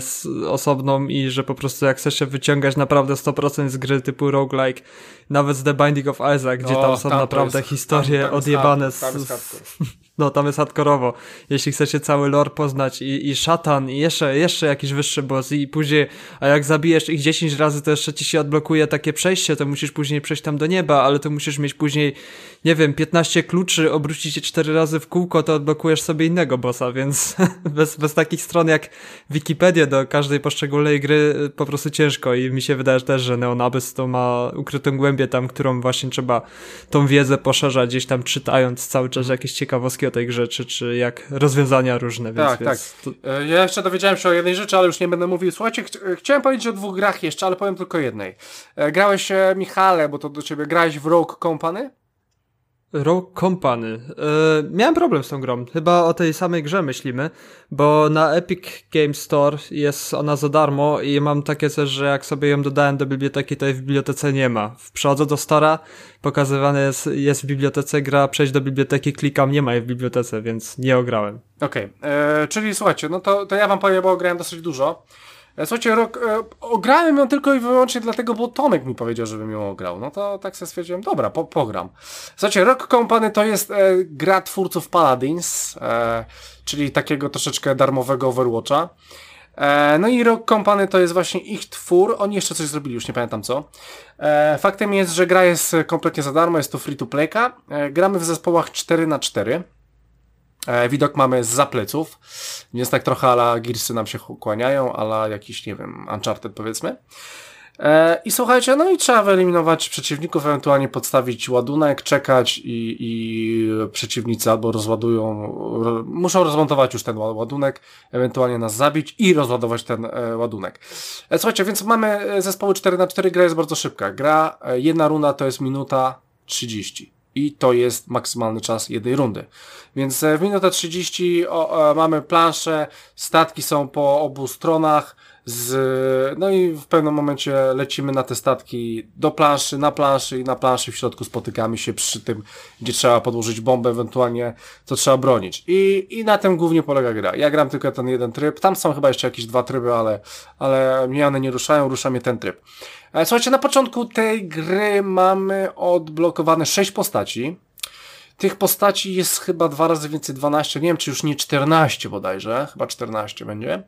osobną i że po prostu jak chcesz się wyciągać naprawdę 100% z gry typu roguelike, nawet z The Binding of Isaac, gdzie o, tam są tam naprawdę jest, historie tam, tam odjebane z, <laughs> no tam jest hardkorowo. Jeśli chcecie cały lore poznać i, i szatan i jeszcze, jeszcze jakiś wyższy boss i później, a jak zabijesz ich 10 razy, to jeszcze ci się odblokuje takie przejście, to musisz później przejść tam do nieba, ale to musisz mieć później, nie wiem, 15 kluczy, obrócić je 4 razy w kółko, to odblokujesz sobie innego bossa, więc <laughs> bez, bez takich stron jak Wikipedia do każdej poszczególnej gry po prostu ciężko i mi się wydaje też, że Neon Abyss to ma ukrytą głębię tam, którą właśnie trzeba tą wiedzę poszerzać gdzieś tam czytając cały czas jakieś ciekawostki o tej grze, czy, czy jak rozwiązania różne. Więc, tak, więc tak. To... E, ja jeszcze dowiedziałem się o jednej rzeczy, ale już nie będę mówił. Słuchajcie, ch chciałem powiedzieć o dwóch grach jeszcze, ale powiem tylko jednej. E, grałeś, Michale, bo to do ciebie, grałeś w Rogue Company? Rogue Company. Yy, miałem problem z tą grą. Chyba o tej samej grze myślimy, bo na Epic Game Store jest ona za darmo i mam takie coś, że jak sobie ją dodałem do biblioteki, to jej w bibliotece nie ma. Przychodzę do Stora, pokazywane jest, jest w bibliotece gra, przejść do biblioteki, klikam, nie ma jej w bibliotece, więc nie ograłem. Okej, okay. E, czyli słuchajcie, no to, to ja wam powiem, bo grałem dosyć dużo. E, słuchajcie, rok, e, ograłem ją tylko i wyłącznie dlatego, bo Tomek mi powiedział, żebym ją ograł. No to tak sobie stwierdziłem, dobra, po, pogram. Słuchajcie, Rock Company to jest e, gra twórców Paladins, e, czyli takiego troszeczkę darmowego Overwatcha. E, no i Rock Company to jest właśnie ich twór. Oni jeszcze coś zrobili, już nie pamiętam co. E, faktem jest, że gra jest kompletnie za darmo, jest to free to playka. Gramy w zespołach 4 na 4 E, widok mamy z zapleców, więc tak trochę ala Gearsy nam się kłaniają, ala jakiś, nie wiem, Uncharted powiedzmy. E, I słuchajcie, no i trzeba wyeliminować przeciwników, ewentualnie podstawić ładunek, czekać i, i przeciwnicy albo rozładują, ro, muszą rozmontować już ten ładunek, ewentualnie nas zabić i rozładować ten e, ładunek. E, słuchajcie, więc mamy e, zespoły 4 na 4 gra jest bardzo szybka. Gra, e, jedna runda to jest minuta 30 i to jest maksymalny czas jednej rundy. Więc e, w minutę 30 o, o, mamy planszę, statki są po obu stronach, z, no i w pewnym momencie lecimy na te statki do planszy, na planszy i na planszy w środku spotykamy się przy tym, gdzie trzeba podłożyć bombę, ewentualnie co trzeba bronić. I, i na tym głównie polega gra. Ja gram tylko ten jeden tryb, tam są chyba jeszcze jakieś dwa tryby, ale, ale mnie one nie ruszają, rusza mnie ten tryb. E, słuchajcie, na początku tej gry mamy odblokowane sześć postaci. Tych postaci jest chyba dwa razy więcej 12, nie wiem czy już nie 14 bodajże, chyba 14 będzie.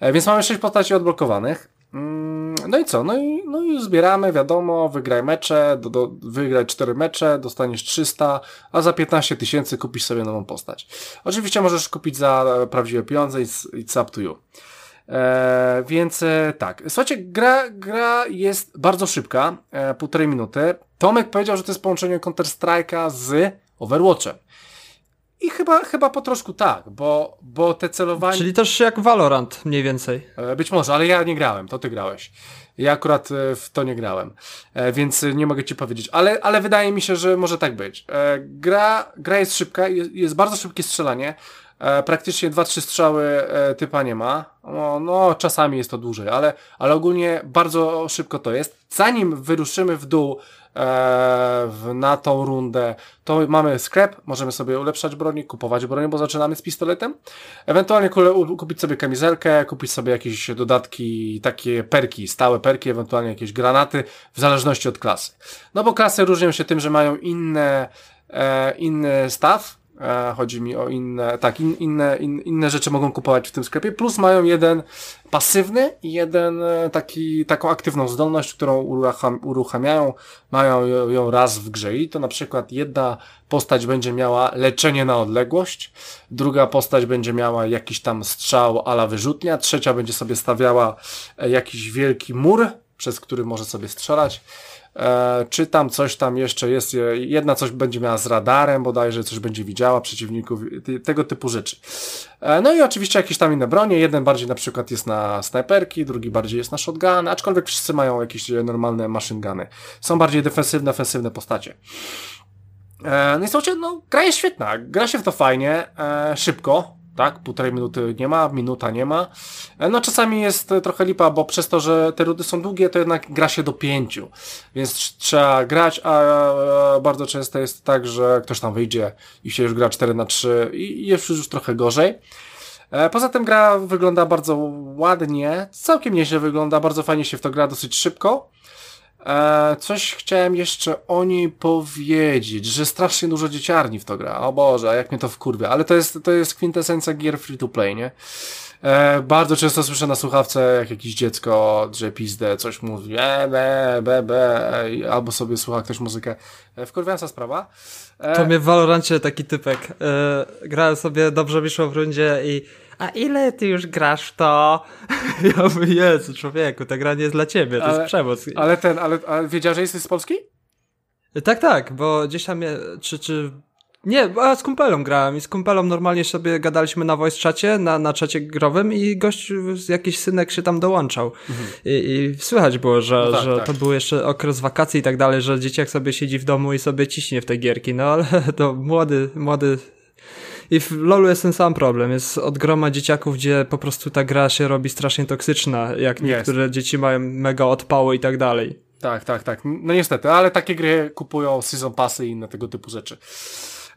E, więc mamy 6 postaci odblokowanych. Mm, no i co? No i, no i zbieramy, wiadomo, wygraj mecze, do, do, wygraj 4 mecze, dostaniesz 300, a za 15 tysięcy kupisz sobie nową postać. Oczywiście możesz kupić za prawdziwe pieniądze i it's up to you. E, więc e, tak. Słuchajcie, gra, gra jest bardzo szybka, e, półtorej minuty. Tomek powiedział, że to jest połączenie Counter-Strike'a z Overwatchem. I chyba, chyba po troszku tak, bo, bo te celowanie... Czyli też jak Valorant mniej więcej. E, być może, ale ja nie grałem, to ty grałeś. Ja akurat e, w to nie grałem, więc nie mogę ci powiedzieć, ale, ale wydaje mi się, że może tak być. Gra, gra jest szybka, jest bardzo szybkie strzelanie, praktycznie 2-3 strzały typa nie ma. No, no, czasami jest to dłużej, ale, ale ogólnie bardzo szybko to jest. Zanim wyruszymy w dół w, na tą rundę, to mamy sklep, możemy sobie ulepszać broni, kupować broni, bo zaczynamy z pistoletem. Ewentualnie kupić sobie kamizelkę, kupić sobie jakieś dodatki, takie perki, stałe perki, ewentualnie jakieś granaty, w zależności od klasy. No bo klasy różnią się tym, że mają inne, e, inny staw, E, chodzi mi o inne, tak, in, inne, in, inne rzeczy mogą kupować w tym sklepie, plus mają jeden pasywny i jeden e, taki, taką aktywną zdolność, którą urucham, uruchamiają, mają ją raz w grze. I to na przykład jedna postać będzie miała leczenie na odległość, druga postać będzie miała jakiś tam strzał ala wyrzutnia, trzecia będzie sobie stawiała e, jakiś wielki mur, przez który może sobie strzelać, E, czy tam coś tam jeszcze jest, e, jedna coś będzie miała z radarem bodajże, coś będzie widziała przeciwników, tego typu rzeczy. E, no i oczywiście jakieś tam inne bronie, jeden bardziej na przykład jest na snajperki, drugi bardziej jest na shotgun, aczkolwiek wszyscy mają jakieś normalne machine guny. Są bardziej defensywne, ofensywne postacie. No i słuchajcie, no gra jest świetna, gra się w to fajnie, szybko, tak? Półtorej minuty nie ma, minuta nie ma. E, no czasami jest trochę lipa, bo przez to, że te rudy są długie, to jednak gra się do pięciu, więc trzeba grać, a bardzo często jest tak, że ktoś tam wyjdzie i się już gra 4 na 3 i jest już trochę gorzej. E, poza tym gra wygląda bardzo ładnie, całkiem nieźle wygląda, bardzo fajnie się w to gra dosyć szybko. E, coś chciałem jeszcze o niej powiedzieć, że strasznie dużo dzieciarni w to gra. O Boże, jak mnie to wkurwia. Ale to jest, to jest kwintesencja gier free to play, nie? E, bardzo często słyszę na słuchawce, jak jakieś dziecko drze pizdę, coś mówi, e, be, be, be, albo sobie słucha ktoś muzykę. E, wkurwiająca sprawa. E, to mnie w Valorancie taki typek. E, grałem sobie, dobrze wyszło w rundzie i a ile ty już grasz w to? <laughs> Ja mówię, Jezu, człowieku, ta gra nie jest dla ciebie, to ale, jest przemoc. Ale ten, ale, ale wiedziałeś, że jesteś z Polski? Tak, tak, bo gdzieś tam, czy, czy nie, a z kumpelą grałem i z kumpelą normalnie sobie gadaliśmy na voice czacie, na, na czacie growym i gość, jakiś synek się tam dołączał. Mhm. I, I, słychać było, że, no tak, że tak. to był jeszcze okres wakacji i tak dalej, że dzieciak sobie siedzi w domu i sobie ciśnie w te gierki, no ale <laughs> to młody, młody i w LoLu jest ten sam problem. Jest od groma dzieciaków, gdzie po prostu ta gra się robi strasznie toksyczna, jak niektóre dzieci mają mega odpały i tak dalej. Tak, tak, tak. No niestety, ale takie gry kupują season passy i inne tego typu rzeczy.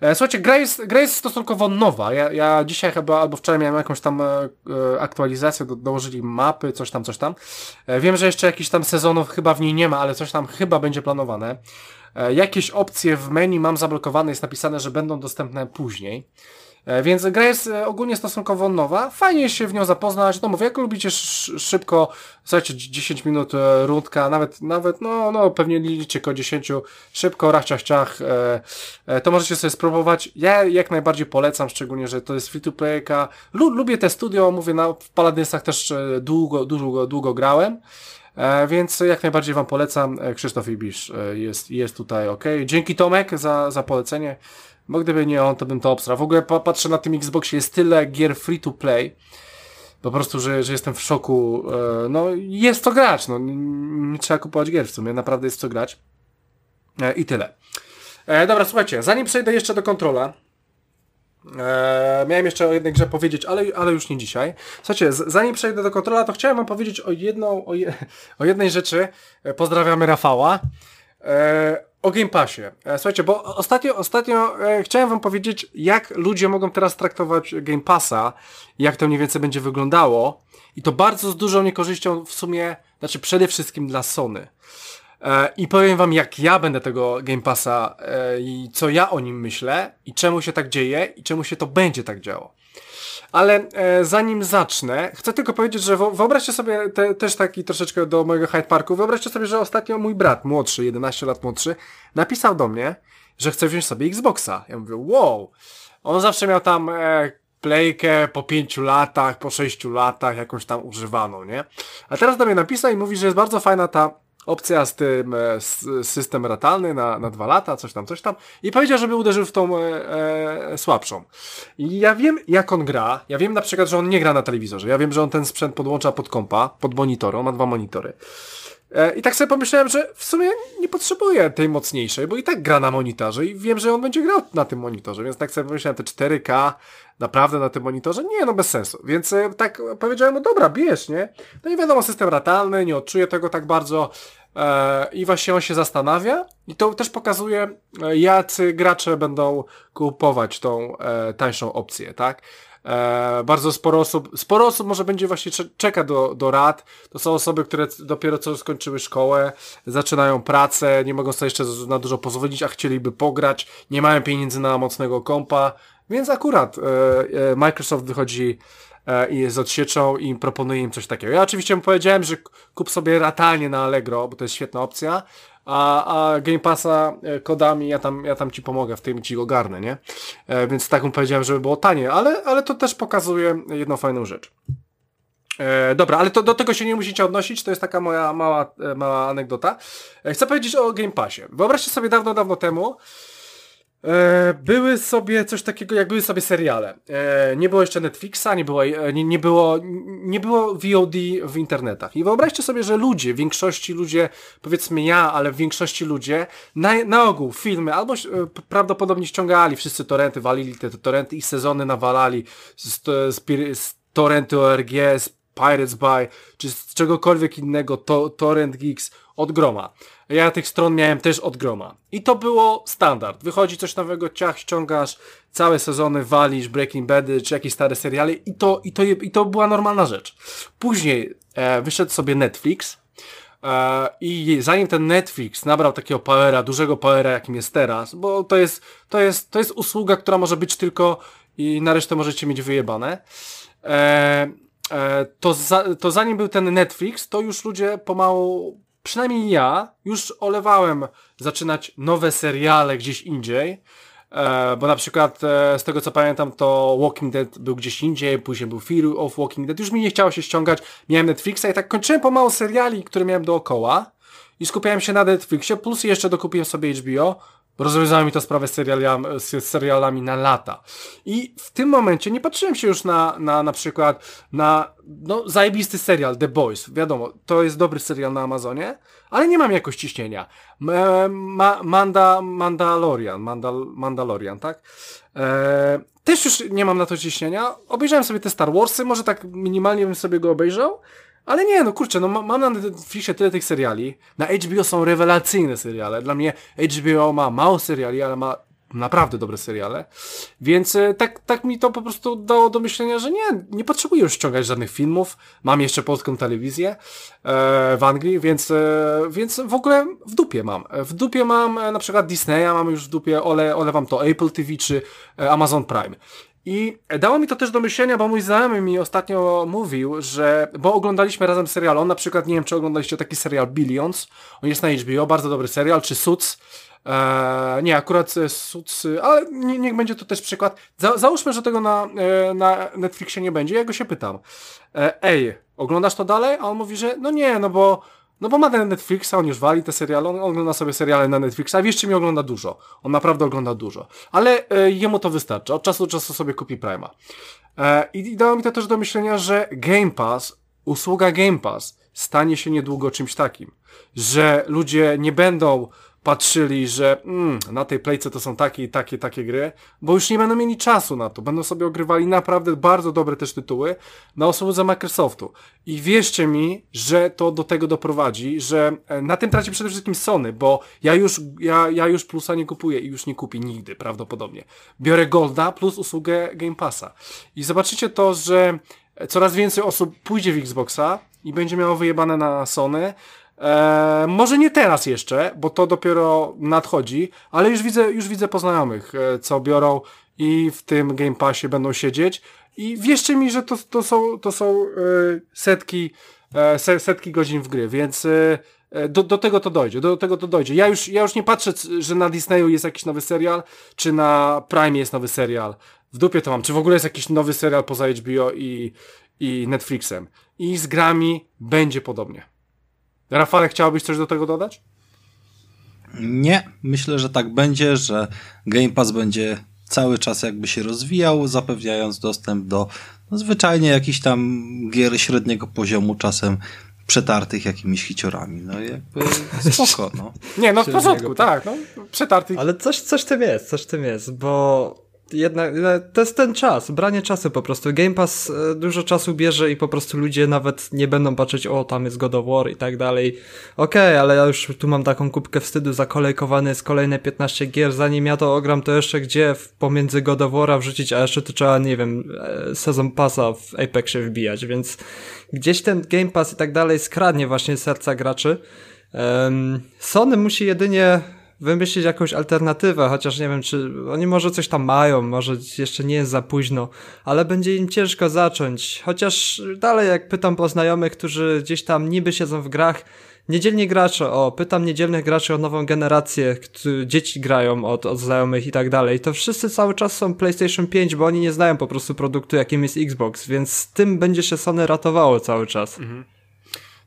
E, słuchajcie, gra jest, gra jest stosunkowo nowa. Ja, ja dzisiaj chyba albo wczoraj miałem jakąś tam e, e aktualizację, do, dołożyli mapy, coś tam, coś tam. E, wiem, że jeszcze jakichś tam sezonów chyba w niej nie ma, ale coś tam chyba będzie planowane. E, jakieś opcje w menu mam zablokowane, jest napisane, że będą dostępne później. E, więc gra jest e, ogólnie stosunkowo nowa. Fajnie się w nią zapoznać. No mówię, jak lubicie szybko, słuchajcie, 10 minut e, rundka, nawet, nawet, no, no, pewnie liczycie koło 10, szybko, rachciach, ciach, to możecie sobie spróbować. Ja jak najbardziej polecam, szczególnie, że to jest free to playka. lubię te studio, mówię, na, w też długo, długo, długo grałem. E, więc jak najbardziej Wam polecam. Krzysztof Ibisz jest, jest tutaj ok. Dzięki Tomek za, za polecenie. Bo gdyby nie on, to bym to obstrał. W ogóle patrzę na tym Xboxie, jest tyle gier free to play. Po prostu, że, że jestem w szoku. E, no, jest co grać, no. Nie trzeba kupować gier w sumie, naprawdę jest co grać. E, I tyle. E, dobra, słuchajcie, zanim przejdę jeszcze do kontrola, miałem jeszcze o jednej grze powiedzieć, ale, ale już nie dzisiaj. Słuchajcie, zanim przejdę do kontrola, to chciałem wam powiedzieć o jedną, o, je, o jednej rzeczy. Pozdrawiamy Rafała. O Game Passie. E, słuchajcie, bo ostatnio, ostatnio e, chciałem wam powiedzieć, jak ludzie mogą teraz traktować Game Passa, jak to mniej więcej będzie wyglądało. I to bardzo z dużą niekorzyścią w sumie, znaczy przede wszystkim dla Sony. E, I powiem wam, jak ja będę tego Game Passa e, i co ja o nim myślę i czemu się tak dzieje i czemu się to będzie tak działo. Ale e, zanim zacznę, chcę tylko powiedzieć, że wyobraźcie sobie te, też taki troszeczkę do mojego Hyde Parku, wyobraźcie sobie, że ostatnio mój brat, młodszy, 11 lat młodszy, napisał do mnie, że chce wziąć sobie Xboxa. Ja mówię, wow. On zawsze miał tam e, playkę po pięciu latach, po sześciu latach, jakąś tam używaną, nie? A teraz do mnie napisał i mówi, że jest bardzo fajna ta opcja z tym e, system ratalny na, na dwa lata, coś tam, coś tam i powiedział, żeby uderzył w tą e, e, słabszą. I ja wiem, jak on gra, ja wiem na przykład, że on nie gra na telewizorze, ja wiem, że on ten sprzęt podłącza pod kompa, pod monitor, on ma dwa monitory. E, I tak sobie pomyślałem, że w sumie nie potrzebuję tej mocniejszej, bo i tak gra na monitorze i wiem, że on będzie grał na tym monitorze, więc tak sobie pomyślałem, te 4K naprawdę na tym monitorze? Nie, no bez sensu. Więc e, tak powiedziałem, no dobra, bierz, nie? No i wiadomo, system ratalny, nie odczuję tego tak bardzo e, i właśnie on się zastanawia i to też pokazuje, jacy gracze będą kupować tą tańszą opcję, tak? E, bardzo sporo osób, sporo osób może będzie właśnie czeka do, do rad. To są osoby, które dopiero co skończyły szkołę, zaczynają pracę, nie mogą sobie jeszcze na dużo pozwolić, a chcieliby pograć, nie mają pieniędzy na mocnego kompa, więc akurat e, e, Microsoft wychodzi e, i z odsieczą i proponuje im coś takiego. Ja oczywiście mu powiedziałem, że kup sobie ratalnie na Allegro, bo to jest świetna opcja, a, a Game Passa kodami ja tam, ja tam ci pomogę, w tym ci go garnę, nie? więc tak mu powiedziałem, żeby było tanie, ale, ale to też pokazuje jedną fajną rzecz. E, dobra, ale to do tego się nie musicie odnosić, to jest taka moja mała, mała anegdota. E, chcę powiedzieć o Game Passie. Wyobraźcie sobie dawno, dawno temu, E, były sobie coś takiego, jak były sobie seriale. E, nie było jeszcze Netflixa, nie było, e, nie, nie, było, nie było VOD w internetach. I wyobraźcie sobie, że ludzie, w większości ludzie, powiedzmy ja, ale w większości ludzie, na, na ogół filmy albo e, prawdopodobnie ściągali wszyscy torrenty, walili te torrenty i sezony nawalali z, z, z torrenty ORG, z Pirates By, czy z czegokolwiek innego, to, Torrent Geeks od groma. Ja tych stron miałem też od groma. I to było standard. Wychodzi coś nowego, ciach, ściągasz, całe sezony walisz, Breaking Bady, czy jakieś stare seriale i to, i to, i to była normalna rzecz. Później e, wyszedł sobie Netflix, e, i zanim ten Netflix nabrał takiego powera, dużego powera, jakim jest teraz, bo to jest, to jest, to jest usługa, która może być tylko i na resztę możecie mieć wyjebane, e, e, to, za, to zanim był ten Netflix, to już ludzie pomału przynajmniej ja już olewałem zaczynać nowe seriale gdzieś indziej, e, bo na przykład e, z tego co pamiętam to Walking Dead był gdzieś indziej, później był Fear of Walking Dead, już mi nie chciało się ściągać, miałem Netflixa i tak kończyłem pomału seriali, które miałem dookoła i skupiałem się na Netflixie, plus jeszcze dokupiłem sobie HBO, Rozwiązało mi to sprawę z serialami, na lata. I w tym momencie nie patrzyłem się już na, na, na przykład na no, zajebisty serial The Boys. Wiadomo, to jest dobry serial na Amazonie, ale nie mam jakoś ciśnienia. Ma, Manda, Mandalorian, Mandal, Mandalorian, tak? E, też już nie mam na to ciśnienia. Obejrzałem sobie te Star Warsy, może tak minimalnie bym sobie go obejrzał, ale nie, no kurczę, no mam na Netflixie tyle tych seriali. Na HBO są rewelacyjne seriale. Dla mnie HBO ma mało seriali, ale ma naprawdę dobre seriale. Więc e, tak, tak mi to po prostu dało do myślenia, że nie, nie potrzebuję już ściągać żadnych filmów. Mam jeszcze polską telewizję e, w Anglii, więc, e, więc w ogóle w dupie mam. W dupie mam e, na przykład Disneya, mam już w dupie, ole, olewam to Apple TV czy e, Amazon Prime. I dało mi to też do myślenia, bo mój znajomy mi ostatnio mówił, że, bo oglądaliśmy razem serial, on na przykład, nie wiem czy oglądaliście taki serial Billions, on jest na HBO, bardzo dobry serial, czy Suits, eee, nie, akurat Suits, ale nie, niech będzie to też przykład. Za, załóżmy, że tego na, e, na Netflixie nie będzie, ja go się pytam, e, ej, oglądasz to dalej? A on mówi, że no nie, no bo no bo ma ten Netflixa, on już wali te seriale, on ogląda sobie seriale na Netflixa, wiesz, mi ogląda dużo. On naprawdę ogląda dużo. Ale e, jemu to wystarczy. Od czasu do czasu sobie kupi Prima. E, I, I dało mi to też do myślenia, że Game Pass, usługa Game Pass stanie się niedługo czymś takim. Że ludzie nie będą patrzyli, że mm, na tej playce to są takie i takie, takie gry, bo już nie będą mieli czasu na to. Będą sobie ogrywali naprawdę bardzo dobre też tytuły na usłudze Microsoftu. I wierzcie mi, że to do tego doprowadzi, że e, na tym traci przede wszystkim Sony, bo ja już, ja, ja już plusa nie kupuję i już nie kupię nigdy prawdopodobnie. Biorę Golda plus usługę Game Passa. I zobaczycie to, że coraz więcej osób pójdzie w Xboxa i będzie miało wyjebane na Sony, E, może nie teraz jeszcze, bo to dopiero nadchodzi, ale już widzę, już widzę poznajomych, e, co biorą i w tym Game Passie będą siedzieć. I wierzcie mi, że to, to są, to są e, setki, setki godzin w gry, więc do, do tego to dojdzie, do tego to dojdzie. Ja już, ja już nie patrzę, że na Disneyu jest jakiś nowy serial, czy na Prime jest nowy serial. W dupie to mam. Czy w ogóle jest jakiś nowy serial poza HBO i, i Netflixem. I z grami będzie podobnie. Rafale, chciałbyś coś do tego dodać? Nie, myślę, że tak będzie, że Game Pass będzie cały czas jakby się rozwijał, zapewniając dostęp do no, zwyczajnie jakichś tam gier średniego poziomu, czasem przetartych jakimiś hiciorami. No jakby spoko, no. Nie, no w porządku, tak, no, przetartych. Ale coś, coś tym jest, coś tym jest, bo jednak to jest ten czas, branie czasu po prostu. Game Pass e, dużo czasu bierze i po prostu ludzie nawet nie będą patrzeć, o tam jest God of War i tak dalej. Okej, okay, ale ja już tu mam taką kubkę wstydu, zakolejkowany jest kolejne 15 gier, zanim ja to ogram, to jeszcze gdzie pomiędzy God of War'a wrzucić, a jeszcze to trzeba, nie wiem, e, sezon pasa w Apexie wbijać, więc gdzieś ten Game Pass i tak dalej skradnie właśnie serca graczy. Sony musi jedynie wymyślić jakąś alternatywę, chociaż nie wiem, czy oni może coś tam mają, może jeszcze nie jest za późno, ale będzie im ciężko zacząć. Chociaż dalej, jak pytam po znajomych, którzy gdzieś tam niby siedzą w grach, niedzielni gracze, o, pytam niedzielnych graczy o nową generację, dzieci grają od, od znajomych i tak dalej, to wszyscy cały czas są PlayStation 5, bo oni nie znają po prostu produktu, jakim jest Xbox, więc tym będzie się Sony ratowało cały czas. Mhm.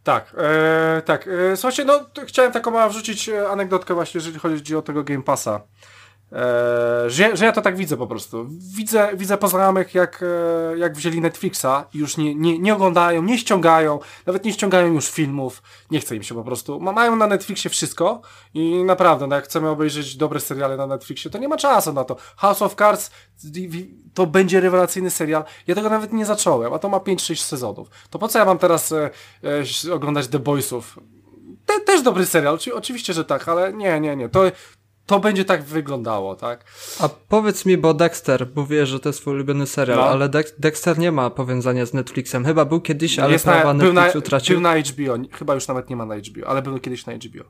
Tak, e, tak. E, słuchajcie, no chciałem taką wrzucić e, anegdotkę właśnie, jeżeli chodzi o tego Game Passa. E, że, że ja to tak widzę po prostu. Widzę, widzę poznajomych, jak, e, jak wzięli Netflixa i już nie, nie, nie oglądają, nie ściągają, nawet nie ściągają już filmów, nie chce im się po prostu. Ma, mają na Netflixie wszystko i naprawdę, no jak chcemy obejrzeć dobre seriale na Netflixie, to nie ma czasu na to. House of Cards to będzie rewelacyjny serial. Ja tego nawet nie zacząłem, a to ma 5-6 sezonów. To po co ja mam teraz e, e, oglądać The Boysów? Te, też dobry serial, oczywiście, że tak, ale nie, nie, nie. To, to będzie tak wyglądało, tak? A powiedz mi, bo Dexter, mówię, że to jest twój ulubiony serial, no. ale Dexter nie ma powiązania z Netflixem. Chyba był kiedyś, ale jest prawa na, Netflix na, utracił. Był na HBO, chyba już nawet nie ma na HBO, ale był kiedyś na HBO.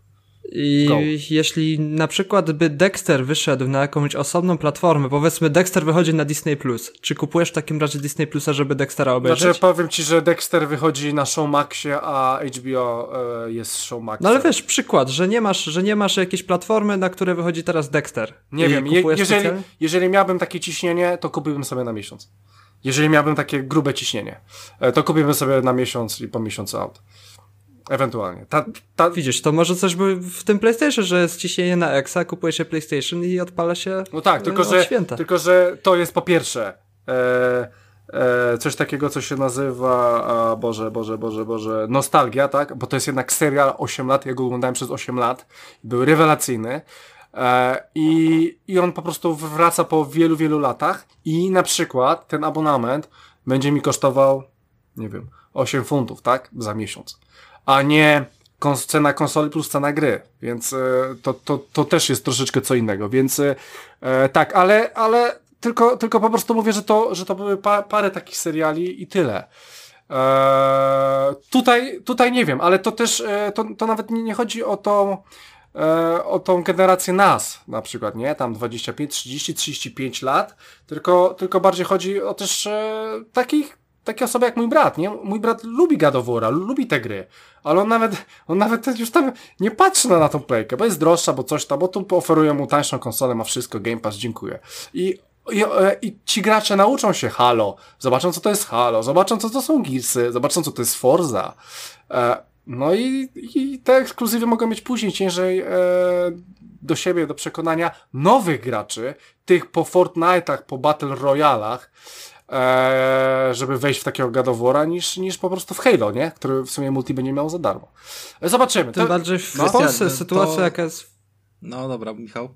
I Go. jeśli na przykład by Dexter wyszedł na jakąś osobną platformę, powiedzmy Dexter wychodzi na Disney+, czy kupujesz w takim razie Disney Plusa, żeby Dextera obejrzeć? Znaczy powiem ci, że Dexter wychodzi na Showmaxie, a HBO e, jest Showmaxem. No ale wiesz, przykład, że nie masz, że nie masz jakiejś platformy, na której wychodzi teraz Dexter. Nie wiem, je, jeżeli, jeżeli miałbym takie ciśnienie, to kupiłbym sobie na miesiąc. Jeżeli miałbym takie grube ciśnienie, e, to kupiłbym sobie na miesiąc i po miesiącu out. Ewentualnie. Ta, ta... Widzisz, to może coś by w tym PlayStation, że jest ciśnienie na Exa, kupuje się PlayStation i odpala się No tak, tylko, że, święta. tylko że to jest po pierwsze e, e, coś takiego, co się nazywa a, Boże, Boże, Boże, Boże, nostalgia, tak? Bo to jest jednak serial 8 lat, ja go oglądałem przez 8 lat. Był rewelacyjny. E, i, I on po prostu wraca po wielu, wielu latach i na przykład ten abonament będzie mi kosztował, nie wiem, 8 funtów, tak? Za miesiąc a nie cena konsoli plus cena gry, więc e, to, to, to też jest troszeczkę co innego, więc e, e, tak, ale, ale tylko, tylko po prostu mówię, że to, że to były pa parę takich seriali i tyle. E, tutaj, tutaj nie wiem, ale to też, to, to nawet nie, nie chodzi o tą, e, o tą generację nas, na przykład, nie? Tam 25, 30, 35 lat, tylko, tylko bardziej chodzi o też e, takich takie osoby jak mój brat, nie? Mój brat lubi gadowora, lubi te gry, ale on nawet, on nawet już tam nie patrzy na, na tą playkę, bo jest droższa, bo coś tam, bo tu oferują mu tańszą konsolę, ma wszystko, Game Pass, dziękuję. I, i, e, I ci gracze nauczą się Halo, zobaczą co to jest Halo, zobaczą co to są Gearsy, zobaczą co to jest Forza. E, no i, i te ekskluzywy mogą mieć później ciężej e, do siebie, do przekonania nowych graczy, tych po Fortnite'ach, po Battle Royalach, e, żeby wejść w takiego gadowora, niż, niż po prostu w Halo, nie? Który w sumie multi będzie miał za darmo. E, zobaczymy. Tym to, bardziej w no, Polsce sytuacja to... jaka jest... No dobra, Michał.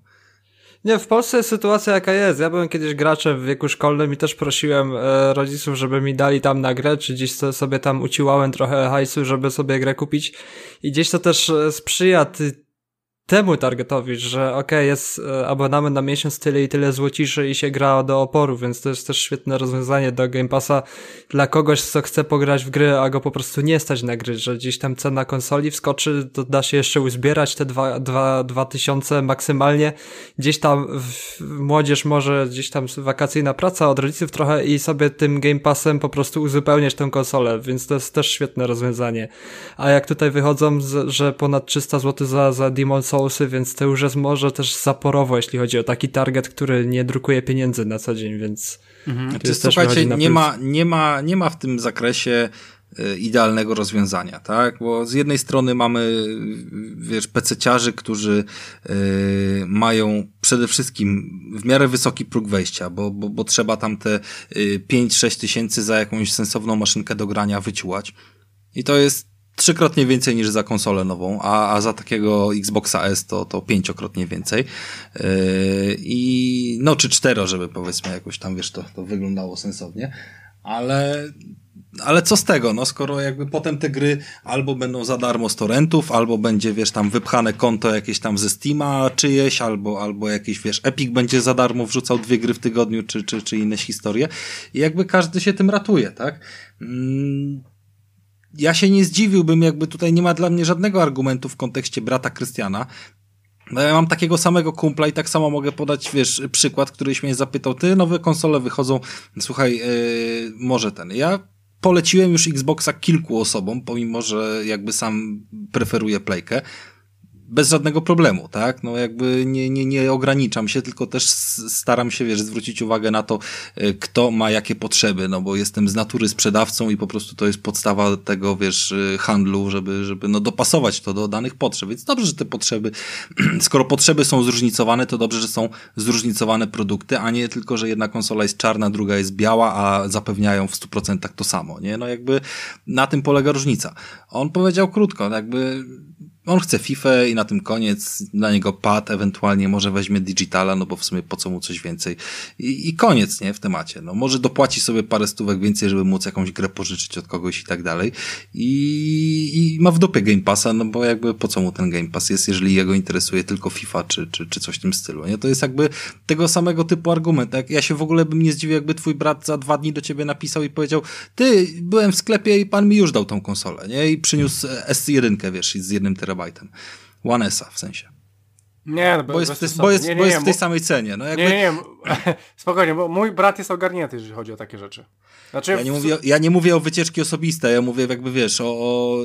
Nie, w Polsce jest sytuacja jaka jest. Ja byłem kiedyś graczem w wieku szkolnym i też prosiłem e, rodziców, żeby mi dali tam na grę, czy gdzieś sobie tam uciłałem trochę hajsu, żeby sobie grę kupić. I gdzieś to też e, sprzyja ty, temu targetowi, że okay, jest e, abonament na miesiąc tyle i tyle złociszy i się gra do oporu, więc to jest też świetne rozwiązanie do Game Passa dla kogoś, kto chce pograć w gry, a go po prostu nie stać na gry, że gdzieś tam cena konsoli wskoczy, to da się jeszcze uzbierać te dwa, dwa, dwa tysiące maksymalnie. Gdzieś tam w, młodzież może gdzieś tam wakacyjna praca od rodziców trochę i sobie tym Game Passem po prostu uzupełniać tę konsolę, więc to jest też świetne rozwiązanie. A jak tutaj wychodzą, że ponad 300 zł za, za Demon Soul Soulsy, więc to już jest może też zaporowo, jeśli chodzi o taki target, który nie drukuje pieniędzy na co dzień, więc mhm. znaczy, słuchajcie, nie ma, nie, ma, nie ma w tym zakresie y, idealnego rozwiązania, tak? Bo z jednej strony mamy, wiesz, pececiarzy, którzy yy, mają przede wszystkim w miarę wysoki próg wejścia, bo, bo, bo trzeba tam te yy, 5-6 tysięcy za jakąś sensowną maszynkę do grania wyciłać. I to jest trzykrotnie więcej niż za konsolę nową, a, a za takiego Xboxa S to, to pięciokrotnie więcej. Yy, I no, czy cztero, żeby powiedzmy jakoś tam, wiesz, to, to wyglądało sensownie. Ale, ale co z tego, no skoro jakby potem te gry albo będą za darmo z torrentów, albo będzie, wiesz, tam wypchane konto jakieś tam ze Steama czyjeś, albo, albo jakiś, wiesz, Epic będzie za darmo wrzucał dwie gry w tygodniu, czy, czy, czy inne historie. I jakby każdy się tym ratuje, tak? Mm, ja się nie zdziwiłbym, jakby tutaj nie ma dla mnie żadnego argumentu w kontekście brata Krystiana. No ja mam takiego samego kumpla i tak samo mogę podać, wiesz, przykład, któryś mnie zapytał, ty, nowe konsole wychodzą, słuchaj, yy, może ten. Ja poleciłem już Xboxa kilku osobom, pomimo, że jakby sam preferuję playkę. Bez żadnego problemu, tak? No jakby nie, nie, nie ograniczam się, tylko też staram się, wiesz, zwrócić uwagę na to, e, kto ma jakie potrzeby, no bo jestem z natury sprzedawcą i po prostu to jest podstawa tego, wiesz, e, handlu, żeby, żeby no dopasować to do danych potrzeb. Więc dobrze, że te potrzeby, <clears throat> skoro potrzeby są zróżnicowane, to dobrze, że są zróżnicowane produkty, a nie tylko, że jedna konsola jest czarna, druga jest biała, a zapewniają w 100% to samo, nie? No jakby na tym polega różnica. On powiedział krótko, jakby on chce FIFA i na tym koniec, dla niego pad, ewentualnie może weźmie digitala, no bo w sumie po co mu coś więcej. I, I, koniec, nie, w temacie. No może dopłaci sobie parę stówek więcej, żeby móc jakąś grę pożyczyć od kogoś i tak dalej. I, i ma w dupie Game Passa, no bo jakby po co mu ten Game Pass jest, jeżeli jego interesuje tylko FIFA czy, czy, czy coś w tym stylu, nie? To jest jakby tego samego typu argument. Jak ja się w ogóle bym nie zdziwił, jakby twój brat za dwa dni do ciebie napisał i powiedział, ty, byłem w sklepie i pan mi już dał tą konsolę, nie? I przyniósł S1, wiesz, z jednym terabajtem. One S-a w sensie. Nie, no, bo jest, bo jest, nie, nie, bo jest w tej samej cenie. No jakby... Nie, nie, nie, <laughs> spokojnie, bo mój brat jest ogarnięty, jeżeli chodzi o takie rzeczy. Znaczy, ja, nie mówię, ja nie mówię o wycieczki osobiste, ja mówię jakby wiesz, o, o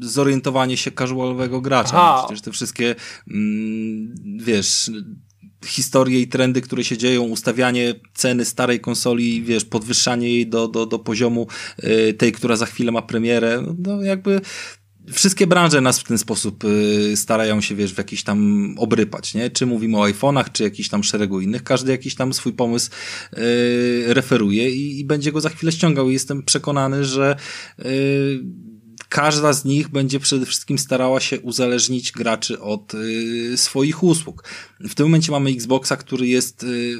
zorientowanie się casualowego gracza. No, przecież te wszystkie, mm, wiesz, historie i trendy, które się dzieją, ustawianie ceny starej konsoli, wiesz, podwyższanie jej do, do, do poziomu y, tej, która za chwilę ma premierę, no jakby wszystkie branże nas w ten sposób y, starają się, wiesz, w jakiś tam obrypać, nie? Czy mówimy o iPhone'ach, czy jakiś tam szeregu innych. Każdy jakiś tam swój pomysł y, referuje i, i, będzie go za chwilę ściągał. I jestem przekonany, że y, każda z nich będzie przede wszystkim starała się uzależnić graczy od y, swoich usług. W tym momencie mamy Xboxa, który jest y,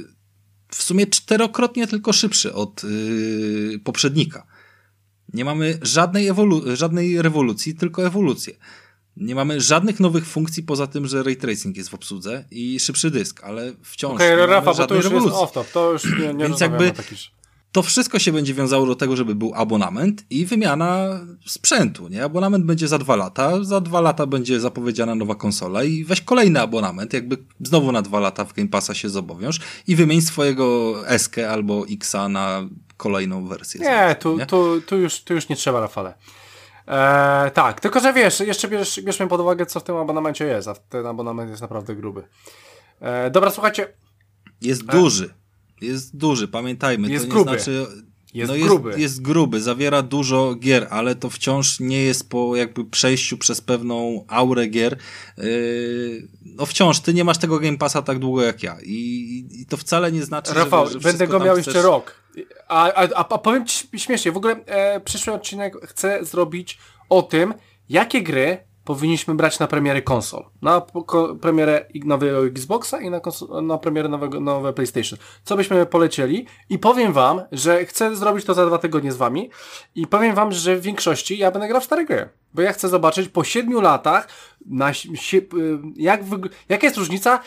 w sumie czterokrotnie tylko szybszy od y, poprzednika. Nie mamy żadnej, ewolu- żadnej rewolucji, tylko ewolucję. Nie mamy żadnych nowych funkcji poza tym, że ray tracing jest w obsłudze i szybszy dysk, ale wciąż okay, nie Rafa, bo to już rewolucji. Jest to już nie, nie Więc jakby to wszystko się będzie wiązało do tego, żeby był abonament i wymiana sprzętu, nie? Abonament będzie za dwa lata, za dwa lata będzie zapowiedziana nowa konsola i weź kolejny abonament, jakby znowu na dwa lata w Game Passa się zobowiąż i wymień swojego SK albo Xa na kolejną wersję. Nie, tu, nie? Tu, tu, już, tu już nie trzeba, Rafale. Eee, tak, tylko że wiesz, jeszcze bierz, bierzmy pod uwagę, co w tym abonamencie jest, a ten abonament jest naprawdę gruby. Eee, dobra, słuchajcie. Jest e? duży. Jest duży, pamiętajmy. Jest to gruby. znaczy. Jest, no gruby. Jest, jest gruby, zawiera dużo gier, ale to wciąż nie jest po jakby przejściu przez pewną aurę gier. Yy, no wciąż, ty nie masz tego Game Passa tak długo jak ja. I, i to wcale nie znaczy, Rafał, że, że będę go miał chcesz... jeszcze rok. A, a, a, powiem ci śmiesznie, w ogóle e, przyszły odcinek chcę zrobić o tym, jakie gry powinniśmy brać na premiery konsol. Na premierę nowego Xboxa i na, na premierę nowego, nowe PlayStation. Co byśmy polecieli i powiem wam, że chcę zrobić to za dwa tygodnie z wami i powiem wam, że w większości ja będę grał w stare gry. Bo ja chcę zobaczyć po siedmiu latach, na, y, jak jaka jest różnica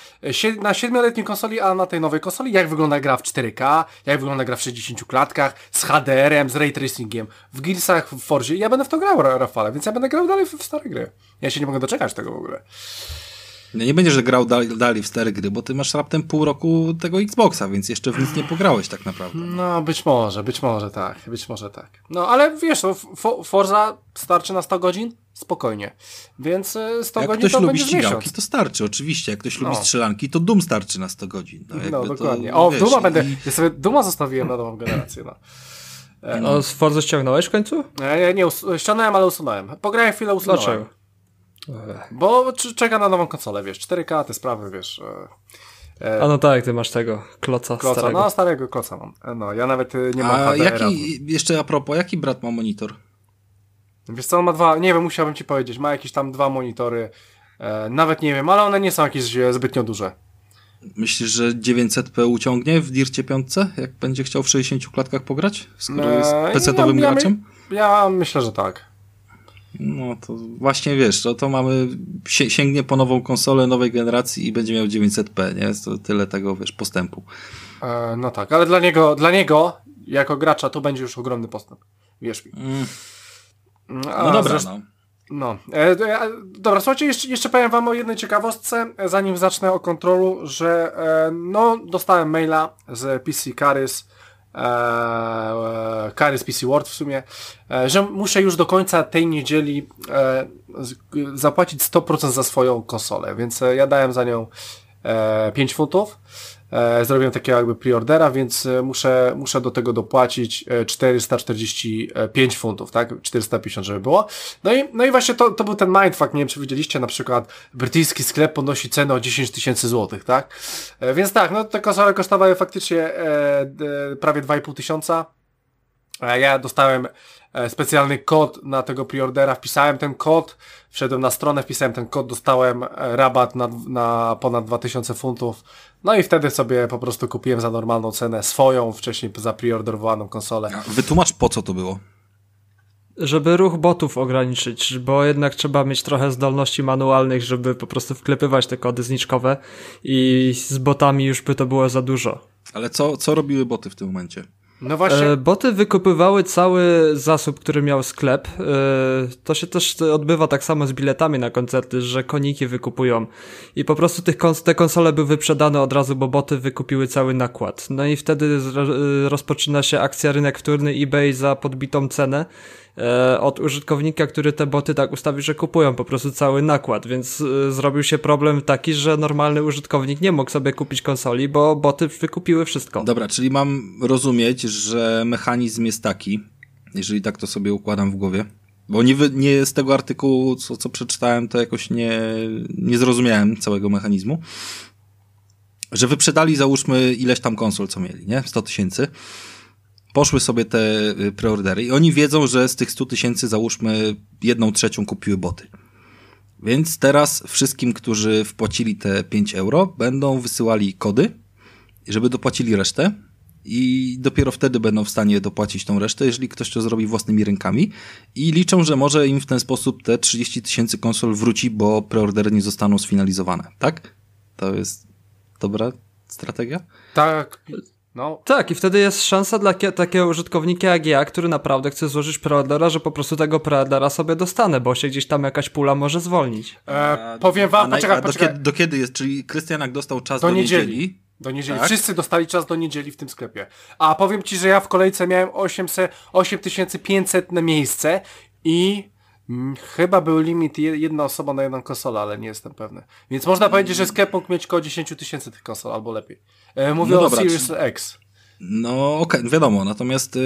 y, na siedmioletniej konsoli, a na tej nowej konsoli, jak wygląda gra w 4K, jak wygląda gra w 60 klatkach, z HDR-em, z ray tracingiem, w Gearsach, w Forzie. Ja będę w to grał, Rafale, więc ja będę grał dalej w, w stare gry. Ja się nie mogę doczekać tego w ogóle. No nie będziesz grał dalej, dalej w stare gry, bo ty masz raptem pół roku tego Xboxa, więc jeszcze w nic nie pograłeś tak naprawdę. No być może, być może tak, być może tak. No ale wiesz, no, Forza starczy na 100 godzin? Spokojnie. Więc 100 e, Jak godzin ktoś to lubi ścigałki, to starczy, oczywiście. Jak ktoś no. lubi strzelanki, to Doom starczy na 100 godzin. No, no dokładnie. To, o, wiesz, Duma i... będę, ja sobie Duma zostawiłem na nową generację, no. E, no, z Forza ściągnąłeś w końcu? Nie, nie, nie ściągnąłem, ale usunąłem. Pograłem chwilę, usunąłem. Dlaczego? Bo czeka na nową konsolę, wiesz, 4K, te sprawy, wiesz. E, e, A no tak, ty masz tego kloca, kloca starego. No, starego kloca mam. E, no, ja nawet y, nie mam A jaki, jeszcze a propos, jaki brat ma monitor? Wiesz co, on ma dwa, nie wiem, musiałbym ci powiedzieć, ma jakieś tam dwa monitory, e, nawet nie wiem, ale one nie są jakieś zbytnio duże. Myślisz, że 900p uciągnie w Dircie 5, jak będzie chciał w 60 klatkach pograć? Skoro jest PC-owym ja, graczem? Ja, ja myślę, że tak. No to właśnie wiesz, to, to mamy, sięgnie po nową konsolę nowej generacji i będzie miał 900p, nie? To tyle tego, wiesz, postępu. E, no tak, ale dla niego, dla niego, jako gracza, to będzie już ogromny postęp. Wierz mi. Mm. A, no dobra, no. no. E, e, dobra, słuchajcie, jeszcze, jeszcze powiem wam o jednej ciekawostce, zanim zacznę o kontrolu, że e, no, dostałem maila z PC Carys e, kary z PC World w sumie, e, że muszę już do końca tej niedzieli e, zapłacić 100% za swoją konsolę, więc e, ja dałem za nią e, 5 funtów. E, zrobiłem takiego jakby preordera, więc e, muszę, muszę do tego dopłacić e, 445 funtów, tak? 450, żeby było. No i, no i właśnie to, to był ten mindfuck, nie wiem czy widzieliście, na przykład brytyjski sklep podnosi cenę o 10 tysięcy złotych, tak? E, więc tak, no te konsole kosztowały faktycznie e, prawie 2,5 tysiąca. Ja dostałem e, specjalny kod na tego preordera, wpisałem ten kod, wszedłem na stronę, wpisałem ten kod, dostałem e, rabat na, na ponad 2000 funtów, no i wtedy sobie po prostu kupiłem za normalną cenę swoją, wcześniej za preorderowaną konsolę. Wytłumacz po co to było. Żeby ruch botów ograniczyć, bo jednak trzeba mieć trochę zdolności manualnych, żeby po prostu wklepywać te kody zniczkowe i z botami już by to było za dużo. Ale co, co robiły boty w tym momencie? No właśnie, E, boty wykupywały cały zasób, który miał sklep. E, to się też odbywa tak samo z biletami na koncerty, że koniki wykupują. I po prostu tych kons te konsole były wyprzedane od razu, bo boty wykupiły cały nakład. No i wtedy e, rozpoczyna się akcja rynek wtórny eBay za podbitą cenę od użytkownika, który te boty tak ustawi, że kupują po prostu cały nakład, więc e, zrobił się problem taki, że normalny użytkownik nie mógł sobie kupić konsoli, bo boty wykupiły wszystko. Dobra, czyli mam rozumieć, że mechanizm jest taki, jeżeli tak to sobie układam w głowie, bo nie, nie z tego artykułu, co, co przeczytałem, to jakoś nie, nie zrozumiałem całego mechanizmu, że wyprzedali załóżmy ileś tam konsol, co mieli, nie? 100 tysięcy. Poszły sobie te y, preordery i oni wiedzą, że z tych 100 tysięcy załóżmy jedną trzecią kupiły boty. Więc teraz wszystkim, którzy wpłacili te 5 euro, będą wysyłali kody, żeby dopłacili resztę i dopiero wtedy będą w stanie dopłacić tą resztę, jeżeli ktoś to zrobi własnymi rękami i liczą, że może im w ten sposób te 30 tysięcy konsol wróci, bo preordery nie zostaną sfinalizowane, tak? To jest dobra strategia? tak, no, Tak, i wtedy jest szansa dla kie- takiego użytkownika jak ja, który naprawdę chce złożyć preordera, że po prostu tego preordera sobie dostanę, bo się gdzieś tam jakaś pula może zwolnić. e, powiem A wam, na- poczekaj, a do, poczekaj. kiedy, do kiedy jest? Czyli Krystian jak dostał czas Do do, niedzieli. niedzieli, Do niedzieli. Tak? Wszyscy dostali czas do niedzieli w tym sklepie. A powiem ci, że ja w kolejce miałem 800, 8500 na miejsce i mm, chyba był limit je- jedna osoba na jedną konsolę, ale nie jestem pewny. Więc można powiedzieć, że sklep mógł mieć około 10 tysięcy tych konsol, albo lepiej. E, mówię No o dobra, Series czy- X. No okej, wiadomo, natomiast yy,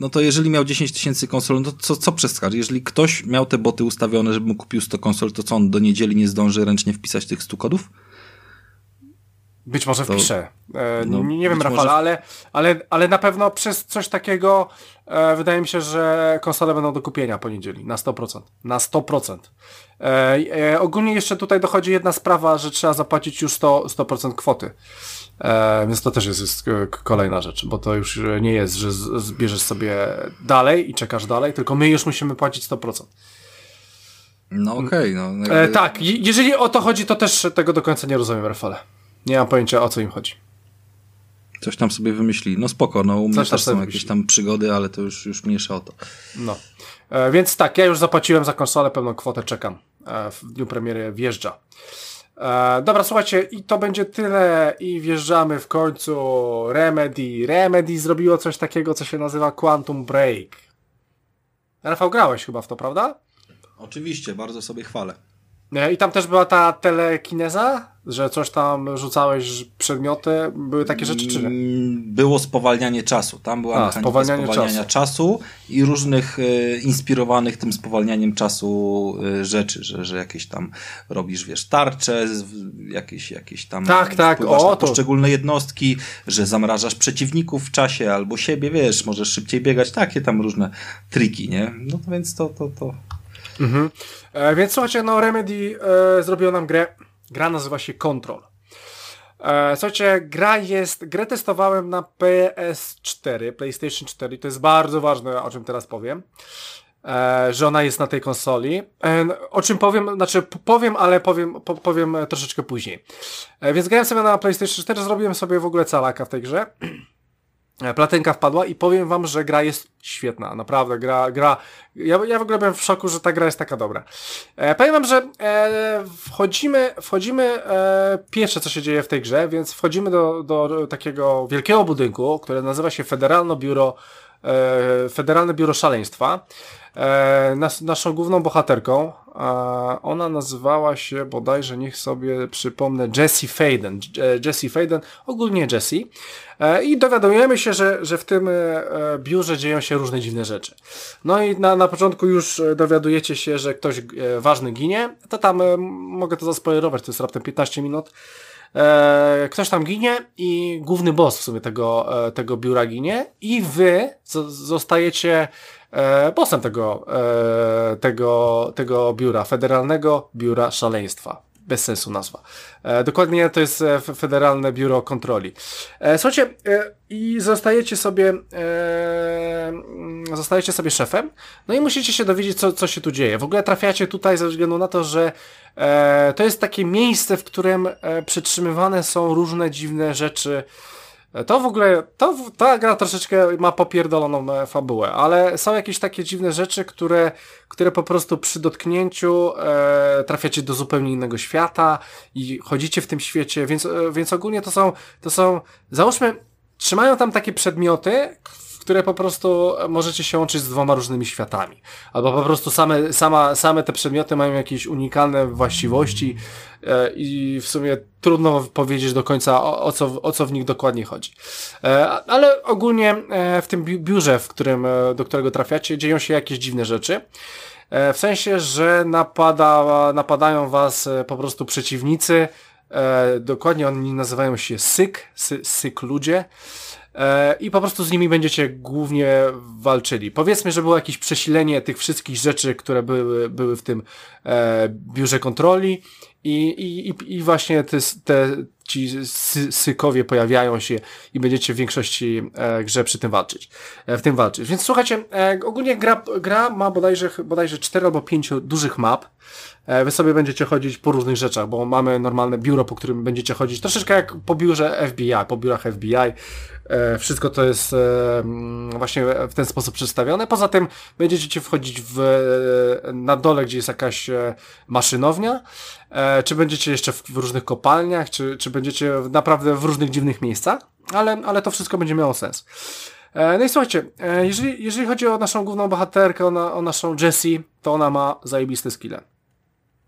no to jeżeli miał 10 tysięcy konsol, no to co, co przeskacz? Jeżeli ktoś miał te boty ustawione, żeby mu kupił 100 konsol, to co on do niedzieli nie zdąży ręcznie wpisać tych 100 kodów? Być może To- wpiszę. E, no, nie, wiem, Rafał, może- ale, ale, ale na pewno przez coś takiego e, wydaje mi się, że konsole będą do kupienia po niedzieli. Na 100%. Na 100%. E, e, ogólnie jeszcze tutaj dochodzi jedna sprawa, że trzeba zapłacić już 100%, 100% kwoty. E, więc to też jest, jest e, kolejna rzecz, bo to już e, nie jest, że zbierzesz sobie dalej i czekasz dalej, tylko my już musimy płacić 100%. No okej, no. E, jakby- tak, je- jeżeli o to chodzi, to też tego do końca nie rozumiem, Rafale. Nie mam pojęcia, o co im chodzi. Coś tam sobie wymyślili. No spoko, no u mnie też są jakieś tam przygody, ale to już, już mniejsza o to. No. E, więc tak, ja już zapłaciłem za konsolę, pełną kwotę czekam. E, w dniu premiery wjeżdża. E, dobra, słuchajcie, i to będzie tyle i wjeżdżamy w końcu Remedy. Remedy zrobiło coś takiego, co się nazywa Quantum Break. Rafał, grałeś chyba w to, prawda? Oczywiście, bardzo sobie chwalę. E, I tam też była ta telekineza, że coś tam rzucałeś przedmioty, były takie rzeczy, czy nie? Było spowalnianie czasu. Tam była A, mechanika spowalnianie spowalniania czasu. czasu. i różnych e, inspirowanych tym spowalnianiem czasu e, rzeczy, że, że jakieś tam robisz, wiesz, tarcze, jakieś, jakieś tam Tak, tak, o, to- poszczególne jednostki, że zamrażasz przeciwników w czasie albo siebie, wiesz, możesz szybciej biegać, takie tam różne triki, nie? No to więc to, to, to Mhm. E, więc słuchajcie, no Remedy e, zrobiło nam grę. Gra nazywa się Control. E, słuchajcie, gra jest. Grę testowałem na PS4, PlayStation 4. To jest bardzo ważne, o czym teraz powiem. E, że ona jest na tej konsoli. E, o czym powiem, znaczy powiem, ale powiem, po, powiem troszeczkę później. Więc grałem sobie na PlayStation 4, zrobiłem sobie w ogóle calaka w tej grze. <clears throat> E, platynka wpadła i powiem wam, że gra jest świetna, naprawdę, gra, gra, ja, ja w ogóle byłem w szoku, że ta gra jest taka dobra. E, powiem wam, że e, wchodzimy, wchodzimy, e, pierwsze co się dzieje w tej grze, więc wchodzimy do, do takiego wielkiego budynku, które nazywa się Federalne Biuro, e, Federalne Biuro Szaleństwa. E, nas, naszą główną bohaterką, ona nazywała się bodajże, niech sobie przypomnę, Jessie Faden. E, Jessie Faden, ogólnie Jessie. E, I dowiadujemy się, że, że w tym biurze dzieją się różne dziwne rzeczy. No i na, na początku już dowiadujecie się, że ktoś ważny ginie. To tam mogę to zaspoilerować, to jest raptem 15 minut. Ktoś tam ginie i główny boss w sumie tego, tego biura ginie i wy zostajecie e, bossem tego, e, tego, tego biura, Federalnego Biura Szaleństwa. Bez sensu nazwa. E, dokładnie to jest e, Federalne Biuro Kontroli. Słuchajcie, i zostajecie sobie, e, zostajecie sobie szefem, no i musicie się dowiedzieć, co, co się tu dzieje. W ogóle trafiacie tutaj ze względu na to, że to jest takie miejsce, w którym e, przytrzymywane są różne dziwne rzeczy, to w ogóle, to, ta gra troszeczkę ma popierdoloną e, fabułę, ale są jakieś takie dziwne rzeczy, które, które po prostu przy dotknięciu e, trafiacie do zupełnie innego świata i chodzicie w tym świecie, więc, e, więc ogólnie to są, to są, załóżmy, trzymają tam takie przedmioty, które po prostu możecie się łączyć z dwoma różnymi światami. Albo po prostu same, sama, same te przedmioty mają jakieś unikalne właściwości e, i w sumie trudno powiedzieć do końca o, o, co, o co w nich dokładnie chodzi. E, ale ogólnie e, w tym biurze, w którym, e, do którego trafiacie, dzieją się jakieś dziwne rzeczy. E, w sensie, że napada, napadają was e, po prostu przeciwnicy, dokładnie oni nazywają się syk, sy, syk ludzie. E, i po prostu z nimi będziecie głównie walczyli. Powiedzmy, że było jakieś przesilenie tych wszystkich rzeczy, które były, były w tym e, biurze kontroli i, i, i właśnie te, te ci sy, sykowie pojawiają się i będziecie w większości e, grze przy tym walczyć, e, w tym walczyć. Więc słuchajcie, e, ogólnie gra, gra ma bodajże, bodajże 4 albo 5 dużych map, wy sobie będziecie chodzić po różnych rzeczach, bo mamy normalne biuro, po którym będziecie chodzić troszeczkę jak po biurze FBI, po biurach FBI. E, wszystko to jest e, właśnie w ten sposób przedstawione. Poza tym będziecie wchodzić w, na dole, gdzie jest jakaś maszynownia, czy będziecie jeszcze w różnych kopalniach, czy, czy będziecie naprawdę w różnych dziwnych miejscach, ale, ale to wszystko będzie miało sens. No i słuchajcie, jeżeli, jeżeli chodzi o naszą główną bohaterkę, o, na, o naszą Jessie, to ona ma zajebiste skille.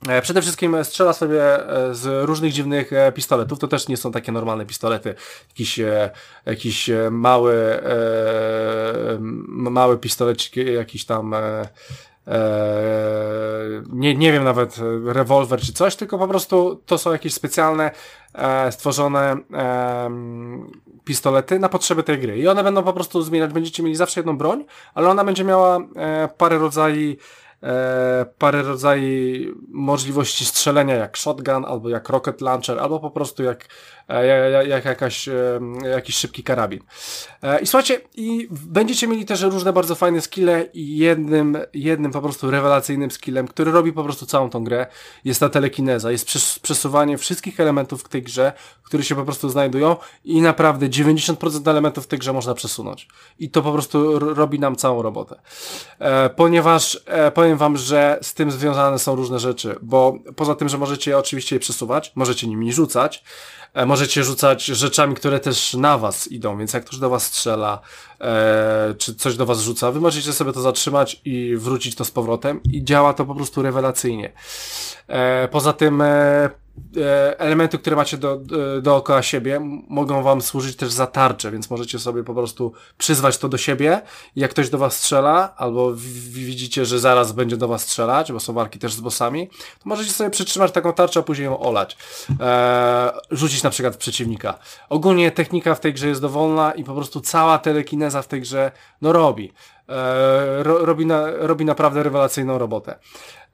E, przede wszystkim strzela sobie e, z różnych dziwnych e, pistoletów. To też nie są takie normalne pistolety. Jakiś, jakiś mały, mały pistolecik, jakiś tam, nie, nie wiem nawet, rewolwer czy coś, tylko po prostu to są jakieś specjalne, stworzone pistolety na potrzeby tej gry. I one będą po prostu zmieniać. Będziecie mieli zawsze jedną broń, ale ona będzie miała parę rodzajów e, parę rodzajów możliwości strzelenia, jak shotgun, albo jak rocket launcher, albo po prostu jak jak, jak jakaś, e, jakiś szybki karabin. E, I słuchajcie, i będziecie mieli też różne bardzo fajne skille i jednym, jednym po prostu rewelacyjnym skillem, który robi po prostu całą tą grę, jest ta telekineza, jest przesuwanie wszystkich elementów w tej grze, które się po prostu znajdują i naprawdę 90% elementów w tej grze można przesunąć. I to po prostu robi nam całą robotę. Ponieważ powiem wam, że z tym związane są różne rzeczy, bo poza tym, że możecie oczywiście je przesuwać, możecie nimi rzucać, E, możecie rzucać rzeczami, które też na was idą, więc jak ktoś do was strzela, e, czy coś do was rzuca, wy możecie sobie to zatrzymać i wrócić to z powrotem i działa to po prostu rewelacyjnie. E, poza tym e, E, elementy, które macie do, e, dookoła siebie, mogą wam służyć też za tarczę, więc możecie sobie po prostu przyzwać to do siebie jak ktoś do was strzela, albo widzicie, że zaraz będzie do was strzelać, bo są walki też z bossami, to możecie sobie przytrzymać taką tarczę, a później ją olać. Eee, rzucić na przykład w przeciwnika. Ogólnie technika w tej grze jest dowolna i po prostu cała telekineza w tej grze, no robi. Ro, robi, na, robi naprawdę rewelacyjną robotę.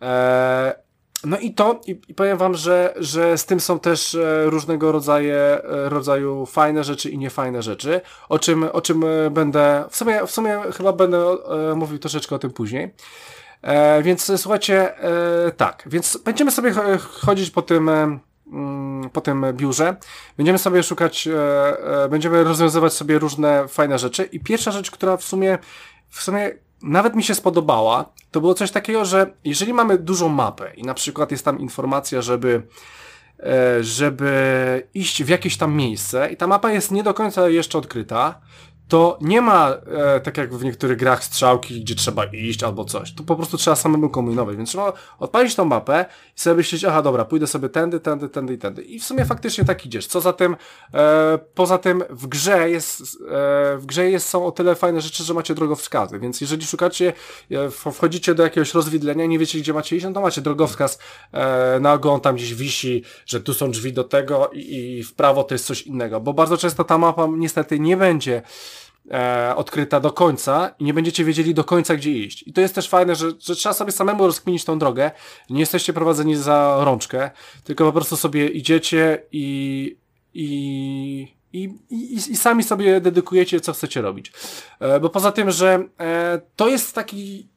Eee, no i to, i, i, powiem wam, że, że z tym są też e, różnego rodzaju, e, rodzaju fajne rzeczy i niefajne rzeczy, o czym, o czym e, będę, w sumie, w sumie chyba będę mówił troszeczkę o tym później. E, więc słuchajcie, e, tak, więc będziemy sobie chodzić po tym, mm, po tym biurze. Będziemy sobie szukać, e, będziemy rozwiązywać sobie różne fajne rzeczy i pierwsza rzecz, która w sumie, w sumie nawet mi się spodobała, to było coś takiego, że jeżeli mamy dużą mapę i na przykład jest tam informacja, żeby e, żeby iść w jakieś tam miejsce i ta mapa jest nie do końca jeszcze odkryta, to nie ma, e, tak jak w niektórych grach, strzałki, gdzie trzeba iść albo coś. Tu po prostu trzeba samemu kombinować, więc trzeba odpalić tą mapę i sobie myśleć, aha, dobra, pójdę sobie tędy, tędy, tędy i tędy. I w sumie faktycznie tak idziesz. Co za tym, e, poza tym w grze jest, e, w grze jest, są o tyle fajne rzeczy, że macie drogowskazy, więc jeżeli szukacie, e, wchodzicie do jakiegoś rozwidlenia i nie wiecie, gdzie macie iść, no to macie drogowskaz e, na ogon, tam gdzieś wisi, że tu są drzwi do tego i, i w prawo to jest coś innego, bo bardzo często ta mapa niestety nie będzie e, odkryta do końca i nie będziecie wiedzieli do końca, gdzie iść. I to jest też fajne, że, że trzeba sobie samemu rozkminić tą drogę. Nie jesteście prowadzeni za rączkę, tylko po prostu sobie idziecie i, i, i, i, i sami sobie dedykujecie, co chcecie robić. E, bo poza tym, że e, to jest taki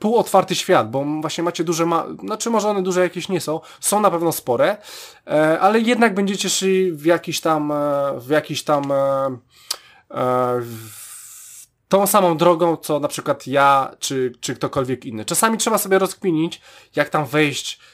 półotwarty świat, bo właśnie macie duże, ma znaczy może one duże jakieś nie są, są na pewno spore, e, ale jednak będziecie szli w jakiś tam, e, w jakiś tam e, tą samą drogą, co na przykład ja, czy, czy ktokolwiek inny. Czasami trzeba sobie rozkminić, jak tam wejść, E,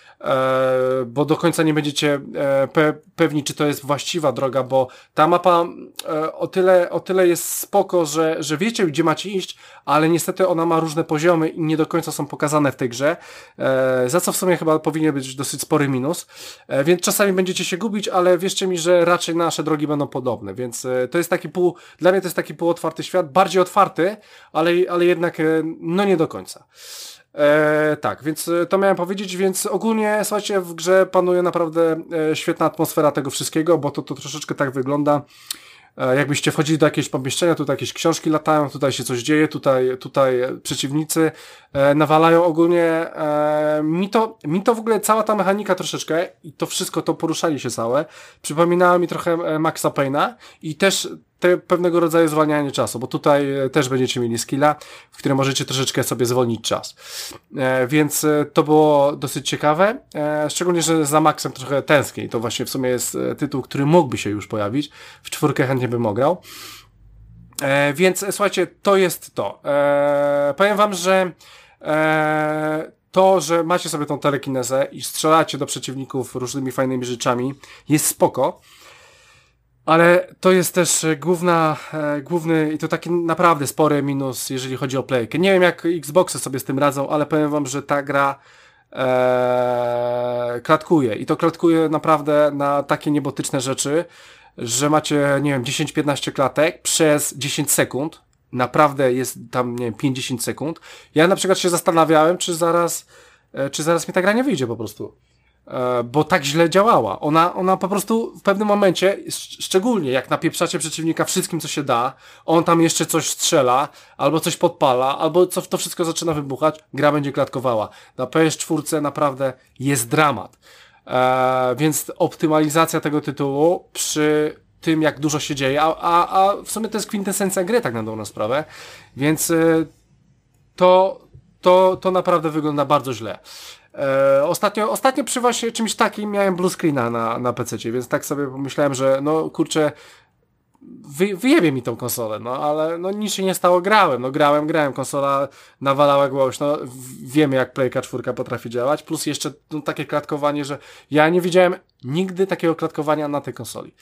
bo do końca nie będziecie e, pe pewni, czy to jest właściwa droga, bo ta mapa e, o tyle, o tyle jest spoko, że, że wiecie, gdzie macie iść, ale niestety ona ma różne poziomy i nie do końca są pokazane w tej grze, za co w sumie chyba powinien być dosyć spory minus, więc czasami będziecie się gubić, ale wierzcie mi, że raczej nasze drogi będą podobne, więc to jest taki pół, dla mnie to jest taki półotwarty świat, bardziej otwarty, ale, ale jednak no nie do końca. E, tak, więc e, to miałem powiedzieć, więc ogólnie, słuchajcie, w grze panuje naprawdę e, świetna atmosfera tego wszystkiego, bo to, to troszeczkę tak wygląda, e, jakbyście wchodzili do jakiegoś pomieszczenia, tutaj jakieś książki latają, tutaj się coś dzieje, tutaj, tutaj przeciwnicy e, nawalają ogólnie. E, mi, to, mi to w ogóle cała ta mechanika troszeczkę i to wszystko, to poruszali się całe, przypominało mi trochę Maxa Payne'a i też te pewnego rodzaju zwalnianie czasu, bo tutaj e, też będziecie mieli skilla, w którym możecie troszeczkę sobie zwolnić czas. E, więc e, to było dosyć ciekawe, e, szczególnie, że za Maxem trochę tęsknię i to właśnie w sumie jest e, tytuł, który mógłby się już pojawić. W czwórkę chętnie bym ograł. E, więc słuchajcie, to jest to. powiem wam, że to, że macie sobie tą telekinezę i strzelacie do przeciwników różnymi fajnymi rzeczami, jest spoko. Ale to jest też e, główna, e, główny i to taki naprawdę spory minus, jeżeli chodzi o playkę. Nie wiem jak Xboxy sobie z tym radzą, ale powiem wam, że ta gra e, klatkuje i to klatkuje naprawdę na takie niebotyczne rzeczy, że macie, nie wiem, 10-15 klatek przez 10 sekund. Naprawdę jest tam, nie wiem, 50 sekund. Ja na przykład się zastanawiałem, czy zaraz, e, czy zaraz mi ta gra nie wyjdzie po prostu. E, bo tak źle działała. Ona, ona po prostu w pewnym momencie, szczególnie jak napieprzacie przeciwnika wszystkim, co się da, on tam jeszcze coś strzela, albo coś podpala, albo co, to wszystko zaczyna wybuchać, gra będzie klatkowała. Na PS4 naprawdę jest dramat. E, więc optymalizacja tego tytułu przy tym, jak dużo się dzieje, a, a, a w sumie to jest kwintesencja gry, tak na dobrą sprawę, więc e, to, to, to naprawdę wygląda bardzo źle. E, ostatnio, ostatnio przy właśnie czymś takim miałem blue screena na, na PC, więc tak sobie pomyślałem, że no kurczę, wy, wyjebie mi tą konsolę, no ale no nic się nie stało, grałem, no grałem, grałem, konsola nawalała głośno, wiemy jak Playka 4 potrafi działać, plus jeszcze no, takie klatkowanie, że ja nie widziałem nigdy takiego klatkowania na tej konsoli,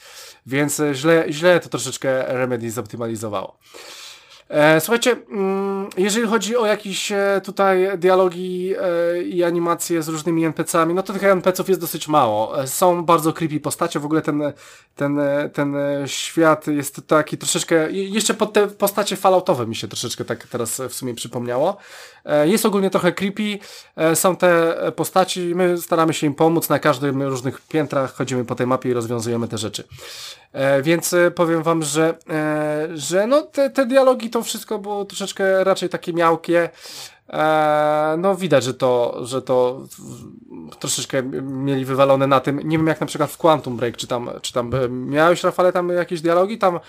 więc źle, źle to troszeczkę Remedy zoptymalizowało. E, słuchajcie, mm, jeżeli chodzi o jakieś e, tutaj dialogi e, i animacje z różnymi NPC-ami, no to tych NPC-ów jest dosyć mało. Są bardzo creepy postacie, w ogóle ten, ten, ten świat jest taki troszeczkę, jeszcze pod te postacie falloutowe mi się troszeczkę tak teraz w sumie przypomniało. Jest ogólnie trochę creepy, są te postaci, my staramy się im pomóc na każdym różnych piętrach, chodzimy po tej mapie i rozwiązujemy te rzeczy. Więc powiem wam, że, że no te, te dialogi to wszystko było troszeczkę raczej takie miałkie. E, no widać, że to, że to troszeczkę mieli wywalone na tym. Nie wiem jak na przykład w Quantum Break, czy tam, czy tam e, miałeś Rafale tam jakieś dialogi, tam e,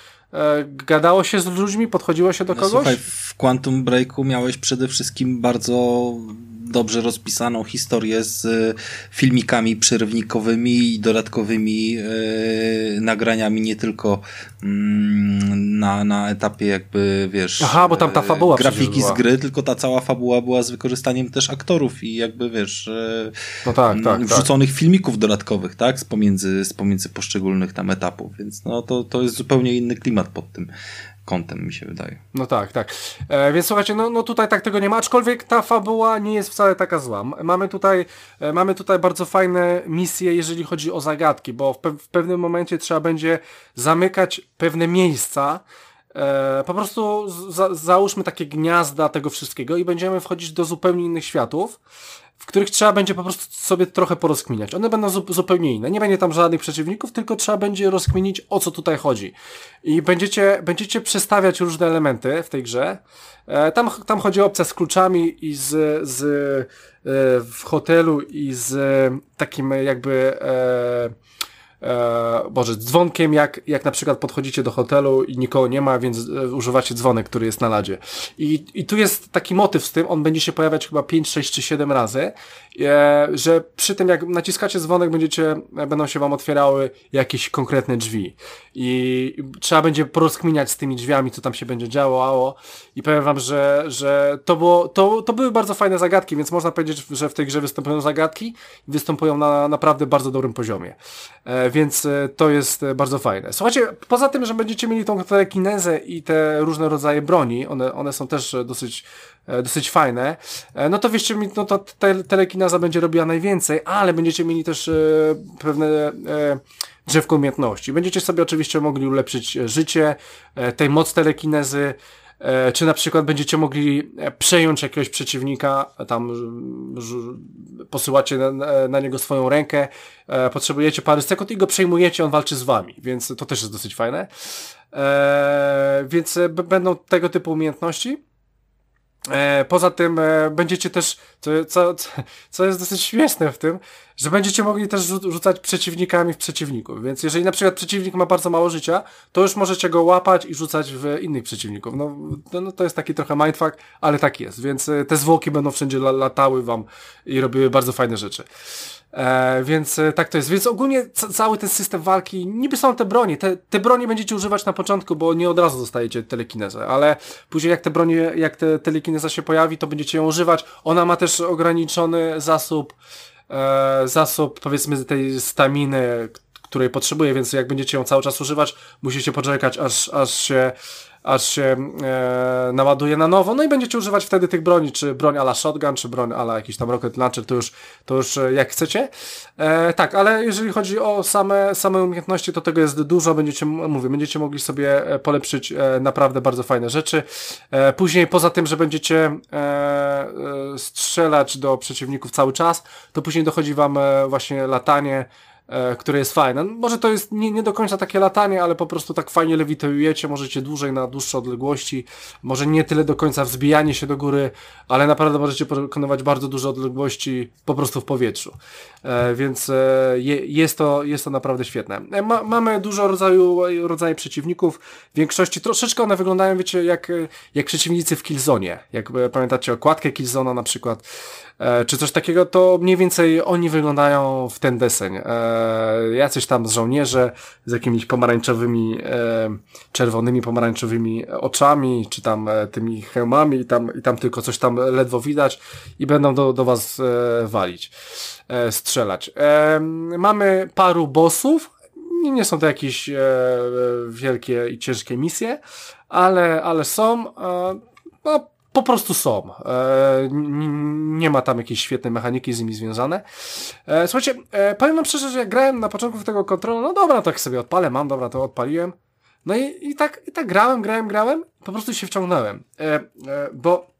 gadało się z ludźmi, podchodziło się do no, kogoś? Słuchaj, w Quantum Breaku miałeś przede wszystkim bardzo dobrze rozpisaną historię z e, filmikami przerywnikowymi i dodatkowymi e, nagraniami, nie tylko mm, na, na etapie jakby, wiesz... Aha, bo tam ta fabuła e, Grafiki z gry, tylko ta cała fabuła była z wykorzystaniem też aktorów i jakby, wiesz... E, no tak, tak, wrzuconych tak. filmików dodatkowych, tak? Z pomiędzy, z pomiędzy poszczególnych tam etapów, więc no to, to jest zupełnie inny klimat pod tym kątem, mi się wydaje. No tak, tak. E, więc słuchajcie, no, no tutaj tak tego nie ma, aczkolwiek ta fabuła nie jest wcale taka zła. Mamy tutaj, e, mamy tutaj bardzo fajne misje, jeżeli chodzi o zagadki, bo w, pe w pewnym momencie trzeba będzie zamykać pewne miejsca, e, po prostu za załóżmy takie gniazda tego wszystkiego i będziemy wchodzić do zupełnie innych światów, w których trzeba będzie po prostu sobie trochę porozkminiać. One będą zu zupełnie inne. Nie będzie tam żadnych przeciwników, tylko trzeba będzie rozkminić, o co tutaj chodzi. I będziecie, będziecie przestawiać różne elementy w tej grze. E, tam, tam chodzi o opcja z kluczami i z, z e, w hotelu i z takim jakby e, e, Boże, dzwonkiem, jak, jak na przykład podchodzicie do hotelu i nikogo nie ma, więc e, używacie dzwonek, który jest na ladzie. I, I tu jest taki motyw z tym, on będzie się pojawiać chyba 5, 6 czy 7 razy, e, że przy tym jak naciskacie dzwonek, będziecie, będą się wam otwierały jakieś konkretne drzwi. I trzeba będzie porozkminiać z tymi drzwiami, co tam się będzie działo, i powiem wam, że, że to, było, to, to były bardzo fajne zagadki, więc można powiedzieć, że w tej grze występują zagadki występują na naprawdę bardzo dobrym poziomie. Więc e, to jest e, bardzo fajne. Słuchajcie, poza tym, że będziecie mieli tą telekinezę i te różne rodzaje broni, one, one są też dosyć dosyć fajne, no to wiecie no to te, telekineza będzie robiła najwięcej, ale będziecie mieli też e, pewne e, drzewko umiejętności. Będziecie sobie oczywiście mogli ulepszyć życie, e, tej moc telekinezy, e, czy na przykład będziecie mogli przejąć jakiegoś przeciwnika, tam posyłacie na, na, niego swoją rękę, e, potrzebujecie parę sekund i go przejmujecie, on walczy z wami, więc to też jest dosyć fajne. E, więc będą tego typu umiejętności. E, poza tym e, będziecie też, co, co, jest dosyć śmieszne w tym, że będziecie mogli też rzucać przeciwnikami w przeciwników. Więc jeżeli na przykład przeciwnik ma bardzo mało życia, to już możecie go łapać i rzucać w innych przeciwników. No, no, no to jest taki trochę mindfuck, ale tak jest. Więc e, te zwłoki będą wszędzie latały wam i robiły bardzo fajne rzeczy. E, więc e, tak to jest. Więc ogólnie cały ten system walki, niby są te broni. Te, te broni będziecie używać na początku, bo nie od razu dostajecie telekinezę, ale później jak te bronie, jak te telekineza się pojawi, to będziecie ją używać. Ona ma też ograniczony zasób, e, zasób powiedzmy tej staminy, której potrzebuje, więc jak będziecie ją cały czas używać, musicie poczekać, aż, aż się aż się e, naładuje na nowo, no i będziecie używać wtedy tych broni, czy broń ala shotgun, czy broń ala jakiś tam rocket launcher, to już, to już e, jak chcecie. E, tak, ale jeżeli chodzi o same, same umiejętności, to tego jest dużo, będziecie, mówię, będziecie mogli sobie e, polepszyć e, naprawdę bardzo fajne rzeczy. E, później poza tym, że będziecie e, e, strzelać do przeciwników cały czas, to później dochodzi wam właśnie latanie, e, które jest fajne. Może to jest nie, nie do końca takie latanie, ale po prostu tak fajnie lewitujecie, możecie dłużej na dłuższe odległości, może nie tyle do końca wzbijanie się do góry, ale naprawdę możecie pokonywać bardzo duże odległości po prostu w powietrzu. E, więc e, je, jest, to, jest to naprawdę świetne. E, ma, mamy dużo rodzaju, rodzaju przeciwników, w większości troszeczkę one wyglądają, wiecie, jak, jak przeciwnicy w Killzone. Jak e, pamiętacie okładkę Killzona na przykład, czy coś takiego, to mniej więcej oni wyglądają w ten deseń. E, jacyś tam żołnierze z jakimiś pomarańczowymi, e, czerwonymi, pomarańczowymi oczami, czy tam e, tymi hełmami i tam, i tam tylko coś tam ledwo widać i będą do, do was e, walić, e, strzelać. E, mamy paru bossów, nie, nie są to jakieś e, wielkie i ciężkie misje, ale, ale są, e, no, po prostu są. E, nie ma tam jakiejś świetnej mechaniki z nimi związane. E, słuchajcie, e, powiem wam szczerze, że jak grałem na początku tego kontrola, no dobra, tak sobie odpalę, mam, dobra, to odpaliłem. No i, i tak, i tak grałem, grałem, grałem, po prostu się wciągnąłem. Bo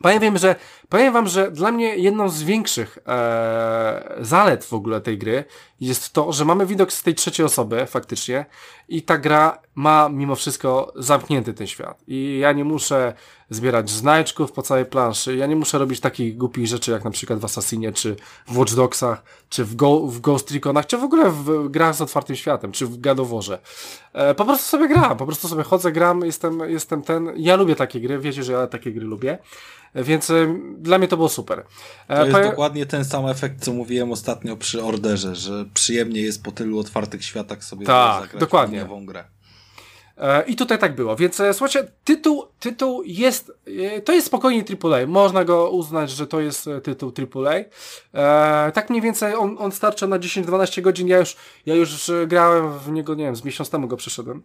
wam, że, powiem wam, że dla mnie jedną z większych e, zalet w ogóle tej gry jest to, że mamy widok z tej trzeciej osoby faktycznie i ta gra ma mimo wszystko zamknięty ten świat. I ja nie muszę zbierać znajdźków po całej planszy, ja nie muszę robić takich głupich rzeczy jak na przykład w Assassinie, czy w Watch Dogsach, czy w, Go, w Ghost Reconach, czy w ogóle w grach z otwartym światem, czy w Gadoworze. E, po prostu sobie gram, po prostu sobie chodzę, gram, jestem, jestem ten, ja lubię takie gry, wiecie, że ja takie gry lubię. Więc y, dla mnie to było super. E, to jest dokładnie ten sam efekt, co mówiłem ostatnio przy Orderze, że przyjemnie jest po tylu otwartych światach sobie tak, zagrać dokładnie. nową grę. E, I tutaj tak było, więc e, słuchajcie, tytuł, tytuł jest, to jest spokojnie AAA, można go uznać, że to jest tytuł AAA. E, tak mniej więcej on, on starcza na 10-12 godzin, ja już, ja już grałem w niego, nie wiem, z miesiąc temu go przeszedłem.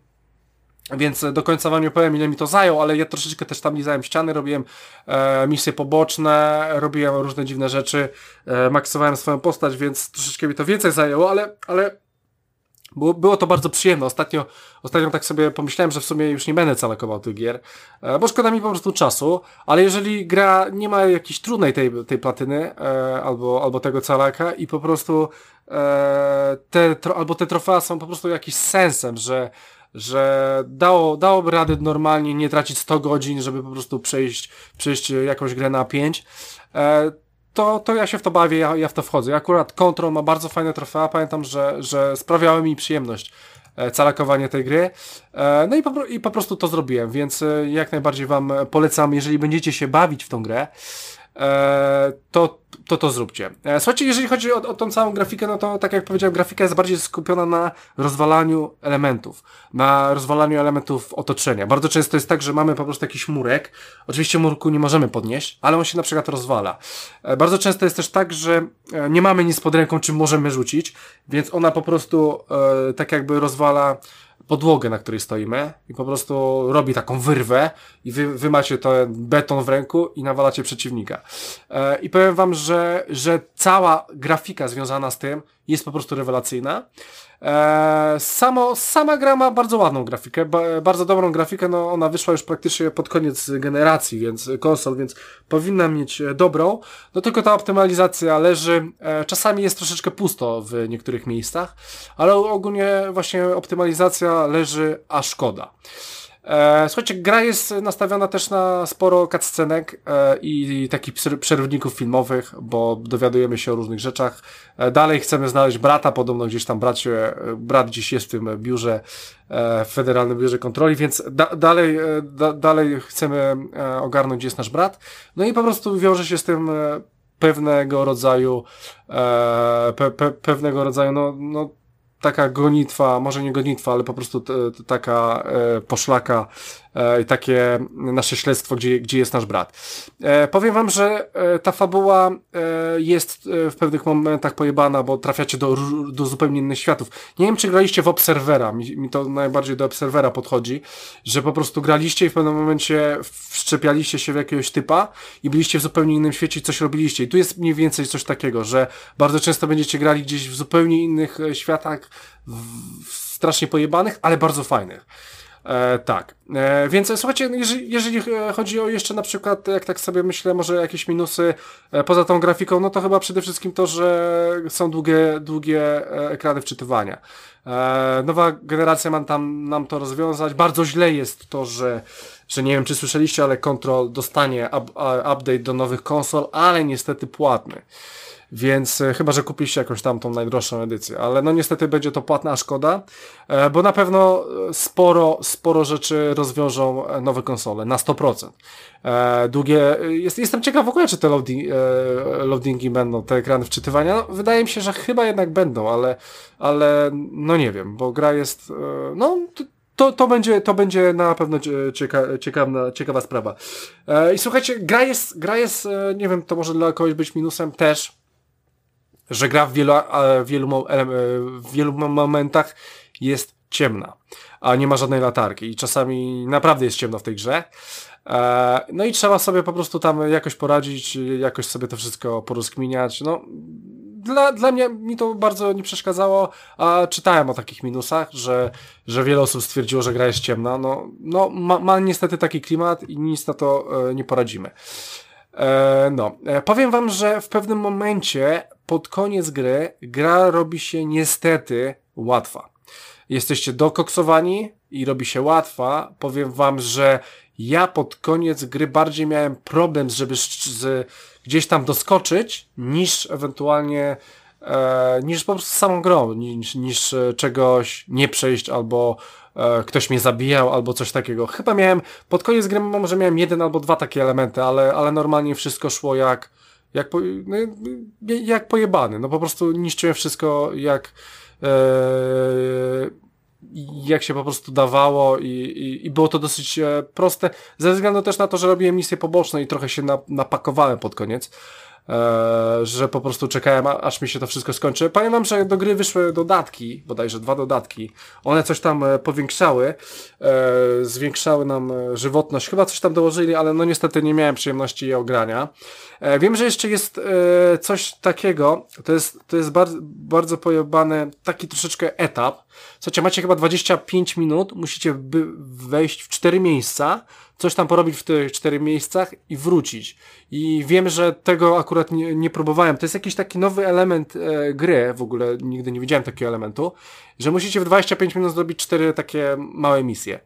Więc do końca wam nie powiem, ile mi to zajął, ale ja troszeczkę też tam lizałem ściany, robiłem e, misje poboczne, robiłem różne dziwne rzeczy, e, maksowałem swoją postać, więc troszeczkę mi to więcej zajęło, ale, ale było, było to bardzo przyjemne. Ostatnio, ostatnio tak sobie pomyślałem, że w sumie już nie będę calakował tych gier, e, bo szkoda mi po prostu czasu, ale jeżeli gra nie ma jakiejś trudnej tej, tej platyny e, albo, albo tego calaka i po prostu e, te, tro, albo te trofea są po prostu jakimś sensem, że że dało, dałoby radę normalnie nie tracić 100 godzin, żeby po prostu przejść, przejść jakąś grę na 5, e, to, to ja się w to bawię, ja, ja w to wchodzę. Akurat Control ma bardzo fajne trofea, pamiętam, że, że sprawiały mi przyjemność e, calakowanie tej gry. E, no i po, i po prostu to zrobiłem, więc jak najbardziej Wam polecam, jeżeli będziecie się bawić w tą grę, E, to, to to zróbcie. E, słuchajcie, jeżeli chodzi o, o tą całą grafikę, no to tak jak powiedziałem, grafika jest bardziej skupiona na rozwalaniu elementów, na rozwalaniu elementów otoczenia. Bardzo często jest tak, że mamy po prostu jakiś murek. Oczywiście murku nie możemy podnieść, ale on się na przykład rozwala. E, bardzo często jest też tak, że nie mamy nic pod ręką, czym możemy rzucić, więc ona po prostu tak jakby rozwala podłogę, na której stoimy i po prostu robi taką wyrwę i wy, wy macie ten beton w ręku i nawalacie przeciwnika. E, I powiem wam, że, że cała grafika związana z tym jest po prostu rewelacyjna. E, samo, sama gra ma bardzo ładną grafikę, ba, bardzo dobrą grafikę, no ona wyszła już praktycznie pod koniec generacji, więc konsol, więc powinna mieć e, dobrą, no tylko ta optymalizacja leży, e, czasami jest troszeczkę pusto w niektórych miejscach, ale ogólnie właśnie optymalizacja leży, a szkoda. E, słuchajcie, gra jest nastawiona też na sporo cutscenek e, i takich przerwników filmowych, bo dowiadujemy się o różnych rzeczach. E, dalej chcemy znaleźć brata, podobno gdzieś tam bracie, brat gdzieś jest w tym biurze, w Federalnym Biurze Kontroli, więc da, dalej, da, dalej chcemy ogarnąć, gdzie jest nasz brat. No i po prostu wiąże się z tym pewnego rodzaju, pe, pe, pewnego rodzaju, no, no taka gonitwa, może nie gonitwa, ale po prostu taka e, poszlaka e, takie nasze śledztwo, gdzie, gdzie jest nasz brat. E, powiem wam, że e, ta fabuła jest w pewnych momentach pojebana, bo trafiacie do, do zupełnie innych światów. Nie wiem, czy graliście w Obserwera, mi, mi to najbardziej do Obserwera podchodzi, że po prostu graliście i w pewnym momencie wszczepialiście się w jakiegoś typa i byliście w zupełnie innym świecie i coś robiliście. I tu jest mniej więcej coś takiego, że bardzo często będziecie grali gdzieś w zupełnie innych światach, w, strasznie pojebanych, ale bardzo fajnych. E, tak, e, więc słuchajcie, jeżeli, jeżeli chodzi o jeszcze na przykład, jak tak sobie myślę, może jakieś minusy e, poza tą grafiką, no to chyba przede wszystkim to, że są długie, długie e, ekrany wczytywania. E, nowa generacja ma tam nam to rozwiązać. Bardzo źle jest to, że, że nie wiem czy słyszeliście, ale Control dostanie up, update do nowych konsol, ale niestety płatny. Więc e, chyba, że kupiliście jakąś tam tą najdroższą edycję, ale no niestety będzie to płatna szkoda, e, bo na pewno e, sporo, sporo rzeczy rozwiążą nowe konsole, na 100%. Długie, jest, jestem ciekaw w ogóle, czy te loading, loadingi będą, te ekrany wczytywania. No, wydaje mi się, że chyba jednak będą, ale, ale no nie wiem, bo gra jest, no to, to, będzie, to będzie na pewno cieka, ciekawa, ciekawa sprawa. I słuchajcie, gra jest, gra jest, nie wiem, to może dla kogoś być minusem też, że gra w wielu, w wielu, w wielu momentach jest ciemna, a nie ma żadnej latarki i czasami naprawdę jest ciemno w tej grze. E, no i trzeba sobie po prostu tam jakoś poradzić, jakoś sobie to wszystko porozkminiać. No, dla, dla mnie mi to bardzo nie przeszkadzało, a czytałem o takich minusach, że, że wiele osób stwierdziło, że gra jest ciemna. No, no ma, ma niestety taki klimat i nic na to e, nie poradzimy. E, no, powiem wam, że w pewnym momencie pod koniec gry gra robi się niestety łatwa. Jesteście dokoksowani i robi się łatwa. Powiem wam, że ja pod koniec gry bardziej miałem problem, żeby z, gdzieś tam doskoczyć, niż ewentualnie e, niż po prostu samą grą, niż, niż e, czegoś nie przejść albo e, ktoś mnie zabijał albo coś takiego. Chyba miałem, pod koniec gry może miałem jeden albo dwa takie elementy, ale, ale normalnie wszystko szło jak, jak, po, no, jak pojebany. No po prostu niszczyłem wszystko jak e, jak się po prostu dawało i, i, i było to dosyć e, proste, ze względu też na to, że robiłem misje poboczne i trochę się na, napakowałem pod koniec. E, że po prostu czekałem, aż mi się to wszystko skończy. Pamiętam, że do gry wyszły dodatki, bodajże dwa dodatki. One coś tam e, powiększały, e, zwiększały nam żywotność. Chyba coś tam dołożyli, ale no niestety nie miałem przyjemności je ogrania. Wiem, że jeszcze jest coś takiego, to jest, to jest bardzo, bardzo pojebany taki troszeczkę etap. Słuchajcie, macie chyba 25 minut, musicie wejść w cztery miejsca, coś tam porobić w tych czterech miejscach i wrócić. I wiem, że tego akurat nie, nie próbowałem. To jest jakiś taki nowy element e, gry, w ogóle nigdy nie widziałem takiego elementu, że musicie w 25 minut zrobić cztery takie małe misje.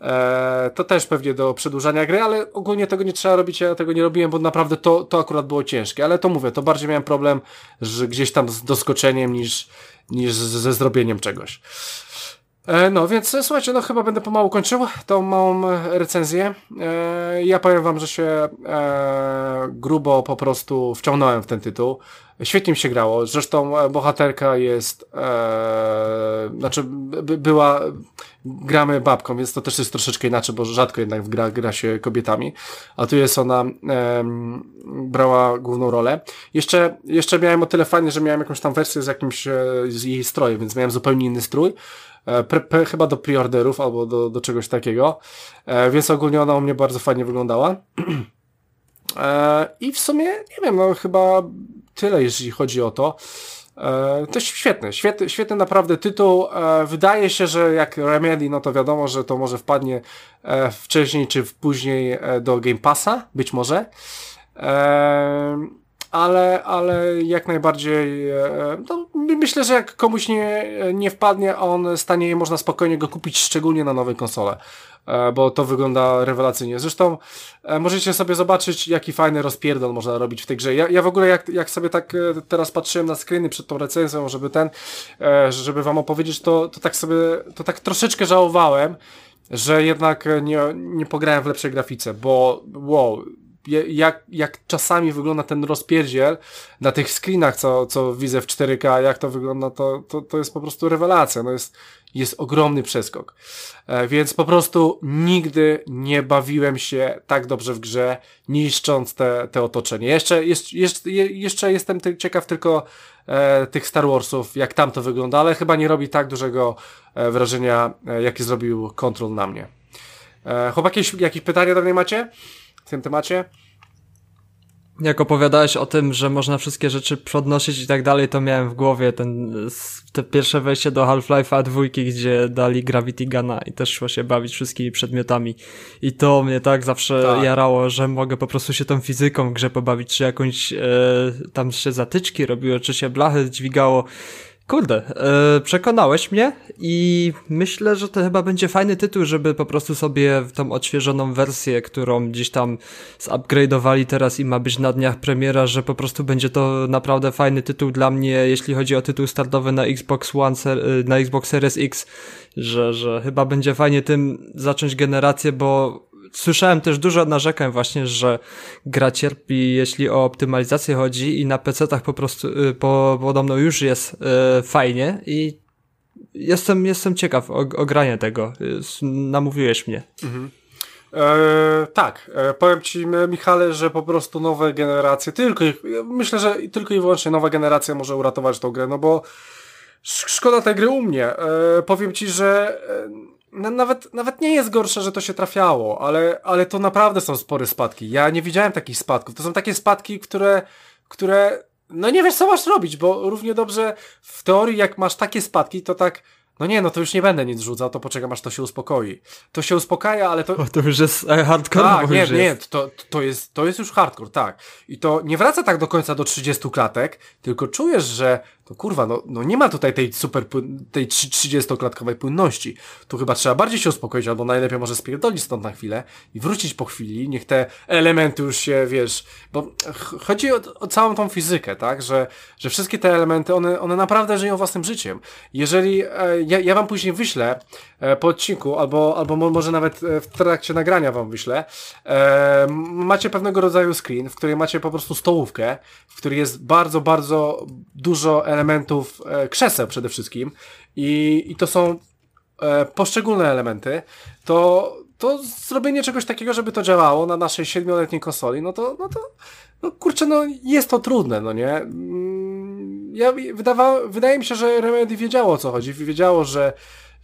E, to też pewnie do przedłużania gry, ale ogólnie tego nie trzeba robić, ja tego nie robiłem, bo naprawdę to, to akurat było ciężkie. Ale to mówię, to bardziej miałem problem, że gdzieś tam z doskoczeniem niż, niż ze zrobieniem czegoś. E, no, więc e, słuchajcie, no chyba będę pomału kończył tą małą e, recenzję. Ja powiem wam, że się grubo po prostu wciągnąłem w ten tytuł. Świetnie mi się grało. Zresztą bohaterka jest, znaczy by, była, gramy babką, więc to też jest troszeczkę inaczej, bo rzadko jednak gra, gra się kobietami. A tu jest ona, e, brała główną rolę. Jeszcze, jeszcze miałem o tyle fajnie, że miałem jakąś tam wersję z jakimś, z jej strojem, więc miałem zupełnie inny strój. E, pre, pre, chyba do preorderów albo do, do czegoś takiego, e, więc ogólnie ona u mnie bardzo fajnie wyglądała. <clears throat> E, I w sumie, nie wiem, no chyba tyle, jeśli chodzi o to. To jest świetny, świetny, świetny naprawdę tytuł. Wydaje się, że jak Remedy, no to wiadomo, że to może wpadnie wcześniej czy później do Game Passa, być może ale, ale jak najbardziej, e, no, myślę, że jak komuś nie, nie wpadnie, on stanie można spokojnie go kupić, szczególnie na nowej konsole, e, bo to wygląda rewelacyjnie. Zresztą e, możecie sobie zobaczyć, jaki fajny rozpierdol można robić w tej grze. Ja, ja w ogóle jak, jak sobie tak teraz patrzyłem na screeny przed tą recenzją, żeby ten, żeby wam opowiedzieć, to, to tak sobie, to tak troszeczkę żałowałem, że jednak nie, nie pograłem w lepszej grafice, bo wow, jak, jak czasami wygląda ten rozpierdziel na tych screenach, co, co widzę w 4K, jak to wygląda, to, to, to jest po prostu rewelacja. No jest, jest ogromny przeskok. E, więc po prostu nigdy nie bawiłem się tak dobrze w grze, niszcząc te, te otoczenie. Jeszcze, jeszcze, jeszcze, jeszcze jestem ciekaw tylko e, tych Star Warsów, jak tam to wygląda, ale chyba nie robi tak dużego e, wrażenia, e, jakie zrobił Control na mnie. E, chłopaki, jakieś, jakieś pytania do mnie macie? W tym temacie? Jak opowiadałeś o tym, że można wszystkie rzeczy podnosić i tak dalej, to miałem w głowie ten, te pierwsze wejście do Half-Life'a dwójki, gdzie dali Gravity Guna i też szło się bawić wszystkimi przedmiotami. I to mnie tak zawsze tak. jarało, że mogę po prostu się tą fizyką grze pobawić, czy jakąś e, tam się zatyczki robiło, czy się blachy dźwigało. Kurde, e, przekonałeś mnie i myślę, że to chyba będzie fajny tytuł, żeby po prostu sobie tą odświeżoną wersję, którą gdzieś tam zupgrade'owali teraz i ma być na dniach premiera, że po prostu będzie to naprawdę fajny tytuł dla mnie, jeśli chodzi o tytuł startowy na Xbox One, na Xbox Series X, że, że chyba będzie fajnie tym zacząć generację, bo słyszałem też dużo narzekań właśnie, że gra cierpi, jeśli o optymalizację chodzi i na PC-tach po prostu y, po, podobno już jest y, fajnie i jestem, jestem ciekaw o, o granie tego. Namówiłeś mnie. Mhm. E, tak, e, powiem Ci Michale, że po prostu nowe generacje, tylko myślę, że tylko i wyłącznie nowa generacja może uratować tą grę, no bo szkoda tej gry u mnie. E, powiem Ci, że nawet, nawet nie jest gorsze, że to się trafiało, ale, ale to naprawdę są spore spadki. Ja nie widziałem takich spadków. To są takie spadki, które, które no nie wiesz co masz robić, bo równie dobrze w teorii jak masz takie spadki, to tak No nie, no to już nie będę nic rzucał, to poczekam aż to się uspokoi. To się uspokaja, ale to... O, to już jest e, hardcore. Tak, nie, nie, jest. to, to, jest, to jest już hardcore, tak. I to nie wraca tak do końca do 30 klatek, tylko czujesz, że to kurwa, no, no nie ma tutaj tej super, tej 30-klatkowej płynności. Tu chyba trzeba bardziej się uspokoić, albo najlepiej może spierdolić stąd na chwilę i wrócić po chwili, niech te elementy już się, wiesz, bo ch- chodzi o, o całą tą fizykę, tak, że, że wszystkie te elementy, one, one naprawdę żyją własnym życiem. Jeżeli, e, ja, ja wam później wyślę e, po odcinku, albo, albo mo- może nawet e, w trakcie nagrania wam wyślę, e, macie pewnego rodzaju screen, w której macie po prostu stołówkę, w której jest bardzo, bardzo dużo elementów e, krzeseł przede wszystkim i, i to są e, poszczególne elementy, to, to zrobienie czegoś takiego, żeby to działało na naszej siedmioletniej konsoli, no to, no to, no kurczę, no jest to trudne, no nie? Mm, Ja, wydaje mi się, że Remedy wiedziało o co chodzi, wiedziało, że,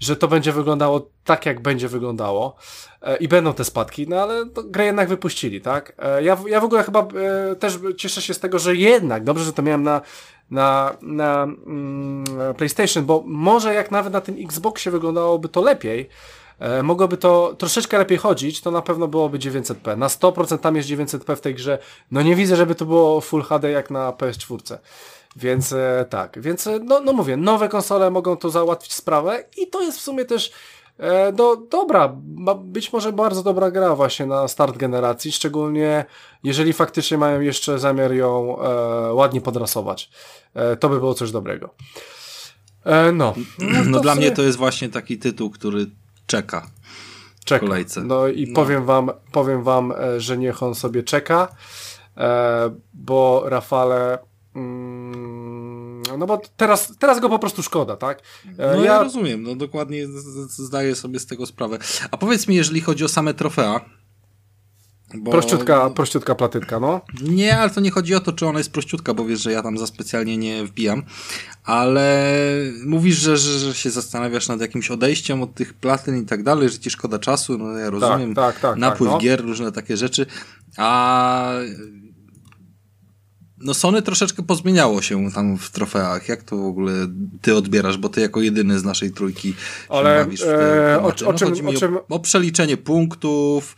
że to będzie wyglądało tak, jak będzie wyglądało e, i będą te spadki, no ale grę jednak wypuścili, tak? E, ja, ja w ogóle chyba e, też cieszę się z tego, że jednak, dobrze, że to miałem na, na, na mm, PlayStation, bo może jak nawet na tym Xboxie wyglądałoby to lepiej, e, mogłoby to troszeczkę lepiej chodzić, to na pewno byłoby 900p. Na 100% tam jest 900p w tej grze. No nie widzę, żeby to było Full HD jak na PS4. Więc e, tak, więc e, no, no mówię, nowe konsole mogą to załatwić sprawę i to jest w sumie też e, do, dobra, być może bardzo dobra gra właśnie na start generacji, szczególnie jeżeli faktycznie mają jeszcze zamiar ją e, ładnie podrasować. E, to by było coś dobrego. E, no. No to dla mnie to jest właśnie taki tytuł, który czeka. czeka. kolejce. No i No. powiem wam, powiem wam, e, że niech on sobie czeka, e, bo Rafale, mm, no bo teraz, teraz go po prostu szkoda, tak? E, No ja, rozumiem, no dokładnie zdaję sobie z tego sprawę. A powiedz mi, jeżeli chodzi o same trofea, bo... prościutka, prościutka platytka, no. Nie, ale to nie chodzi o to, czy ona jest prościutka, bo wiesz, że ja tam za specjalnie nie wbijam, ale mówisz, że, że, że się zastanawiasz nad jakimś odejściem od tych platyn i tak dalej, że ci szkoda czasu, no ja rozumiem, tak, tak, napływ tak, no. gier, różne takie rzeczy, a no Sony troszeczkę pozmieniało się tam w trofeach. Jak to w ogóle ty odbierasz, bo ty jako jedyny z naszej trójki się Ale, te e, o- tematy. o czym- chodzi mi o czym- o, o przeliczenie punktów,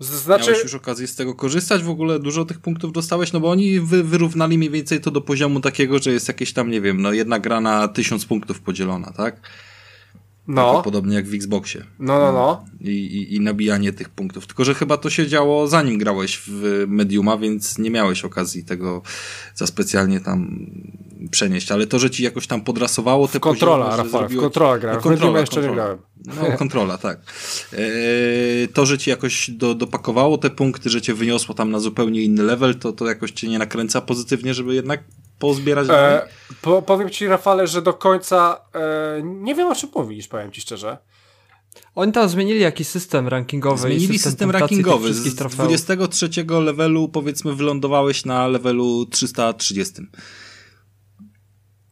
Znaczy, Miałeś już okazję z tego korzystać? W ogóle dużo tych punktów dostałeś? No bo oni wy, wyrównali mniej więcej to do poziomu takiego, że jest jakieś tam, nie wiem, no jedna gra na tysiąc punktów podzielona, tak? No, Podobnie jak w Xboxie. no, no, no. I, i, I nabijanie tych punktów. Tylko, że chyba to się działo zanim grałeś w Mediuma, więc nie miałeś okazji tego za specjalnie tam przenieść. Ale to, że ci jakoś tam podrasowało te Kontrola, poziomy, Rafał, zrobiło- kontrola grałem. No, Mediuma jeszcze nie grałem. No, kontrola, tak. Eee, to, że ci jakoś do, dopakowało te punkty, że cię wyniosło tam na zupełnie inny level, to, to jakoś cię nie nakręca pozytywnie, żeby jednak pozbierać? E, po, powiem ci, Rafale, że do końca e, nie wiem o czym mówisz, powiem ci szczerze. Oni tam zmienili jakiś system rankingowy. Zmienili system tych rankingowy. Z trofeów. 23 levelu powiedzmy wylądowałeś na levelu 330.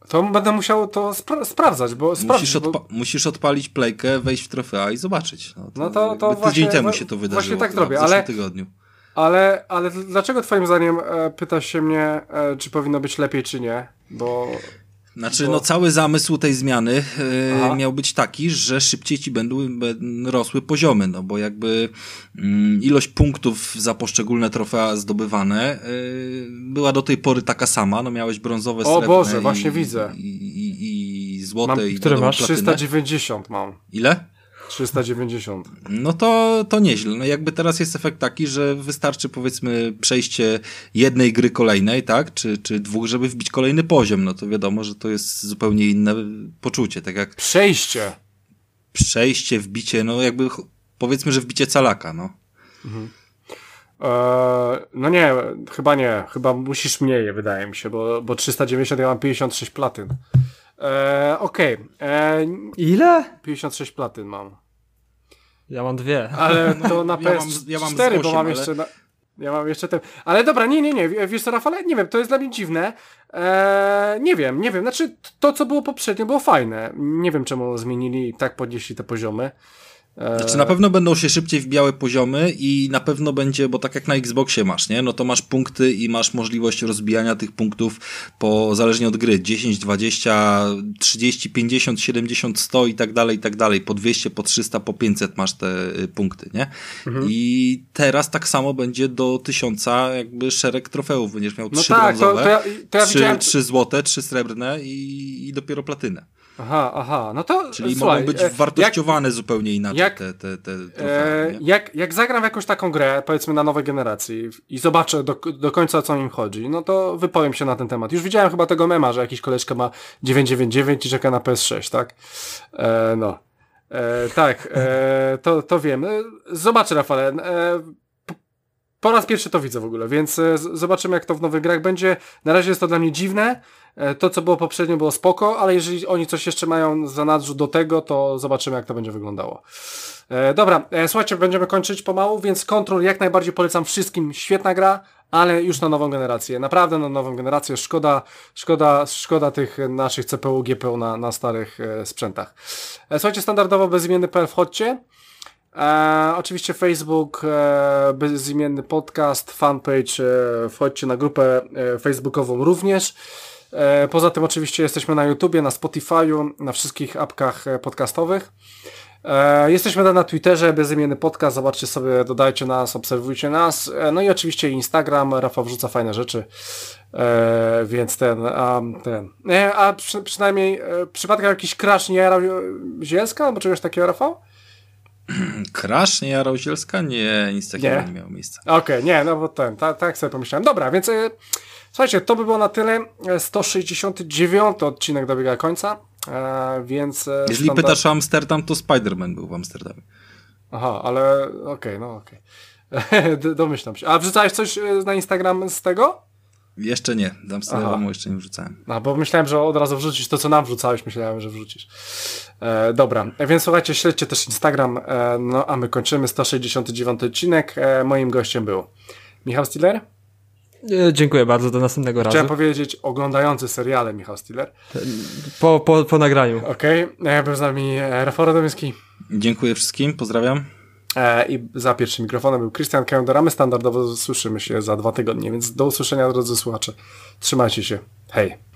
To będę musiał to spra sprawdzać, bo sprawdzić, Musisz, bo, odpa- musisz odpalić playkę, wejść w trofea i zobaczyć. No No to- to jakby właśnie- tydzień temu się to właśnie wydarzyło. tak chyba, zrobię, w zeszłym ale- tygodniu. Ale, ale dlaczego twoim zdaniem e, pytasz się mnie, e, czy powinno być lepiej, czy nie? Bo Znaczy, Bo- no cały zamysł tej zmiany e, miał być taki, że szybciej ci będą rosły poziomy, no bo jakby mm, ilość punktów za poszczególne trofea zdobywane e, była do tej pory taka sama, no miałeś brązowe, O srebrne Boże, i, właśnie widzę. I, i, i złote mam, i które masz? platynę. 390 mam. Ile? 390. No to, to nieźle. No jakby teraz jest efekt taki, że wystarczy powiedzmy przejście jednej gry kolejnej, tak? Czy, czy dwóch, żeby wbić kolejny poziom. No to wiadomo, że to jest zupełnie inne poczucie. Tak jak Przejście. przejście, wbicie, no jakby powiedzmy, że wbicie calaka, no. E, no nie, chyba nie. Chyba musisz mniej, wydaje mi się, bo, bo 390 ja mam 56 platyn. E, Okej, e, Ile? 56 platyn mam. Ja mam dwie. Ale <laughs> to na Ja mam- PS4, ja mam z bo mam ale- jeszcze... Na, ja mam jeszcze ten... Ale dobra, nie, nie, nie, wiesz co, Rafale, nie wiem, to jest dla mnie dziwne. Eee, nie wiem, nie wiem, znaczy to, co było poprzednio, było fajne. Nie wiem, czemu zmienili i tak podnieśli te poziomy. Znaczy na pewno będą się szybciej wbijały poziomy i na pewno będzie, bo tak jak na Xboxie masz, nie? No to masz punkty i masz możliwość rozbijania tych punktów po zależnie od gry 10, 20, 30, 50, 70, 100 i tak dalej, i tak dalej. Po 200, po 300, po 500 masz te y, punkty, nie? Mhm. I teraz tak samo będzie do 1000 jakby szereg trofeów. Będziesz miał no 3 tak, brązowe, to, to ja, to ja 3, widziałem... 3 złote, 3 srebrne i, i dopiero platynę. Aha, aha, no to Czyli słuchaj, mogą być e, wartościowane jak, zupełnie inaczej jak, te, te, te e, jak, jak zagram w jakąś taką grę, powiedzmy na nowej generacji i zobaczę do, do końca o co im chodzi, no to wypowiem się na ten temat. Już widziałem chyba tego mema, że jakiś koleżka ma 999 i czeka na PS6, tak? E, no. E, tak, e, to, to wiem. E, zobaczę, Rafale. Po raz pierwszy to widzę w ogóle, więc zobaczymy jak to w nowych grach będzie. Na razie jest to dla mnie dziwne. E, to, co było poprzednio, było spoko, ale jeżeli oni coś jeszcze mają za nadrzut do tego, to zobaczymy, jak to będzie wyglądało. E, dobra, słuchajcie, będziemy kończyć pomału, więc Control jak najbardziej polecam wszystkim. Świetna gra, ale już na nową generację. Naprawdę na nową generację. Szkoda, szkoda, szkoda tych naszych CPU, GPU na, na starych sprzętach. słuchajcie, standardowo bezimienny.pl wchodźcie. E, oczywiście Facebook, e, bezimienny podcast, fanpage, e, wchodźcie na grupę e, facebookową również. E, poza tym oczywiście jesteśmy na YouTubie, na Spotify'u, na wszystkich apkach e, podcastowych. Jesteśmy na Twitterze, bezimienny podcast, zobaczcie sobie, dodajcie nas, obserwujcie nas. No i oczywiście Instagram, Rafał wrzuca fajne rzeczy, więc ten, a, ten. A przy, przynajmniej przypadkiem jakiś crash nie jarał Zielska albo czegoś takiego, Rafał? <clears throat> Crash, nie Jara Zielska? Nie, nic takiego nie, nie miało miejsca. Okej, okay, nie, no bo ten, tak, tak sobie pomyślałem. Dobra, więc słuchajcie, to by było na tyle. 169 odcinek dobiega końca, e, więc... E, Jeżeli standard... pytasz o Amsterdam, to Spider-Man był w Amsterdamie. Aha, ale okej, okay, no okej. <laughs> Okay. Domyślam się. A wrzucałeś coś e, na Instagram z tego? Jeszcze nie, Amsterdamu jeszcze nie wrzucałem. No, bo myślałem, że od razu wrzucisz to, co nam wrzucałeś, myślałem, że wrzucisz. E, dobra, więc słuchajcie, śledźcie też Instagram, e, no a my kończymy 169 odcinek. E, moim gościem był Michał Stiller. E, dziękuję bardzo, do następnego razu. Chciałem powiedzieć oglądający seriale Michał Stiller. Po, po, po nagraniu. Okej, okay. E, był z nami Rafał Radomyski. Dziękuję wszystkim, pozdrawiam. E, I za pierwszym mikrofonem był Christian Kędera. My standardowo słyszymy się za dwa tygodnie, więc do usłyszenia, drodzy słuchacze. Trzymajcie się. Hej.